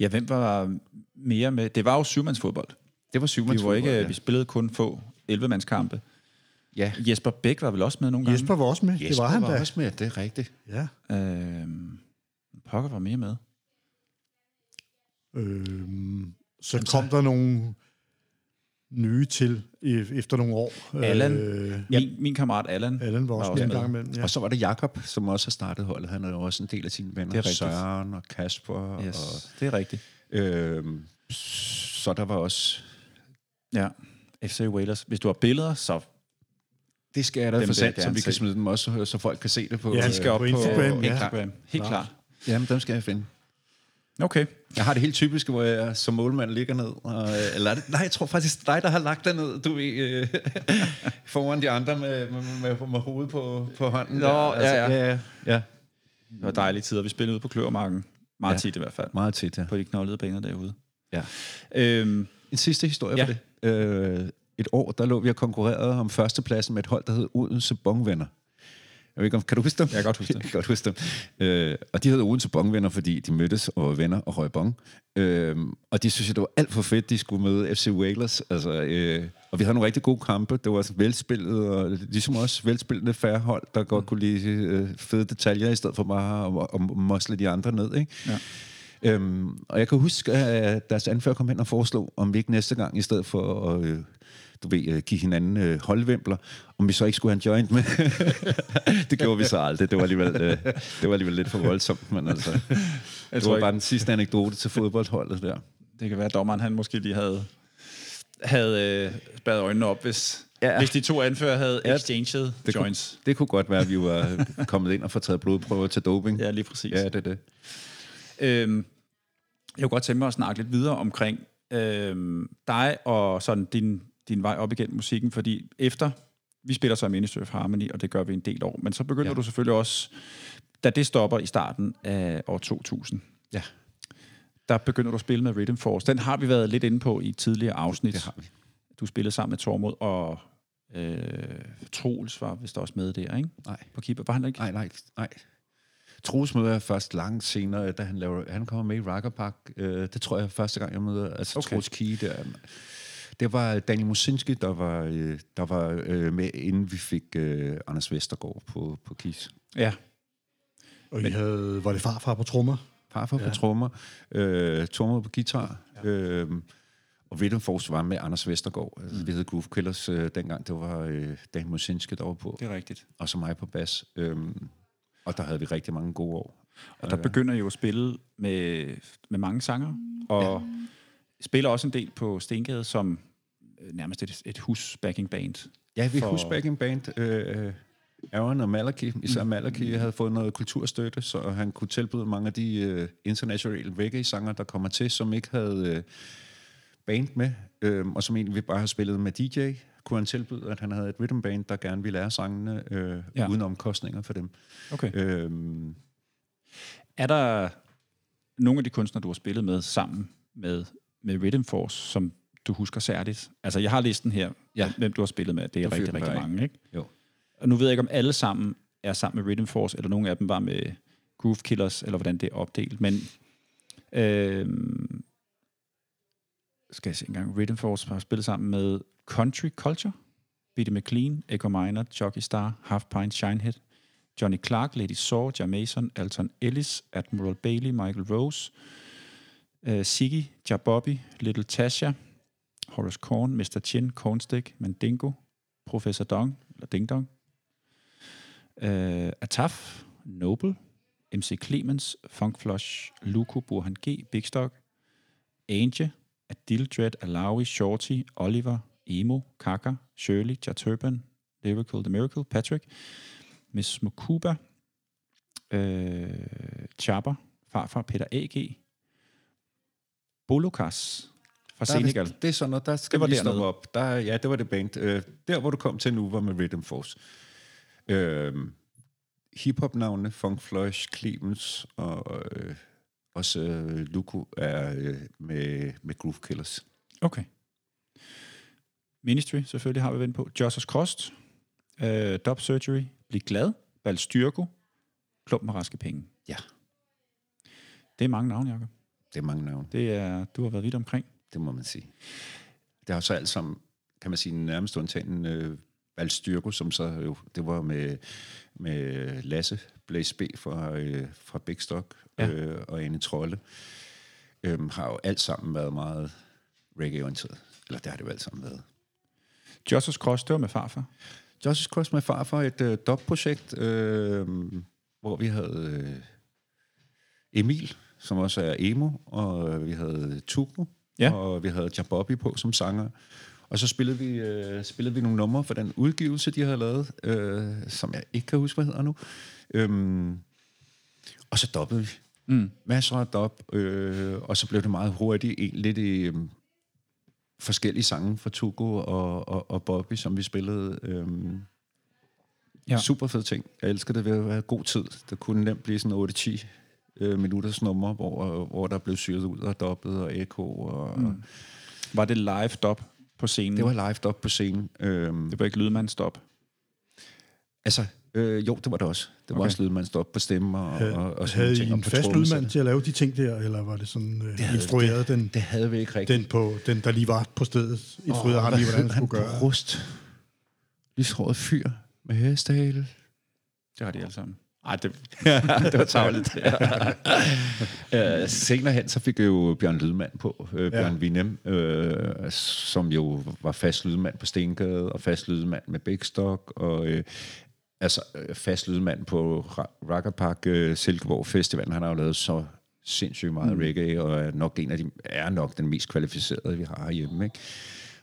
ja. Hvem var mere med? Det var jo syvmandsfodbold. Det var Vi, syvmands var ikke, ja. vi spillede kun få 11-mandskampe. Ja. Jesper Bæk var vel også med nogle gange? Jesper var også med. Jesper det var han var da. også med, det er rigtigt. Ja. Øhm, Pokker var mere med. Øhm, så kom der nogle nye til e- efter nogle år. Allan. Øh, Min, min kammerat Allan. Allan var også, Var med også en med. gang imellem. Ja. Og så var det Jakob, som også har startet holdet. Han er jo også en del af sine venner. Det er rigtigt. Søren og Kasper. Yes, Og, det er rigtigt. øhm, så der var også... Ja. FC Whalers. Hvis du har billeder, så Det skal jeg da Dem jeg sendt, så vi kan smide dem også, så folk kan se det på... Ja, de skal op på på Instagram, Instagram. ja. Instagram. Helt Klart. klart. Jamen, dem skal jeg finde. Okay. Jeg har det helt typiske, hvor jeg som målmand ligger ned. Og, øh, eller er det, nej, jeg tror faktisk, det er dig, der har lagt dig ned, du ved, øh, foran de andre med, med, med, med hovedet på, på hånden. Nå, der. Altså, ja, ja. ja. ja. Det var dejlige tider. Vi spillede ude på Kløvermarken. Meget Ja. tit i hvert fald. Meget tit, ja. På de knoldede baner derude. ja. Øhm, En sidste historie ja. for det. Øh, et år, der lå vi og konkurrerede om førstepladsen med et hold, der hed Odense Bongvenner. Jeg ved ikke, om, kan du huske dem? Jeg kan godt huske dem. Jeg kan godt huske dem. Øh, og de hed Odense Bongvenner, fordi de mødtes og var venner og røg bong. Øh, og de synes, jeg, det var alt for fedt, de skulle møde FC Whalers. Altså, øh, og vi havde nogle rigtig gode kampe. Det var velspillet, og ligesom også velspillende færre hold, der godt kunne lide øh, fede detaljer, i stedet for bare at, at mosle de andre ned. Ikke? Ja. Øhm, og jeg kan huske, at deres anfører kom hen og foreslog, om vi ikke næste gang, i stedet for at øh, du ved, øh, give hinanden øh, holdvimpler, om vi så ikke skulle have en joint med. det gjorde vi så aldrig. Det var alligevel, øh, det var alligevel lidt for voldsomt, men altså, jeg det var ikke, bare den sidste anekdote til fodboldholdet der. det kan være, at dommeren han måske lige havde, havde øh, spadet øjnene op, hvis, ja. Hvis de to anfører havde Ja, exchanged Det kunne, joints. det kunne godt være, at vi var kommet ind og fået taget blodprøver til doping. Ja, lige præcis. ja det er det. Øhm, jeg kunne godt tænke mig at snakke lidt videre omkring øhm, dig og sådan din, din vej op igennem musikken, fordi efter, vi spiller så Ministry of Harmony, og det gør vi en del år, men så begynder ja. Du selvfølgelig også, da det stopper i starten af år 2000, Ja, der begynder du at spille med Rhythm Force. Den har vi været lidt inde på i tidligere afsnit. det har vi. Du spillede sammen med Tormod, og øh, Troels var vist også med der, ikke? Nej. På keeper. Var han ikke? Nej, nej, nej. Troels møder jeg først langt senere, da han, laver, han kommer med i Rocker Park. Øh, det tror jeg første gang, jeg møder altså Okay. Troels Kie der. Det var Daniel Musinski, der var, øh, der var øh, med, inden vi fik øh, Anders Vestergaard på, på KIS. Ja. Og I havde, var det farfar på trommer? Farfar ja. på trommer, øh, Tormod på guitar, ja. øh, og Rhythm Force var med Anders Vestergaard. Mm. Vi hed Groove Killers øh, dengang, det var øh, Daniel Musinski, der var på, Det er rigtigt. og så mig på bas. Øh, og der havde vi rigtig mange gode år. Og der begynder I jo at spille med, med mange sanger, og ja. spiller også en del på Stengade som øh, nærmest et, et hus-backing band. Ja, vi for- for... husker backing band. Øh, Aaron og Malaki, især Malaki, havde fået noget kulturstøtte, så han kunne tilbyde mange af de øh, internationale reggae-sanger, der kommer til, som ikke havde øh, band med, øh, og som egentlig bare har spillet med DJ, kunne han tilbyde, at han havde et rhythm band, der gerne ville lære sangene, øh, Ja. uden omkostninger for dem. Okay. Øhm, Er der nogle af de kunstnere, du har spillet med sammen med, med Rhythm Force, som du husker særligt? Altså, jeg har listen her, Ja. hvem du har spillet med. Det er Du rigtig, rigtig mange, ikke? Jo. Og nu ved jeg ikke, om alle sammen er sammen med Rhythm Force, eller nogle af dem var med Groove Killers, eller hvordan det er opdelt. Men øh, skal jeg se engang. Rhythm Force har spillet sammen med Country Culture, Biddy McLean, Echo Minor, Jockey Star, Half Pint, Shinehead, Johnny Clark, Lady Saw, Jamason, Alton Ellis, Admiral Bailey, Michael Rose, uh, Siggy, Jabobby, Little Tasha, Horace Korn, Mr. Chin, Kornstik, Mandingo, Professor Dong, eller Ding Dong, uh, Ataf, Noble, MC Clemens, Funk Flush, Luko, Burhan G, Big Stock, Ange, Adil Dread, Alawi, Shorty, Oliver, Emo, Kaka, Shirley, Jaturban, Lyrical The Miracle, Patrick, Miss Mokuba, øh, Chaba, farfar Peter A.G., Bolokas fra der er Senegal. Det er sådan noget, der skal Det var vi dernede. op. Der, ja, det var det band. Øh, der, hvor du kom til nu, var med Rhythm Force. Øh, Hip-hop-navnene, Funk Flush, Clemens og øh, også øh, Luko er øh, med, med Groove Killers. Okay. Ministry, selvfølgelig har vi vendt på. Jossers Cross, øh, Dub Surgery, Bliv Glad, Balstyrko, Klump med raske penge. Ja. Det er mange navne, Jacob. Det er mange navne, Det er, du har været vidt omkring. Det må man sige. Det har så alt sammen, kan man sige, nærmest undtagen øh, Valstyrko, som så jo, det var med, med Lasse Blaze B fra, øh, fra Big Stock Ja. øh, og Anne Trolle, øh, har jo alt sammen været meget reggae-orienteret. Eller det har det jo alt sammen været. Jossers Cross, det var med farfar. Justice Cross med far for et øh, dub-projekt, øh, hvor vi havde øh, Emil, som også er emo, og øh, vi havde Tuko, Ja. og vi havde Jabobby på som sanger. Og så spillede vi, øh, spillede vi nogle numre for den udgivelse, de havde lavet, øh, som jeg ikke kan huske, hvad hedder nu. Øhm, og så dobbede vi. Mm. Masser af dub, øh, og så blev det meget hurtigt en, lidt i øh, forskellige sange fra Tuko og, og, og Bobby, som vi spillede. Øh, ja. Super fed ting. Jeg elsker det ved at være god tid. Det kunne nemt blive sådan 8-10 øh, minutters nummer, hvor, hvor der blev syret ud og dobbet og ekko. Og, mm. Var det live dub på scenen? Det var live op på scenen. Øhm, det var ikke lydmandsstop. altså, øh, jo, det var det også. Det var Okay. også lydmand stop på stemmer og, Havde, og, og sådan havde nogle I ting. en fast lydmand til at lave de ting der, eller var det sådan øh, havde- instrueret den, Det havde vi ikke rigtigt. den, på, den, der lige var på stedet? Instruerede ham i, hvordan han skulle gøre? Rust. Lyshåret fyr med hestehale. Det har de alle sammen. Ej, det, det var tavligt. uh, senere hen, så fik jeg jo Bjørn Lydmand på. Uh, Bjørn ja. Vinem, uh, som jo var fast lydmand på Stengade, og fast lydmand med Big Stock, og uh, altså øh, fast lydmand på Ra- Rocker Park uh, Silkeborg Festival. Han har jo lavet så sindssygt meget mm. reggae, og er nok en af de, er nok den mest kvalificerede, vi har herhjemme. Ikke?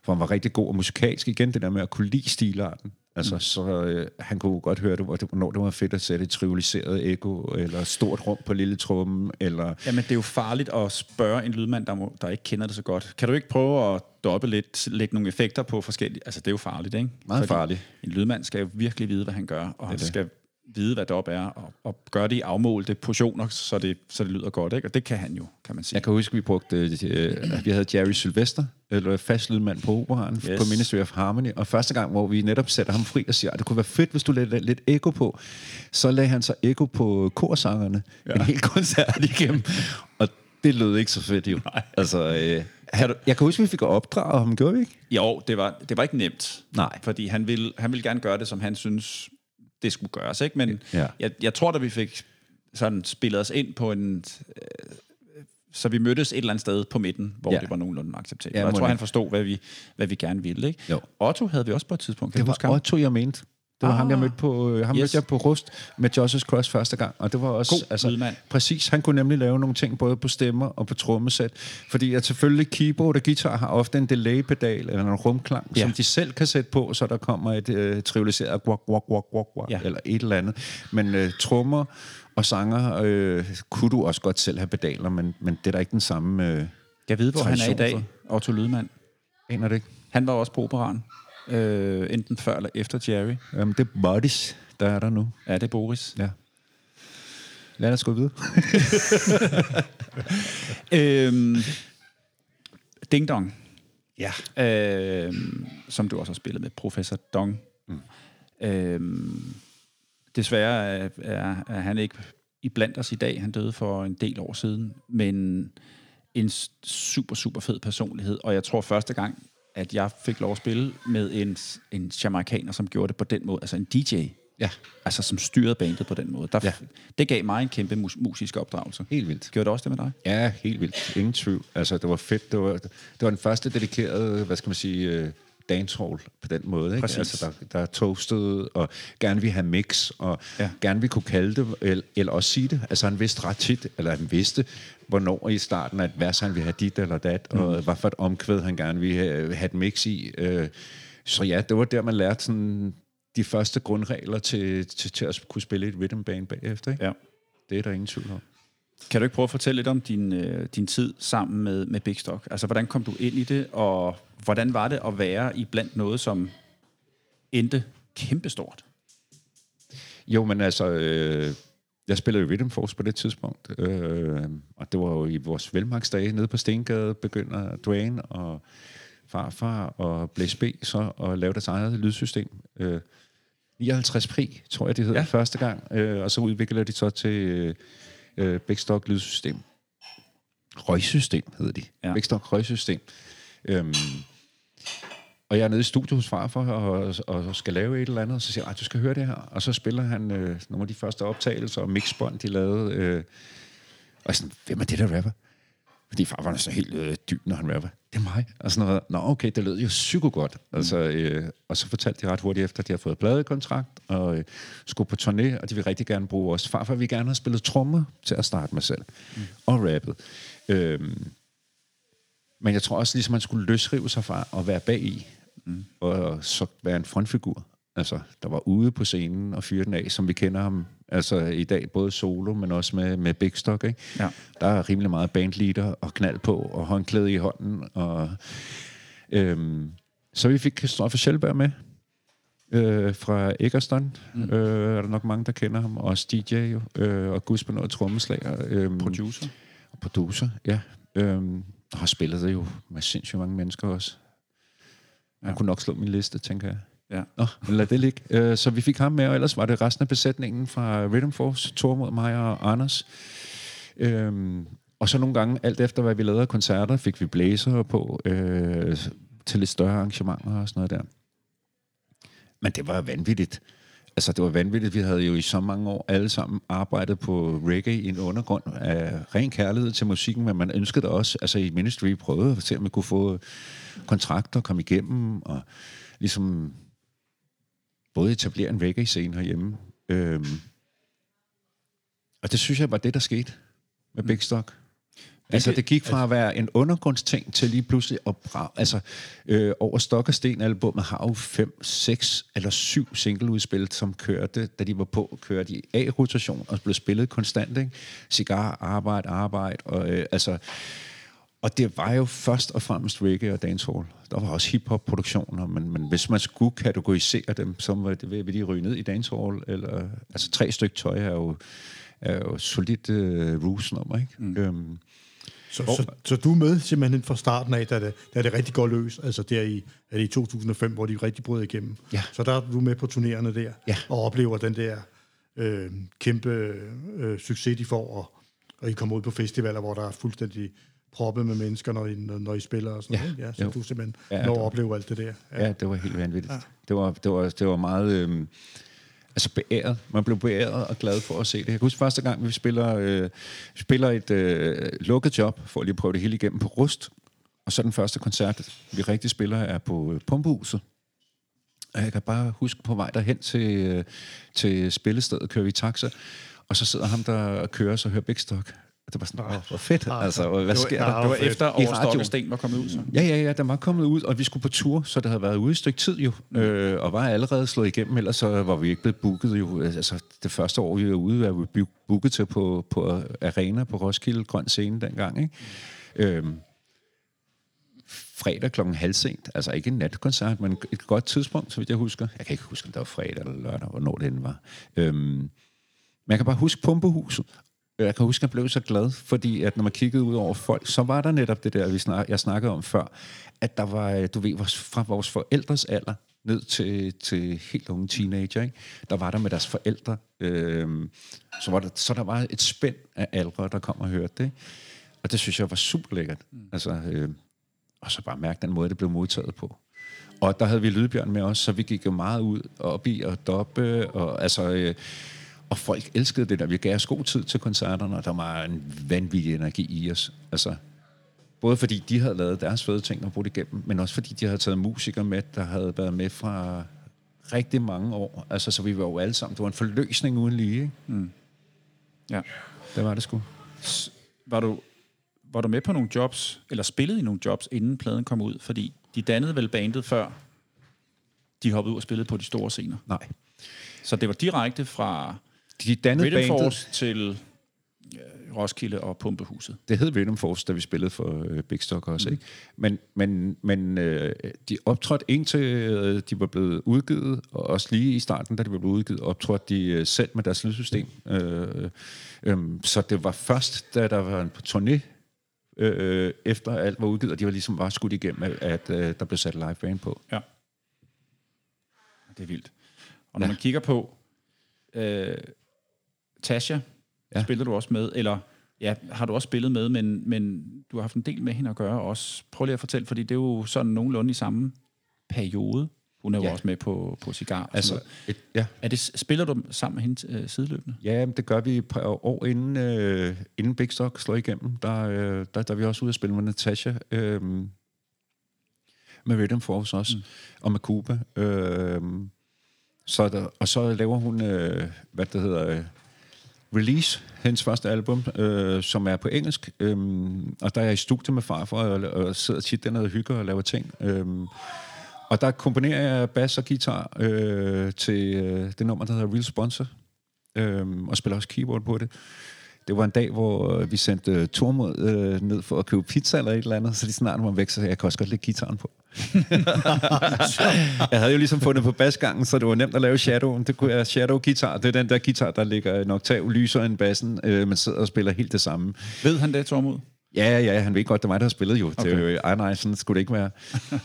For han var rigtig god og musikalsk. Igen det der med at kunne lide stilarten. Altså, mm. så øh, han kunne godt høre, det, hvor det, hvornår det var fedt at sætte et trivialiseret ekko, eller stort rum på lille trummen, eller... Jamen, det er jo farligt at spørge en lydmand, der, må, der ikke kender det så godt. Kan du ikke prøve at doppe lidt, lægge nogle effekter på forskellige... Altså, det er jo farligt, ikke? Meget farligt. En lydmand skal jo virkelig vide, hvad han gør, og han skal vide, hvad dop er, og, og gøre det i afmålte portioner, så det, så det lyder godt, ikke? Og det kan han jo, kan man sige. Jeg kan huske, vi brugte... Øh, vi havde Jerry Sylvester, eller fast lydmand på operan, Yes. yes. på Ministry of Harmony, og første gang, hvor vi netop sætter ham fri og siger, at det kunne være fedt, hvis du lagde lidt ekko på, så lagde han så ekko på korsangerne ja. en hel koncert igennem, og det lød ikke så fedt jo. Nej. Altså, øh, han, jeg kan huske, vi fik opdraget ham, gjorde vi ikke? Jo, det var, det var ikke nemt. Nej. Fordi han ville, han ville gerne gøre det, som han synes, det skulle gøres. Ikke? Men Ja. jeg, jeg tror, da vi fik sådan spillet os ind på en... Øh, så vi mødtes et eller andet sted på midten, hvor ja. Det var nogenlunde acceptabelt. Ja, jeg tror, han forstod, hvad vi, hvad vi gerne ville. Ikke? Jo. Otto havde vi også på et tidspunkt. Kan Det huske var ham? Otto, jeg mente. Det var ah. ham, jeg mødte på, øh, ham Yes. mødte jeg på Rust med Josh's Cross første gang. Og det var også... God lydmand. Præcis, han kunne nemlig lave nogle ting både på stemmer og på trommesæt. Fordi at selvfølgelig keyboard og guitar har ofte en delay-pedal eller en rumklang, Ja. som de selv kan sætte på, så der kommer et øh, trivialiseret guak, guak, guak, guak, guak, Ja. eller et eller andet. Men øh, trommer og sanger øh, kunne du også godt selv have pedaler, men, men det er da ikke den samme... Øh, Jeg ved, hvor han er i dag. Otto Lydmand. aner det ikke? Han var også på operan. Øh, enten før eller efter Jerry. Jamen, det er Buddies, der er der nu. Ja, det er Boris. Ja. Lad os gå videre. Øhm, Ding Dong, ja. øhm, som du også har spillet med, Professor Dong. Mm. Øhm, desværre er, er, er han ikke i blandt os i dag. Han døde for en del år siden, men en super, super fed personlighed. Og jeg tror første gang, at jeg fik lov at spille med en, en jamaikaner, som gjorde det på den måde, altså en DJ, Ja, altså som styrede bandet på den måde. Der, Ja. Det gav mig en kæmpe mus- musisk opdragelse. helt vildt. Gjorde det også det med dig? Ja, helt vildt. Ingen tvivl. Altså, det var fedt. Det var, det var den første dedikerede, hvad skal man sige, uh, dancehall på den måde. Ikke? Præcis. Altså, der, der toastede, og gerne vi have mix, og Ja. gerne vi kunne kalde det, eller, eller også sige det. Altså, han vidste ret tit, eller han vidste, hvornår i starten, at vers han ville have dit eller dat, mm. og hvad for et omkvæd han gerne ville have, have et mix i. Uh, så ja, det var der, man lærte sådan de første grundregler til, til, til at kunne spille et rhythm band bagefter. Ikke? Ja. Det er der ingen tvivl om. Kan du ikke prøve at fortælle lidt om din, øh, din tid sammen med, med Big Stock? Altså, hvordan kom du ind i det, og hvordan var det at være i blandt noget, som endte kæmpestort? Jo, men altså, øh, jeg spillede i Rhythm Force på det tidspunkt, øh, og det var jo i vores velmarksdage nede på Stengade, begynder Dwayne og farfar og Blaze B så at lave deres eget lydsystem. Øh, 59 Pri, tror jeg, det hed ja. første gang, øh, og så udviklede de så til øh, øh, Big Stock lydsystem. Røgsystem hedder de. Ja. Ja. Big Stock røgsystem. Øhm, og jeg er nede i studiet hos farfar og, og skal lave et eller andet, og så siger jeg, "Ej, du skal høre det her. Og så spiller han øh, nogle af de første optagelser og mixbånd, de lavede. Øh, og jeg sådan, hvem er det, der rapper? Fordi farfar er sådan helt øh, dyb, når han rapper. Det er mig. Og sådan noget. Nå, okay, det lød jo psyko godt. Altså, øh, og så fortalte de ret hurtigt efter, at de har fået pladekontrakt og øh, skulle på turné, og de vil rigtig gerne bruge os. Farfar vil gerne have spillet trommer til at starte med selv. Mm. Og rappet. Øhm, men jeg tror også, ligesom man skulle løsrive sig fra at være bag i, mm. og så være en frontfigur. Altså, der var ude på scenen og fyre den af, som vi kender ham altså i dag, både solo, men også med, med Big Stock. Ikke? Ja. Der er rimelig meget bandleader og knald på, og håndklæde i hånden. Og, øhm, så vi fik Christoffer Sjælberg med øh, fra Eggerston. Mm. Øh, er der nok mange, der kender ham. Også DJ jo, øh, og Gus på noget trommeslager. Øh, Producer? og producer, ja. Og har spillet det jo med sindssygt mange mennesker også. Han Ja. kunne nok slå min liste, tænker jeg. Ja. Nå, men lad det ligge. Øh, så vi fik ham med, og ellers var det resten af besætningen fra Rhythm Force, Tor mod mig og Anders. Øhm, og så nogle gange, alt efter hvad vi lavede af koncerter, fik vi blæser på øh, til lidt større arrangementer og sådan noget der. Men det var vanvittigt. Altså, det var vanvittigt. Vi havde jo i så mange år alle sammen arbejdet på reggae i en undergrund af ren kærlighed til musikken, men man ønskede det også. Altså, i Ministry prøvede at se, om vi kunne få kontrakter, komme igennem, og ligesom både etablere en reggae-scene herhjemme. Øhm, og det synes jeg var det, der skete med Big Stock. Altså, det gik fra at være en undergrundsting til lige pludselig at bra- altså, øh, over Stok og Sten albumet har jo fem, seks eller syv singleudspil, som kørte, da de var på, kørte i A-rotation og blev spillet konstant, ikke? Cigar, arbejde, arbejde, og øh, altså... Og det var jo først og fremmest reggae og dancehall. Der var også hiphop-produktioner, men, men hvis man skulle kategorisere dem, så var det, vil de ryge ned i dancehall. Eller, altså tre stykker tøj er jo, er jo solidt uh, ruse-nummer, ikke? Mm. Øhm, Så, så, så du er med simpelthen fra starten af, da det, da det rigtig går løs, altså der i, er det i 2005, hvor de rigtig brød igennem. Ja. Så der er du med på turnerende der, Ja. og oplever den der øh, kæmpe øh, succes, de får, og, og I kommer ud på festivaler, hvor der er fuldstændig proppet med mennesker, når I, når, I spiller og sådan Ja. noget. Ja, så Jo. du simpelthen Ja, ja, når at opleve alt det der. Ja, det var helt vanvittigt. Ja. Det, var, det, var, det var meget... Øhm, altså beæret. Man blev beæret og glad for at se det. Jeg kan huske første gang, vi spiller, øh, spiller et øh, lukket job, for at lige prøve det hele igennem på Rust. Og så den første koncert, vi rigtig spiller, er på øh, Pumpehuset. Og jeg kan bare huske på vej derhen til, øh, til spillestedet, kører vi i taxa, og så sidder ham, der kører, så hører Big Stock. Og det var sådan, åh, hvor fedt. Altså, og hvad sker ja, der? Det var efter Over og Sten var kommet ud, så. Ja, ja, ja, den var kommet ud, og vi skulle på tur, så det havde været ude et stykke tid jo, øh, og var allerede slået igennem, ellers så var vi ikke blevet booket jo. Altså, det første år, vi var ude, var vi booket til på, på Arena på Roskilde, Grøn Scene dengang, ikke? Øhm, fredag klokken halv sent. Altså ikke en natkoncert, men et godt tidspunkt, så vidt jeg husker. Jeg kan ikke huske, om det var fredag eller lørdag, hvornår det end var. Øhm, men jeg kan bare huske Pumpehuset. Jeg kan huske, at jeg blev så glad, fordi at når man kiggede ud over folk, så var der netop det der, vi snak, jeg snakkede om før, at der var, du ved, vores- fra vores forældres alder ned til, til helt unge teenager, ikke? der var der med deres forældre. Øhm, så, var der, så der var et spænd af aldre, der kom og hørte det. Og det synes jeg var super lækkert. Mm. Altså, øh, og så bare mærke den måde, det blev modtaget på. Og der havde vi Lydbjørn med os, så vi gik jo meget ud og op i og doppe, og altså... Øh, og folk elskede det der. Vi gav os god tid til koncerterne, og der var en vanvittig energi i os. Altså, både fordi de havde lavet deres fede ting og brugt igennem, men også fordi de havde taget musikere med, der havde været med fra rigtig mange år. Altså, så vi var jo alle sammen. Det var en forløsning uden lige, ikke? Ja. Det var det sgu. Var du, var du med på nogle jobs, eller spillede i nogle jobs, inden pladen kom ud? Fordi de dannede vel bandet før, de hoppede ud og spillede på de store scener. Nej. Så det var direkte fra De dannede bandet, til Roskilde og Pumpehuset. det hed Rhythm Force, da vi spillede for øh, Big Stock også, ikke? Men, men, men øh, de optrådte indtil øh, de var blevet udgivet, og også lige i starten, da de var blevet udgivet, optrådte de øh, selv med deres lydsystem. Øh, øh, så det var først, da der var en turné, øh, efter alt var udgivet, og de var ligesom bare skudt igennem, at, at øh, der blev sat live band på. Ja. Det er vildt. Og når ja. man kigger på øh, Tasha, ja. Spiller du også med, eller ja, har du også spillet med, men, men du har haft en del med hende at gøre også. Prøv lige at fortælle, fordi det er jo sådan nogenlunde i samme periode. Hun er jo ja. Ja. også med på, på Cigar. Altså, et, ja. er det, spiller du sammen med hende øh, sideløbende? Ja, det gør vi et par år inden, øh, inden Big Stock slår igennem. Der, øh, der, der er vi også ude at spille med Natasha. Øh, med Rhythm Force også. Mm. Og med Cuba. Øh, så der, og så laver hun, øh, hvad det hedder, øh, Release, hendes første album, øh, som er på engelsk. Øh, og der er jeg i studiet med farfar, og, og sidder tit dernede og hygger og laver ting. Øh, og der komponerer jeg bass og guitar øh, til øh, det nummer, der hedder Real Sponsor Øh, og spiller også keyboard på det. Det var en dag, hvor øh, vi sendte øh, Tormod øh, ned for at købe pizza eller et eller andet, så de snart var væk, så jeg kan også godt lægge gitaren på. jeg havde jo ligesom fundet på basgangen, så det var nemt at lave shadow. Det kunne jeg shadow guitar. Det er den der guitar, der ligger en oktav lysere end bassen. Øh, man sidder og spiller helt det samme. Ved han det, Tormod? Ja, ja, han ved godt, det var mig, der har spillet jo. Okay. Det jo, ej, nej, sådan skulle det ikke være.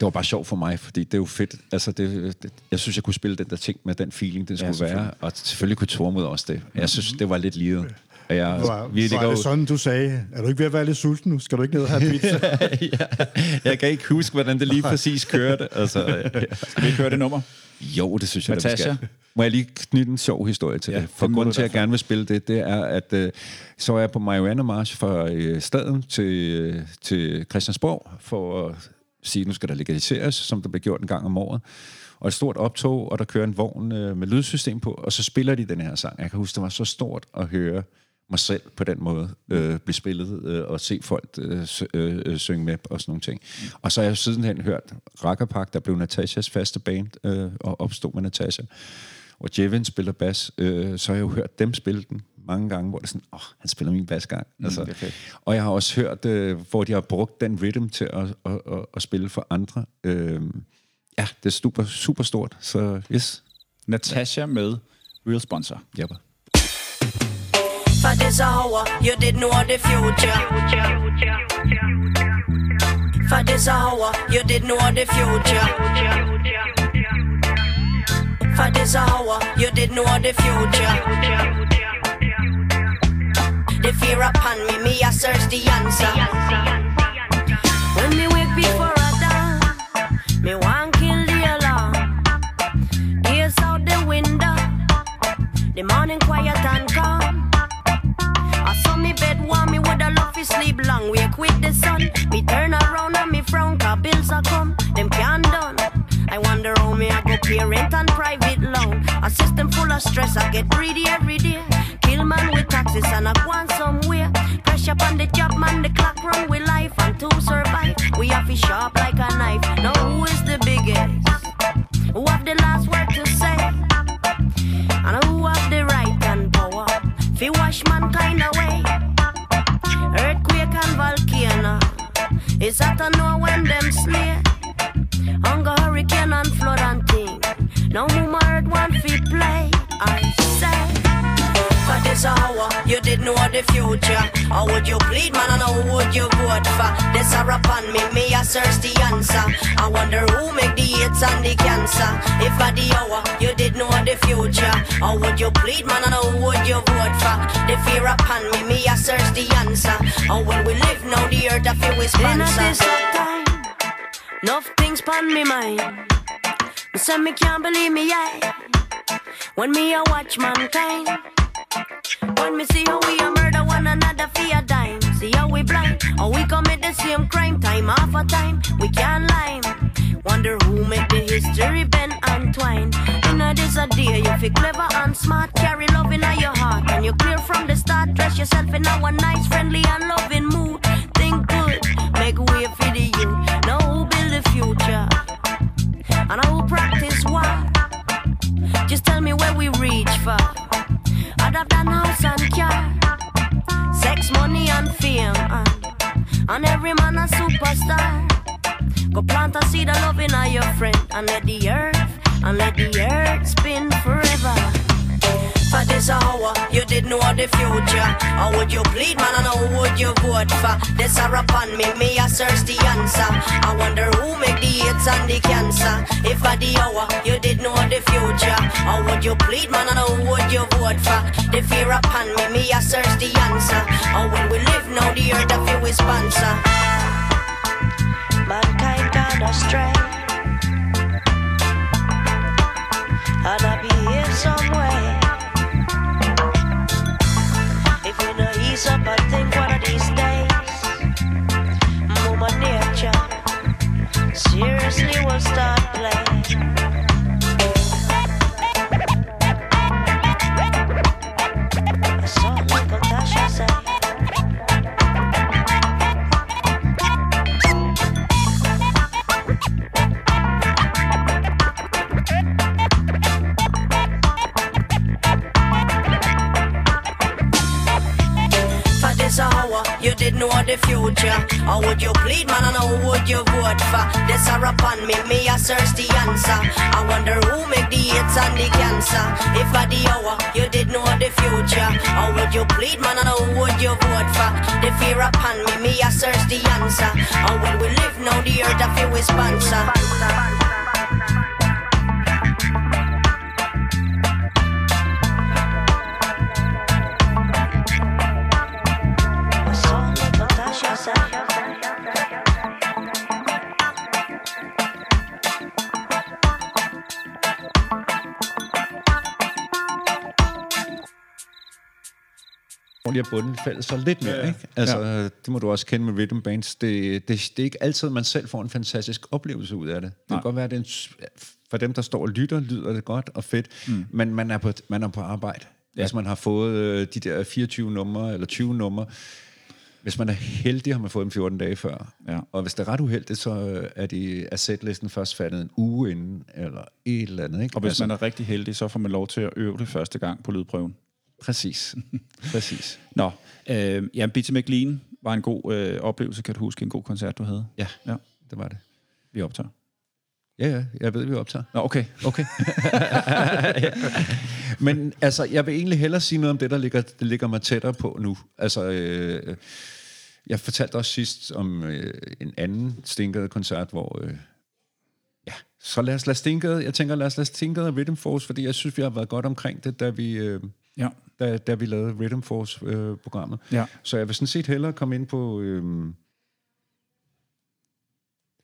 Det var bare sjovt for mig, fordi det er jo fedt. Altså, det, det, jeg synes, jeg kunne spille den der ting med den feeling, Ja, skulle ja, være. Og selvfølgelig kunne Tormod også det. Jeg synes, det var lidt livet. Og jeg, Var, vi var det sådan, du sagde, er du ikke ved at være lidt sulten nu? Skal du ikke ned og have pizza? jeg kan ikke huske, hvordan det lige præcis kørte. Altså, ja. Skal vi ikke høre det nummer? Jo, det synes jeg, Natasha? skal. Må jeg lige knytte en sjov historie til Ja, ja, det? For grunden til, at jeg gerne vil spille det, det er, at øh, så er jeg på Marihuana March fra øh, staden til, øh, til Christiansborg for at sige, at nu skal der legaliseres, som der bliver gjort en gang om året. Og et stort optog, og der kører en vogn øh, med lydsystem på, og så spiller de den her sang. Jeg kan huske, det var så stort at høre mig selv på den måde øh, blive spillet, øh, og se folk øh, øh, øh, synge med og sådan nogle ting. Og så har jeg sidenhen hørt Rackerpark, der blev Natashas faste band, øh, og opstod med Natasha. Og Jevin spiller bas, øh, så har jeg jo hørt dem spille den mange gange, hvor det er sådan, åh, oh, han spiller min basgang. Mm, altså, er fedt. og jeg har også hørt, øh, hvor de har brugt den rhythm til at, at, at, at spille for andre. Øh, ja, det er super, super stort, så yes. Natasha med Real Sponsor. Jabba. For this hour, you did know the future. For this hour, you did know the future. For this hour, you did know the future. The fear upon me, me I search the answer. When me wake before I dawn, me want kill the alarm. Gaze out the window, the morning quiet and calm. I saw me bed warm, me woulda love to sleep long. Wake with the sun, me turn around and me frown, cause bills are come, them can't me I go pay rent and private loan. A system full of stress, I get greedy every day. Kill man with taxes and I want somewhere. Pressure upon the job, man, the clock run with life and to survive. We have to sharp like a knife. Now who is the biggest? Who have the last word to say? And who have the right and power? Fi wash mankind away. The future. How would you plead, man, and how would you vote for? This are upon me, me I search the answer. I wonder who make the hits and the cancer. If at the hour, you did know the future. How would you plead, man, and how would you vote for? The fear upon me, me I search the answer. How will we live now, the earth of you is In a this sponsor. time, enough things pon me mind. Me say me can't believe me eye when me a watch mankind. When me see how we a murder one another for a dime. See how we blind, how we commit the same crime time after time. We can't lie. Wonder who make the history bend and twine. In a this a day, you feel clever and smart. Carry love in your heart, and you clear from the start. Dress yourself in one nice, friendly and loving mood. Think good, make way for the youth. Now who build the future, and I will practice what. Just tell me where we reach for. Other than house and car, sex, money and fame, and, and every man a superstar. Go plant a seed of love in your friend, and let the earth, and let the earth spin forever. For this hour, you didn't know the future. How would you plead, man, and how would you vote for? This are upon me, me I search the answer. I wonder who make the hits and the cancer. If at the hour, you didn't know the future. How would you plead, man, and how would you vote for? The fear upon me, me I search the answer. How will we live now, the earth of you is sponsor? Mankind gone astray, and I be I think one of these days, Mama Nature seriously will start playing. Hour, you didn't know the future. How would you plead, man, and how would you vote for? This are upon me, me I search the answer. I wonder who make the hits and the cancer. If at the hour, you didn't know the future. How would you plead, man, and how would you vote for? The fear upon me, me I search the answer. How will we live now, the earth you is sponsor? Lige at bunden falder så lidt mere, ja, ikke? Altså, ja. det må du også kende med rhythm bands. Det, det, det er ikke altid, man selv får en fantastisk oplevelse ud af det. Det Nej. kan godt være, at det en, for dem, der står og lytter, lyder det godt og fedt, mm. men man er på, man er på arbejde. Ja. Hvis man har fået øh, de der 24 numre eller 20 numre, hvis man er heldig, har man fået dem 14 dage før. Ja. Og hvis det er ret uheldigt, så øh, er, de, er setlisten først fattet en uge inden, eller et eller andet. Ikke? Og hvis man er rigtig heldig, så får man lov til at øve det første gang på lydprøven. Præcis. Præcis. Nå, øh, ja, Bitte McLean var en god øh, oplevelse, kan du huske, en god koncert, du havde? Ja, Ja, det var det. vi optager. Ja, ja, jeg ved, vi optager. Nå, okay, okay. Men altså, jeg vil egentlig hellere sige noget om det, der ligger, det ligger mig tættere på nu. Altså, øh, jeg fortalte også sidst om øh, en anden Stinkede koncert, hvor... Øh, ja, så lad os lade Stinkede... Jeg tænker, lad os lade Stinkede og Rhythm Force, fordi jeg synes, vi har været godt omkring det, da vi... Øh, Ja, da, da vi lavede Rhythm Force-programmet. ja. Så jeg vil sådan set hellere komme ind på... Øh,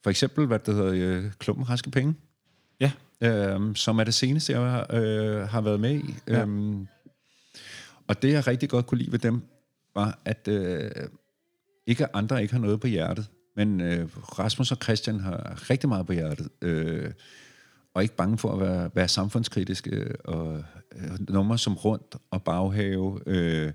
for eksempel, hvad det hedder, øh, Klumpen Raske Penge Ja, øhm, som er det seneste, jeg øh, har været med i. Ja. Øhm, og det, jeg rigtig godt kunne lide ved dem, var, at øh, ikke andre ikke har noget på hjertet, men øh, Rasmus og Christian har rigtig meget på hjertet, øh, og ikke bange for at være, være samfundskritiske, og øh, numre som Rundt og Baghave, øh,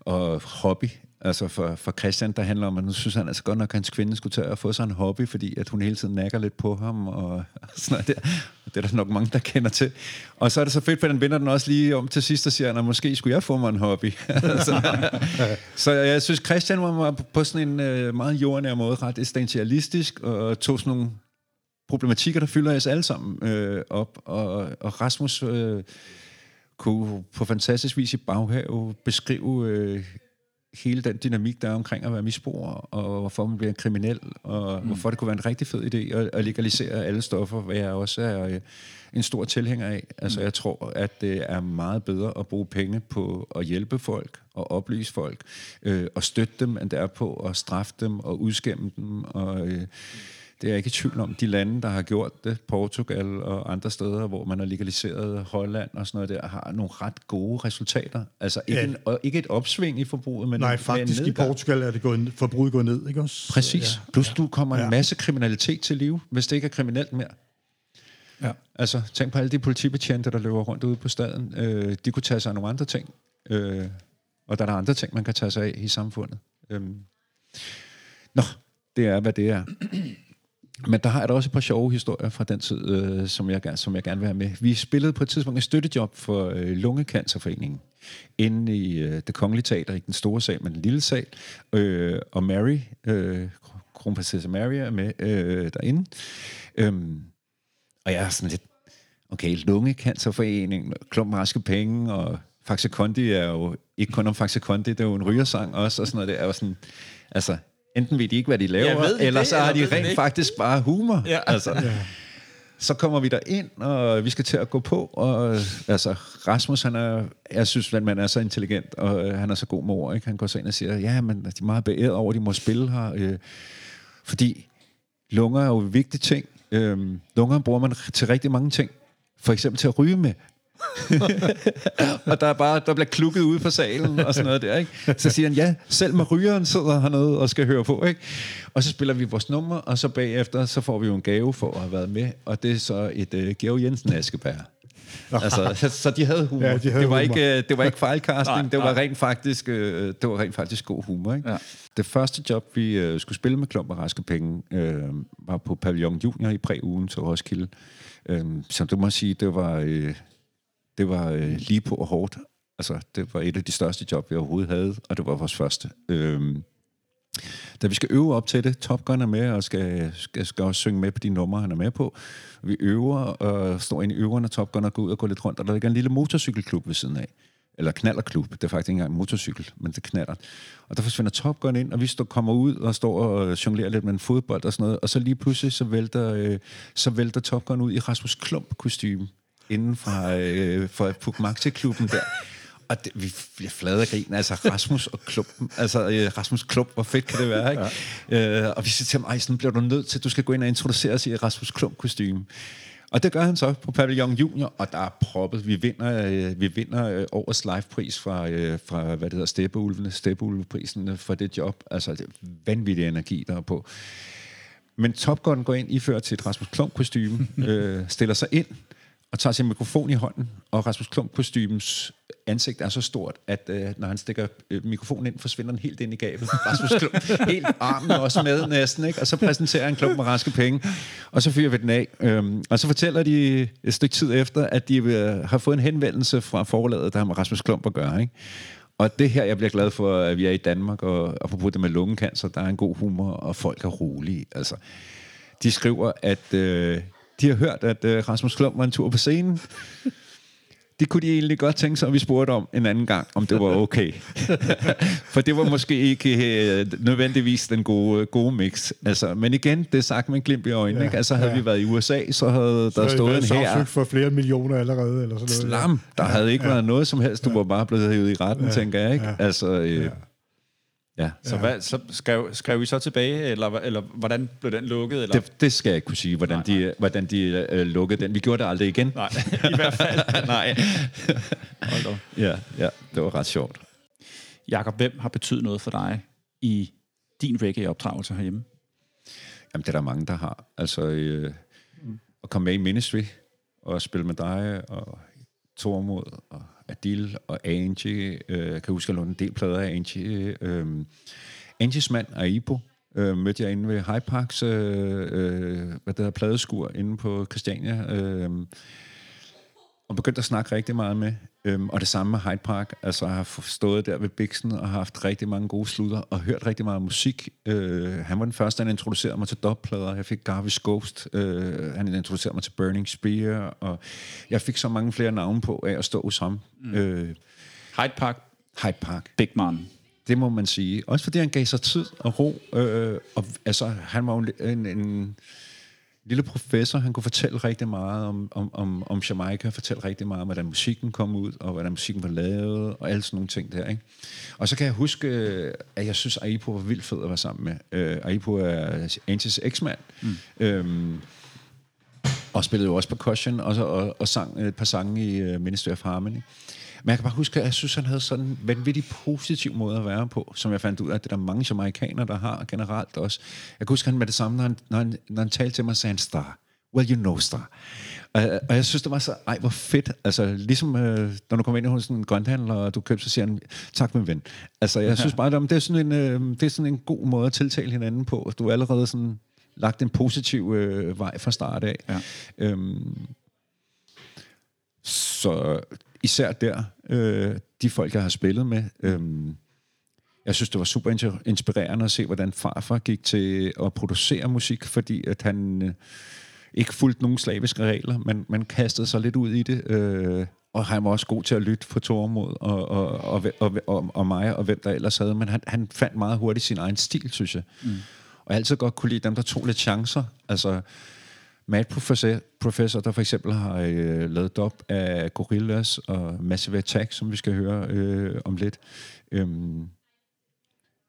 og hobby. Altså for, for Christian, der handler om, at nu synes han altså godt nok, at hans kvinde skulle tage og få sig en hobby, fordi at hun hele tiden nakker lidt på ham, og, og sådan noget der. Det er der nok mange, der kender til. Og så er det så fedt, for den vender den også lige om til sidst og siger, at måske skulle jeg få mig en hobby. så, så jeg synes, Christian var på sådan en øh, meget jordnær måde ret essentialistisk, og tog sådan nogle problematikker, der fylder os alle sammen øh, op. Og, og Rasmus øh, kunne på fantastisk vis i baghave beskrive øh, hele den dynamik, der er omkring at være misbruger, og hvorfor man bliver kriminel, og mm. hvorfor det kunne være en rigtig fed idé at, at legalisere alle stoffer, hvad jeg også er øh, en stor tilhænger af. Altså, mm. jeg tror, at det er meget bedre at bruge penge på at hjælpe folk, og oplyse folk, øh, og støtte dem, end det er på at straffe dem, og udskæmme dem, og... Øh, det er jeg ikke i tvivl om. De lande, der har gjort det, Portugal og andre steder, hvor man har legaliseret Holland og sådan noget der, har nogle ret gode resultater. Altså ikke, ja. en, ikke et opsving i forbruget, men Nej, faktisk en i Portugal er det gået, forbruget gået ned, ikke også? Præcis. Ja. Plus du kommer ja. en masse kriminalitet til liv, hvis det ikke er kriminelt mere. Ja. Altså, tænk på alle de politibetjente, der løber rundt ude på staden. Øh, de kunne tage sig af nogle andre ting. Øh, og der er der andre ting, man kan tage sig af i samfundet. Øh. Nå, det er, hvad det er. Men der har jeg også et par sjove historier fra den tid, øh, som, jeg, som jeg gerne vil have med. Vi spillede på et tidspunkt et støttejob for øh, Lungecancerforeningen inde i øh, det kongelige teater, ikke den store sal, men den lille sal. Øh, og Mary, øh, kronprinsesse Mary er med øh, derinde. Øhm, og jeg er sådan lidt, okay, Lungecancerforeningen, klump raske penge, og Faxe Kondi er jo ikke kun om Faxe Kondi, det er jo en rygersang også, og sådan noget. der. er var sådan, altså, enten ved de ikke, hvad de laver, ja, eller det, så har de rent faktisk bare humor. Ja. Altså. Ja. Så kommer vi der ind, og vi skal til at gå på, og altså, Rasmus, han er, jeg synes, at man er så intelligent, og øh, han er så god mor, ikke? Han går så ind og siger, ja, men de er meget beæret over, at de må spille her, øh, fordi lunger er jo en vigtig ting. Øh, lunger bruger man til rigtig mange ting. For eksempel til at ryge med. og der, er bare, der bliver klukket ude på salen og sådan noget der, ikke? Så siger han, ja, selv med rygeren sidder hernede og skal høre på, ikke? Og så spiller vi vores nummer, og så bagefter, så får vi jo en gave for at have været med, og det er så et uh, Georg Jensen Askebær. altså, så, så de havde humor. Ja, de havde det, var humor. Ikke, det var ikke fejlcasting, nej, det var nej. rent faktisk uh, det var rent faktisk god humor. Ikke? Ja. Det første job, vi uh, skulle spille med Klump og Raske Penge, uh, var på Pavillon Junior i præugen til Roskilde. Uh, så du må sige, det var... Uh, det var øh, lige på og hårdt. Altså, det var et af de største job, vi overhovedet havde, og det var vores første. Øhm, da vi skal øve op til det, Top Gun er med, og skal, skal, skal også synge med på de numre, han er med på. Vi øver, og står ind i øverne, Top Gun og går ud og går lidt rundt, og der ligger en lille motorcykelklub ved siden af. Eller knallerklub, det er faktisk ikke engang en motorcykel, men det knaller. Og der forsvinder Top Gun ind, og vi står, kommer ud og står og øh, jonglerer lidt med en fodbold og sådan noget, og så lige pludselig, så vælter, øh, så vælter Top Gun ud i Rasmus Klump kostume inden fra, øh, fra Pugmakte-klubben der. Og det, vi bliver flade af grin. Altså Rasmus og klubben. Altså øh, Rasmus Klump, hvor fedt kan det være, ikke? Ja. Øh, og vi siger til ham, ej, sådan bliver du nødt til, at du skal gå ind og introducere os i Rasmus Klump-kostyme. Og det gør han så på Pavillon Junior, og der er proppet. Vi vinder, øh, vi vinder øh, årets livepris fra, øh, fra, hvad det hedder, Steppeulvene, Steppeulveprisen for det job. Altså, det er vanvittig energi, der er på. Men Top Gun går ind, iført til et Rasmus Klump-kostyme, øh, stiller sig ind, og tager sin mikrofon i hånden, og Rasmus Klump kostymens ansigt er så stort, at øh, når han stikker øh, mikrofonen ind, forsvinder den helt ind i gabet. Rasmus Klump, helt armen også med næsten, ikke? og så præsenterer han Klump med raske penge, og så fyrer vi den af. Øhm, og så fortæller de et stykke tid efter, at de øh, har fået en henvendelse fra forladet, der har med Rasmus Klump at gøre. Ikke? Og det her, jeg bliver glad for, at vi er i Danmark, og apropos det med lungekancer, der er en god humor, og folk er rolige. Altså, de skriver, at øh, de har hørt, at uh, Rasmus Klum var en tur på scenen. Det kunne de egentlig godt tænke sig, at vi spurgte om en anden gang, om det var okay. For det var måske ikke uh, nødvendigvis den gode, gode mix. Altså, men igen, det er sagt med en glimt i øjnene. Ja, ikke? Altså, havde ja. vi været i USA, så havde så der stået en her... for flere millioner allerede, eller sådan noget. Slam! Der ja, havde ikke ja, været noget som helst. Du ja. var bare blevet hævet i retten, ja, tænker jeg. Ikke? Ja, altså, øh, ja. Ja. Så, hvad, så skrev, skrev I så tilbage, eller, eller hvordan blev den lukket? Eller? Det, det skal jeg ikke kunne sige, hvordan nej, de, nej. Hvordan de uh, lukkede den. Vi gjorde det aldrig igen. Nej, i hvert fald. nej. ja, ja, det var ret sjovt. Jakob, hvem har betydet noget for dig i din reggae-opdragelse herhjemme? Jamen, det er der mange, der har. Altså, øh, mm. at komme med i Ministry, og spille med dig, og Tormod, og Adil og Angie. Øh, jeg kan huske, at jeg en del plader af Angie. Øh, Angies mand, Aibo, øh, mødte jeg inde ved High Parks, øh, øh, hvad det hedder, pladeskur inde på Christiania, øh, og begyndte at snakke rigtig meget med. Øhm, og det samme med Hyde Park. Altså, jeg har stået der ved Bixen og haft rigtig mange gode slutter og hørt rigtig meget musik. Øh, han var den første, der introducerede mig til dubplader. Jeg fik Garvis Ghost. Øh, han introducerede mig til Burning Spear. Og jeg fik så mange flere navne på af at stå hos ham. Mm. Øh, Hyde Park, Hyde Park. Big Man. Det må man sige. Også fordi han gav sig tid og ro. Øh, og altså, han var jo en, en lille professor, han kunne fortælle rigtig meget om, om, om, om Jamaica, fortælle rigtig meget om, hvordan musikken kom ud, og hvordan musikken var lavet, og alle sådan nogle ting der. Ikke? Og så kan jeg huske, at jeg synes, Aipo var vildt fed at være sammen med. Uh, Aipo er Antis eksmand. Mm. Um, og spillede jo også percussion, og, og, og sang et par sange i uh, Ministry of Harmony. Men jeg kan bare huske, at jeg synes, han havde sådan en vanvittig positiv måde at være på, som jeg fandt ud af, at det er der mange amerikanere, der har generelt også. Jeg kan huske, han med det samme, når han, når han, når han talte til mig, sagde han, Star, well, you know, Star. Og, og jeg synes, det var så, ej, hvor fedt. Altså, ligesom øh, når du kommer ind hos en grønthandler, og du køber, så siger han, tak min ven. Altså, jeg synes bare, det er sådan en, øh, det er sådan en god måde at tiltale hinanden på. Du er allerede sådan lagt en positiv øh, vej fra start af. Ja. Øhm, så især der, øh, de folk, jeg har spillet med, øh, jeg synes, det var super inspirerende at se, hvordan farfar gik til at producere musik, fordi at han øh, ikke fulgte nogen slaviske regler, men man kastede sig lidt ud i det, øh, og han var også god til at lytte på Tormod og, og, og, og, og, og mig, og hvem der ellers havde, men han, han fandt meget hurtigt sin egen stil, synes jeg. Mm. Og jeg altid godt kunne lide dem, der tog lidt chancer. Altså, Matt Professor, Professor, der for eksempel har øh, lavet dop af Gorillas og Massive Attack, som vi skal høre øh, om lidt. Øhm,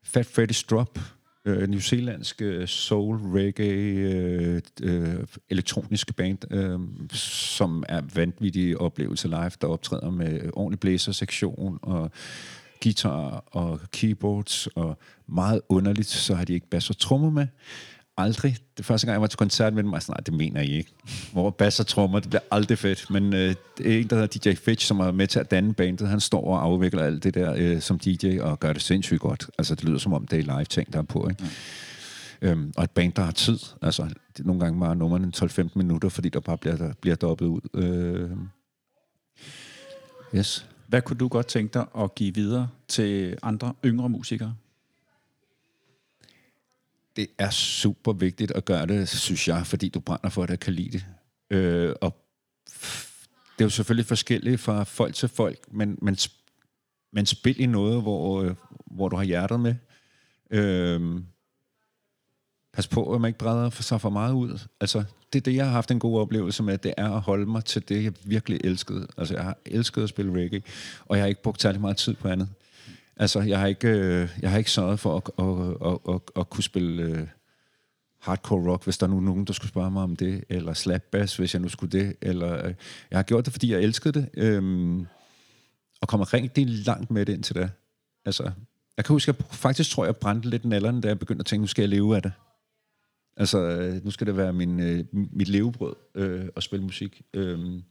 Fat Freddy's Drop, øh, New Zealandsk øh, soul, reggae, øh, øh, elektroniske band, øh, som er vanvittige oplevelser live, der optræder med ordentlig blæsersektion og guitar og keyboards, og meget underligt, så har de ikke bass og trommer med aldrig. Det første gang, jeg var til koncert med dem, var sådan, nej, det mener I ikke. Hvor bass og trommer, det bliver aldrig fedt. Men øh, det er en, der hedder DJ Fitch, som er med til at danne bandet. Han står og afvikler alt det der øh, som DJ, og gør det sindssygt godt. Altså, det lyder som om, det er live-ting, der er på, ikke? Ja. Øhm, og et band, der har tid. Altså, det, nogle gange var nummerne 12-15 minutter, fordi der bare bliver, der bliver dobbet ud. Øh, yes. Hvad kunne du godt tænke dig at give videre til andre yngre musikere? Det er super vigtigt at gøre det, synes jeg, fordi du brænder for det og kan lide det. Øh, og det er jo selvfølgelig forskelligt fra folk til folk, men, men, men spil i noget, hvor, øh, hvor du har hjertet med. Øh, pas på, at man ikke breder sig for meget ud. Altså, det er det, jeg har haft en god oplevelse med, det er at holde mig til det, jeg virkelig elskede. Altså, jeg har elsket at spille reggae, og jeg har ikke brugt særlig meget tid på andet. Altså, jeg har ikke, øh, jeg har ikke sørget for at, at, at, at, at kunne spille øh, hardcore rock, hvis der er nu nogen, der skulle spørge mig om det, eller slap bass, hvis jeg nu skulle det, eller øh, jeg har gjort det, fordi jeg elskede det, øh, og kommer rigtig langt med det indtil da. Altså, jeg kan huske, jeg faktisk tror, jeg brændte lidt nallerne, da jeg begyndte at tænke, nu skal jeg leve af det. Altså, øh, nu skal det være min, øh, mit levebrød øh, at spille musik. Øh.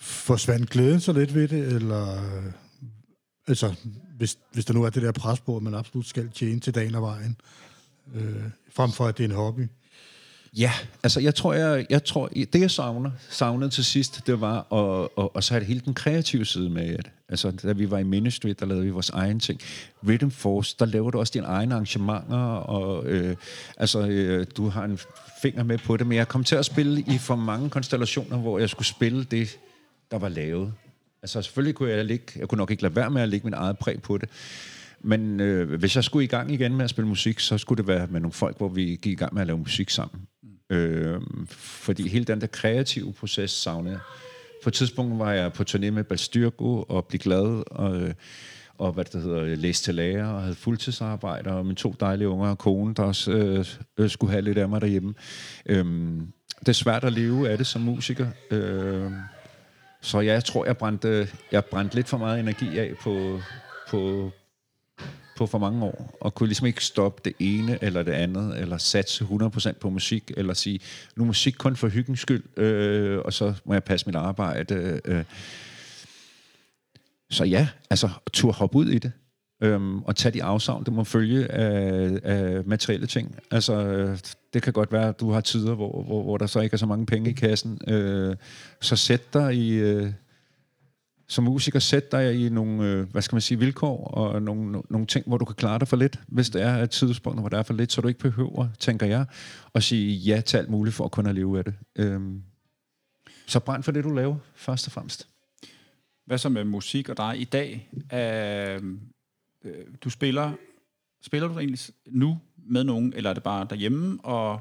Forsvandt glæden så lidt ved det, eller øh? Altså, hvis, hvis der nu er det der pres på, at man absolut skal tjene til dagen og vejen, øh, frem for at det er en hobby. Ja, altså jeg tror, jeg, jeg tror, det jeg savner, savnede til sidst, det var at, at, at så have hele den kreative side med det. Altså, da vi var i Ministry, der lavede vi vores egen ting. Rhythm Force, der laver du også dine egne arrangementer, og øh, altså, øh, du har en finger med på det, men jeg kom til at spille i for mange konstellationer, hvor jeg skulle spille det, der var lavet. Altså selvfølgelig kunne jeg ligge, jeg kunne nok ikke lade være med at lægge min eget præg på det. Men øh, hvis jeg skulle i gang igen med at spille musik, så skulle det være med nogle folk, hvor vi gik i gang med at lave musik sammen. Mm. Øh, fordi hele den der kreative proces savnede jeg. På et tidspunkt var jeg på turné med Balstyrko og Bliv Glad og, øh, og hvad det hedder, læste til lærer og havde fuldtidsarbejde og mine to dejlige unger og kone, der også øh, øh, skulle have lidt af mig derhjemme. Øh, det er svært at leve af det som musiker. Øh, så ja, jeg tror, jeg brændte, jeg brændte lidt for meget energi af på, på, på for mange år, og kunne ligesom ikke stoppe det ene eller det andet, eller satse 100% på musik, eller sige, nu musik kun for hyggens skyld, øh, og så må jeg passe mit arbejde. Øh. Så ja, altså, tur hoppe ud i det. Øhm, og tage de afsavn, det må følge af, af materielle ting. Altså, øh, det kan godt være, at du har tider, hvor, hvor, hvor der så ikke er så mange penge i kassen. Øh, så sæt dig i... Øh, som musiker, sæt dig i nogle, øh, hvad skal man sige, vilkår og nogle, no, nogle ting, hvor du kan klare dig for lidt, hvis det er et tidspunkt, hvor der er for lidt, så du ikke behøver, tænker jeg, at sige ja til alt muligt for at kunne leve af det. Øhm, så brænd for det, du laver, først og fremmest. Hvad så med musik og dig i dag? Øh, øh, du spiller, spiller du egentlig nu med nogen, eller er det bare derhjemme, og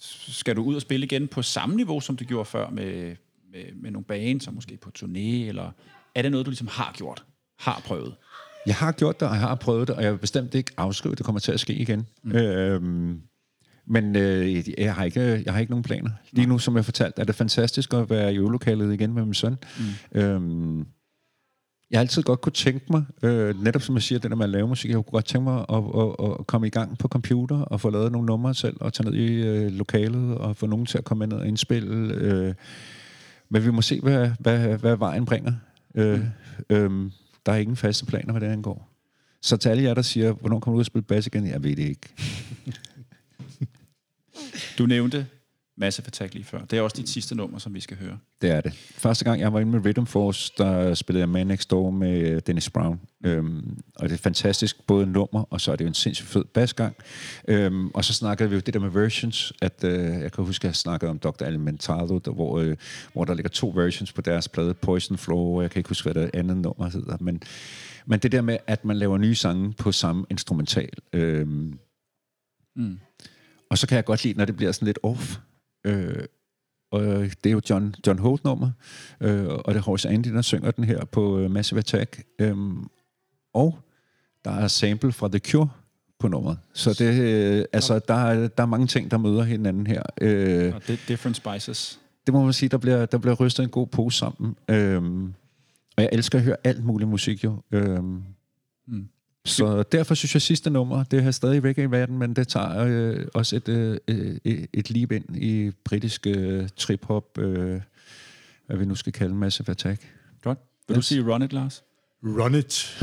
skal du ud og spille igen på samme niveau, som du gjorde før med, med, med nogle bands, og måske på turné, eller er det noget, du ligesom har gjort, har prøvet? Jeg har gjort det, og jeg har prøvet det, og jeg vil bestemt ikke afskrive, at det kommer til at ske igen. Mm. Øhm, men øh, jeg, har ikke, jeg har ikke nogen planer. Lige nu, som jeg fortalte, er det fantastisk at være i øvelokalet igen med min søn. Mm. Øhm, jeg har altid godt kunne tænke mig, øh, netop som jeg siger, det der med at lave musik, jeg kunne godt tænke mig at, at, at komme i gang på computer og få lavet nogle numre selv, og tage ned i øh, lokalet og få nogen til at komme ned og indspille. Øh, men vi må se, hvad, hvad, hvad vejen bringer. Øh, mm. øh, der er ingen faste planer, hvad det angår. Så til alle jer, der siger, hvornår kommer du ud og spille bass igen? Jeg ved det ikke. Du nævnte Massive Attack lige før. Det er også dit sidste nummer, som vi skal høre. Det er det. Første gang, jeg var inde med Rhythm Force, der spillede jeg Man Next Door med Dennis Brown. Øhm, og det er fantastisk, både nummer, og så er det jo en sindssygt fed basgang. Øhm, og så snakkede vi jo det der med versions, at øh, jeg kan huske, at jeg snakkede om Dr. Alimentado, der, hvor, øh, hvor der ligger to versions på deres plade, Poison Flow, og jeg kan ikke huske, hvad det andet nummer hedder, men, men det der med, at man laver nye sange på samme instrumental. Øhm, mm. Og så kan jeg godt lide, når det bliver sådan lidt off. Øh, og det er jo John, John Holt-nummer, øh, og det er Horace Andy, der synger den her på uh, Massive Attack. Øhm, og der er sample fra The Cure på nummeret. Så det, øh, altså, der, er, der er mange ting, der møder hinanden her. Øh, og det different spices. Det må man sige, der bliver, der bliver rystet en god pose sammen. Øhm, og jeg elsker at høre alt muligt musik jo. Øhm, mm. Så derfor synes jeg, at sidste nummer, det har stadig reggae i verden, men det tager øh, også et, øh, et, et leap ind i britisk øh, trip-hop, øh, hvad vi nu skal kalde Massive Attack. Godt. Vil yes. du sige Run It, Lars? Run It.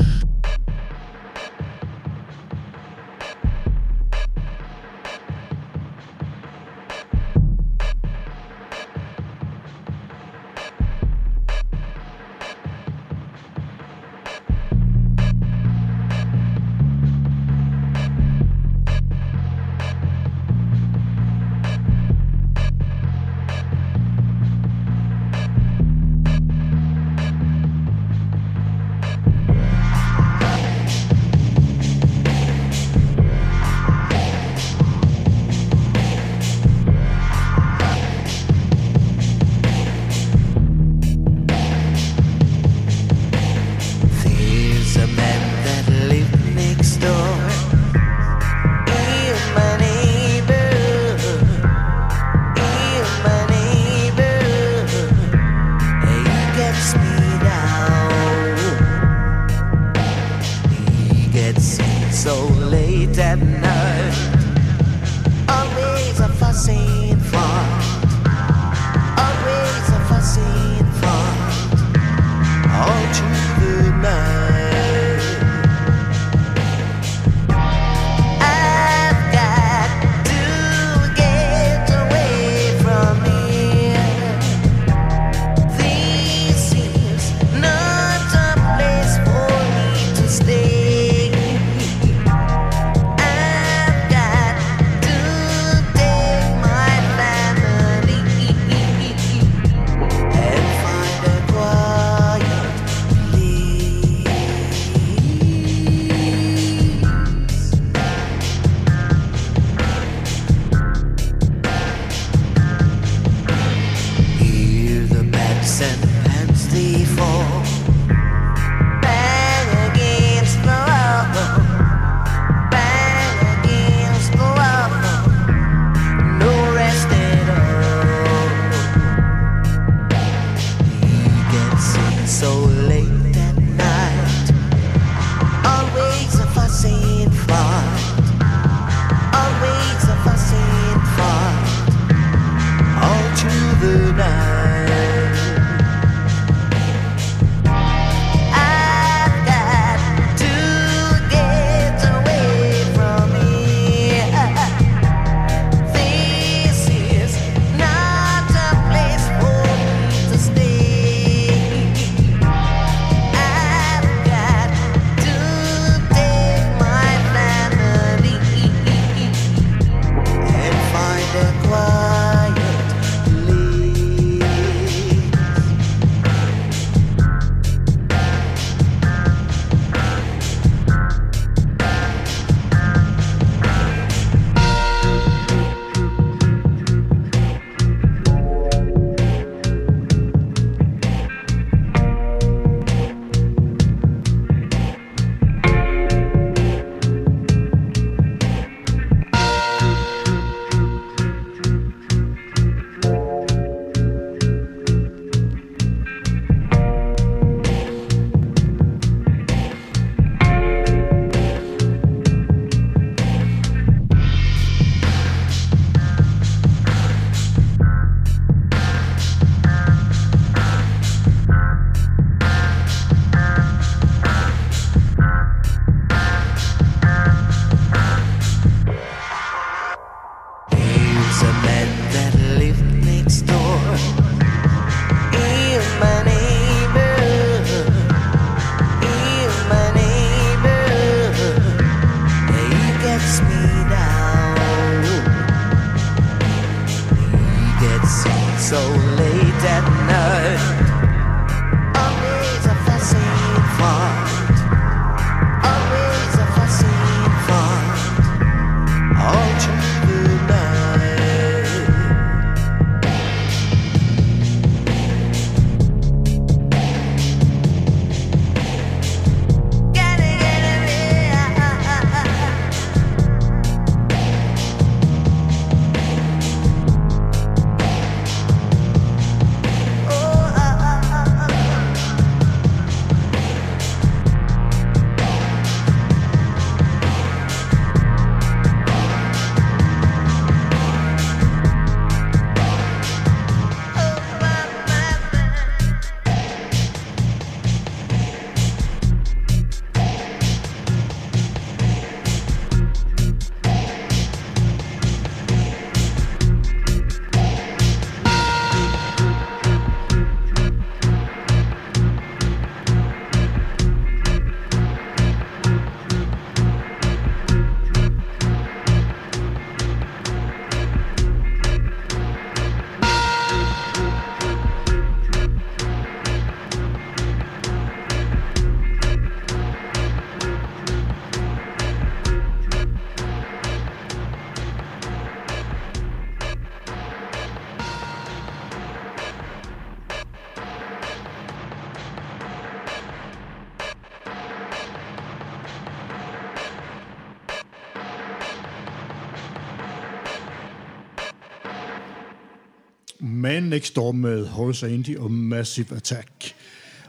Next Door med Horace Andy og Massive Attack.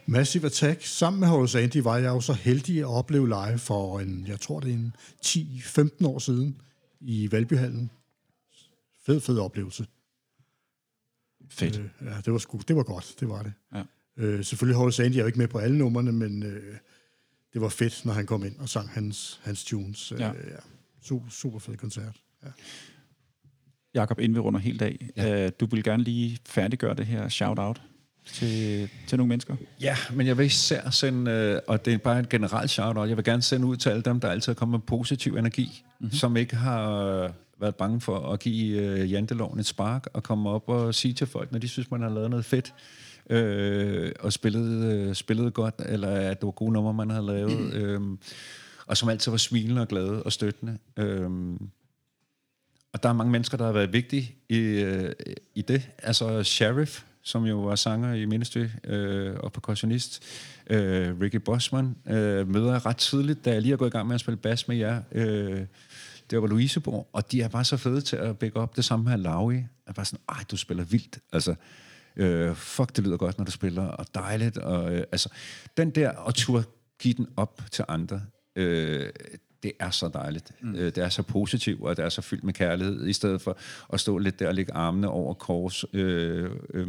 Massive Attack, sammen med Horace Andy, var jeg jo så heldig at opleve live for en, jeg tror det er en 10-15 år siden i Valbyhallen. Fed, fed oplevelse. Fedt. Øh, ja, det var, sgu, det var godt, det var det. Ja. Øh, selvfølgelig Horace Andy er jo ikke med på alle numrene, men øh, det var fedt, når han kom ind og sang hans, hans tunes. Øh, Ja. ja. Super, super fed koncert. Ja. Jakob, inden vi runder helt af, ja. øh, du vil gerne lige færdiggøre det her shout-out til, til nogle mennesker. Ja, men jeg vil især sende, øh, og det er bare et generelt shout-out, jeg vil gerne sende ud til alle dem, der altid er kommet med positiv energi, mm-hmm. som ikke har øh, været bange for at give øh, janteloven et spark, og komme op og sige til folk, når de synes, man har lavet noget fedt, øh, og spillet, øh, spillet godt, eller at det var gode numre, man har lavet, mm. øh, og som altid var smilende og glade og støttende. Øh, og der er mange mennesker, der har været vigtige i, øh, i det. Altså Sheriff, som jo var sanger i Ministry øh, og percussionist. Øh, Ricky Bosman øh, møder jeg ret tidligt, da jeg lige er gået i gang med at spille bas med jer. Øh, det var Louiseborg, og de er bare så fede til at bække op det samme her Laui. Jeg var bare sådan, ej, du spiller vildt. Altså, øh, fuck, det lyder godt, når du spiller, og dejligt. Og, øh, altså, den der, og turde give den op til andre, øh, det er så dejligt. Mm. Øh, Det er så positivt, og det er så fyldt med kærlighed, i stedet for at stå lidt der og lægge armene over kors. Øh, øh,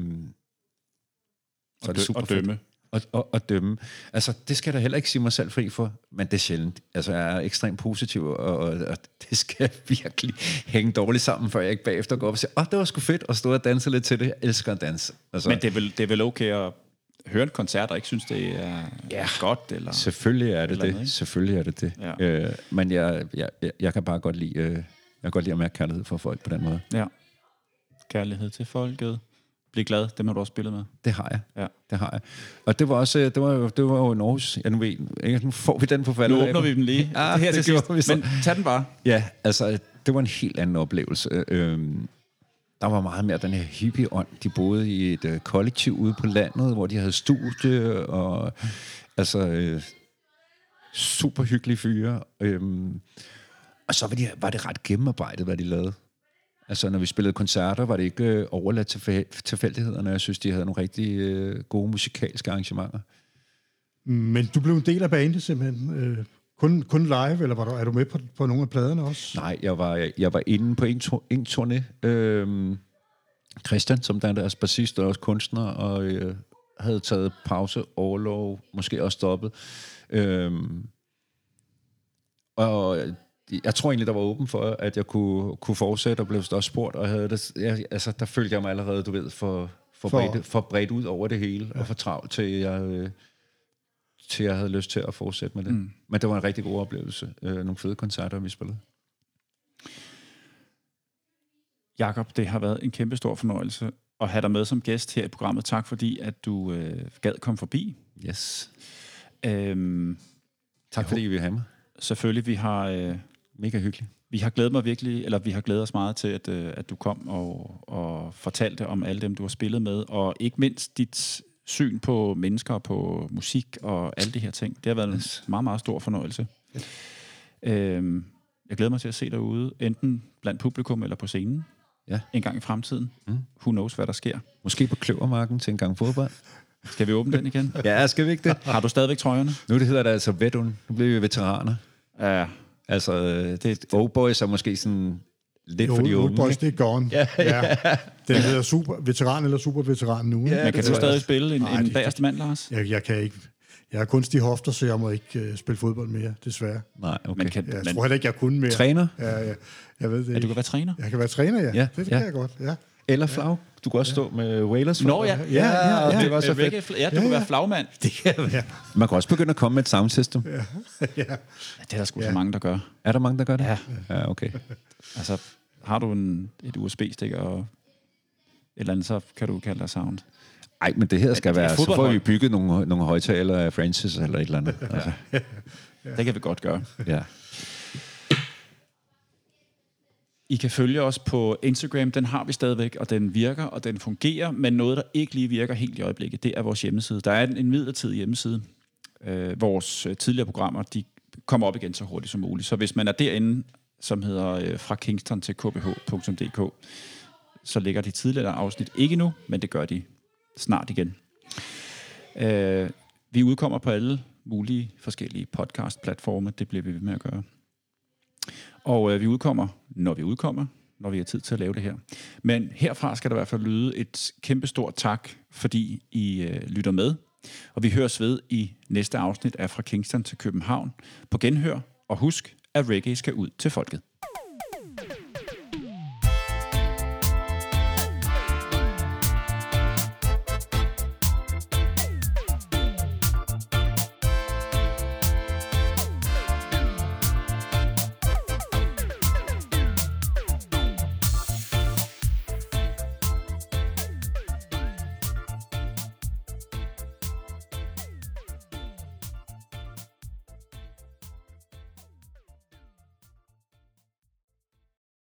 Og dø- og dømme. Og, og, og dømme. Altså, det skal da heller ikke sige mig selv fri for, men det er sjældent. Altså, jeg er ekstremt positiv, og, og, og det skal virkelig hænge dårligt sammen, før jeg ikke bagefter går op og siger, åh, oh, det var sgu fedt at stå og danse lidt til det. Jeg elsker at danse. Altså, Men det er, vel, det er vel okay at høre en koncert, og ikke synes, det er ja. godt? Eller? Selvfølgelig er det eller det. andet? Selvfølgelig er det det. Ja. Øh, men jeg, jeg, jeg, kan bare godt lide, øh, jeg kan godt lide at mærke kærlighed for folk på den måde. Ja. Kærlighed til folket. Bliv glad, dem har du også spillet med. Det har jeg. Ja. Det har jeg. Og det var også, øh, det var det var jo en Aarhus, ja, nu, ved, ikke, nu får vi den på faldet. Nu åbner vi dem lige. Ja, det her det til sidst. Men tag den bare. Ja, altså, det var en helt anden oplevelse. Øhm, der var meget mere den her hippie-ånd. De boede i et øh, kollektiv ude på landet, hvor de havde studie, og altså, øh, super hyggelige fyre. Øhm, og så var, de, var det ret gennemarbejdet, hvad de lavede. Altså, når vi spillede koncerter, var det ikke øh, overladt til tilfældighederne. Jeg synes, de havde nogle rigtig øh, gode musikalske arrangementer. Men du blev en del af bandet simpelthen. Øh, kun, kun live, eller var du, er du med på, på nogle af pladerne også? Nej, jeg var, jeg var inde på en, to, en turné. Øhm, Christian, som der er deres bassist og også kunstner, og øh, havde taget pause, overlov, måske også stoppet. Øhm, og jeg tror egentlig, der var åben for, at jeg kunne, kunne fortsætte, og blev også spurgt, og havde det, jeg, altså, der følte jeg mig allerede, du ved, for, for, For- bredt, for bredt ud over det hele, ja. og for travlt til jeg, øh, til jeg havde lyst til at fortsætte med det. Mm. Men det var en rigtig god oplevelse. Øh, nogle fede koncerter, vi spillede. Jakob, det har været en kæmpe stor fornøjelse at have dig med som gæst her i programmet. Tak fordi, at du øh, gad komme forbi. Yes. Øhm, Tak fordi I vil have mig. selvfølgelig, vi har, øh, Mega hyggeligt. vi har glædet mig virkelig, eller vi har glædet os meget til, at, øh, at du kom og, og fortalte om alle dem, du har spillet med, og ikke mindst dit syn på mennesker, på musik og alle de her ting. Det har været en meget, meget stor fornøjelse. Øhm, jeg glæder mig til at se dig ude, enten blandt publikum eller på scenen. Ja. En gang i fremtiden. Mm. Who knows, hvad der sker. Måske på Kløvermarken til en gang fodbold. Skal vi åbne den igen? ja, skal vi ikke det? Har du stadigvæk trøjerne? Nu det hedder det altså Vedun. Nu bliver vi veteraner. Ja. Altså, øh, det, old boys er måske sådan lidt Jo, for de unge. Boys, det er gone. Ja, ja. Den hedder super veteran eller superveteran nu. ikke? Men kan du stadig spille en, Nej, en bagerste mand, Lars? Jeg, jeg kan ikke. Jeg har kunstige hofter, så jeg må ikke uh, spille fodbold mere, desværre. Nej, okay. Men kan, Jeg men, tror heller ikke, jeg kunne mere. Træner Ja, ja. Jeg ved det at du kan være træner? Jeg kan være træner, ja. Ja, det, det ja. kan jeg godt, ja. eller flag. Du kan også stå med Wailers Nå ja, Ja, ja, ja. det var så Øh, fedt. Ja, du Ja, kan ja. være flagmand. Det kan være. Man kan også begynde at komme med et soundsystem. Ja. Det er der sgu så mange, der gør. Er der mange, der gør det? Ja. Ja, okay. Altså, har du en, et USB-stik og et eller andet, så kan du kalde dig sound. Ej, men det her skal det er være... Så får vi bygget nogle, nogle højtalere af Francis eller et eller andet. Altså, Det kan vi godt gøre. ja. I kan følge os på Instagram, den har vi stadigvæk, og den virker, og den fungerer, men noget, der ikke lige virker helt i øjeblikket, det er vores hjemmeside. Der er en, en midlertidig hjemmeside. Øh, vores øh, tidligere programmer, de kommer op igen så hurtigt som muligt. Så hvis man er derinde, som hedder øh, fra Kingston til kbh.dk, så ligger de tidligere afsnit ikke nu, men det gør de snart igen. Øh, vi udkommer på alle mulige forskellige podcast-platforme. Det bliver vi ved med at gøre. Og øh, vi udkommer, når vi udkommer, når vi har tid til at lave det her. Men herfra skal der i hvert fald lyde et kæmpestort tak, fordi I øh, lytter med. Og vi høres ved i næste afsnit af Fra Kingston til København. På genhør, og husk, at reggae skal ud til folket.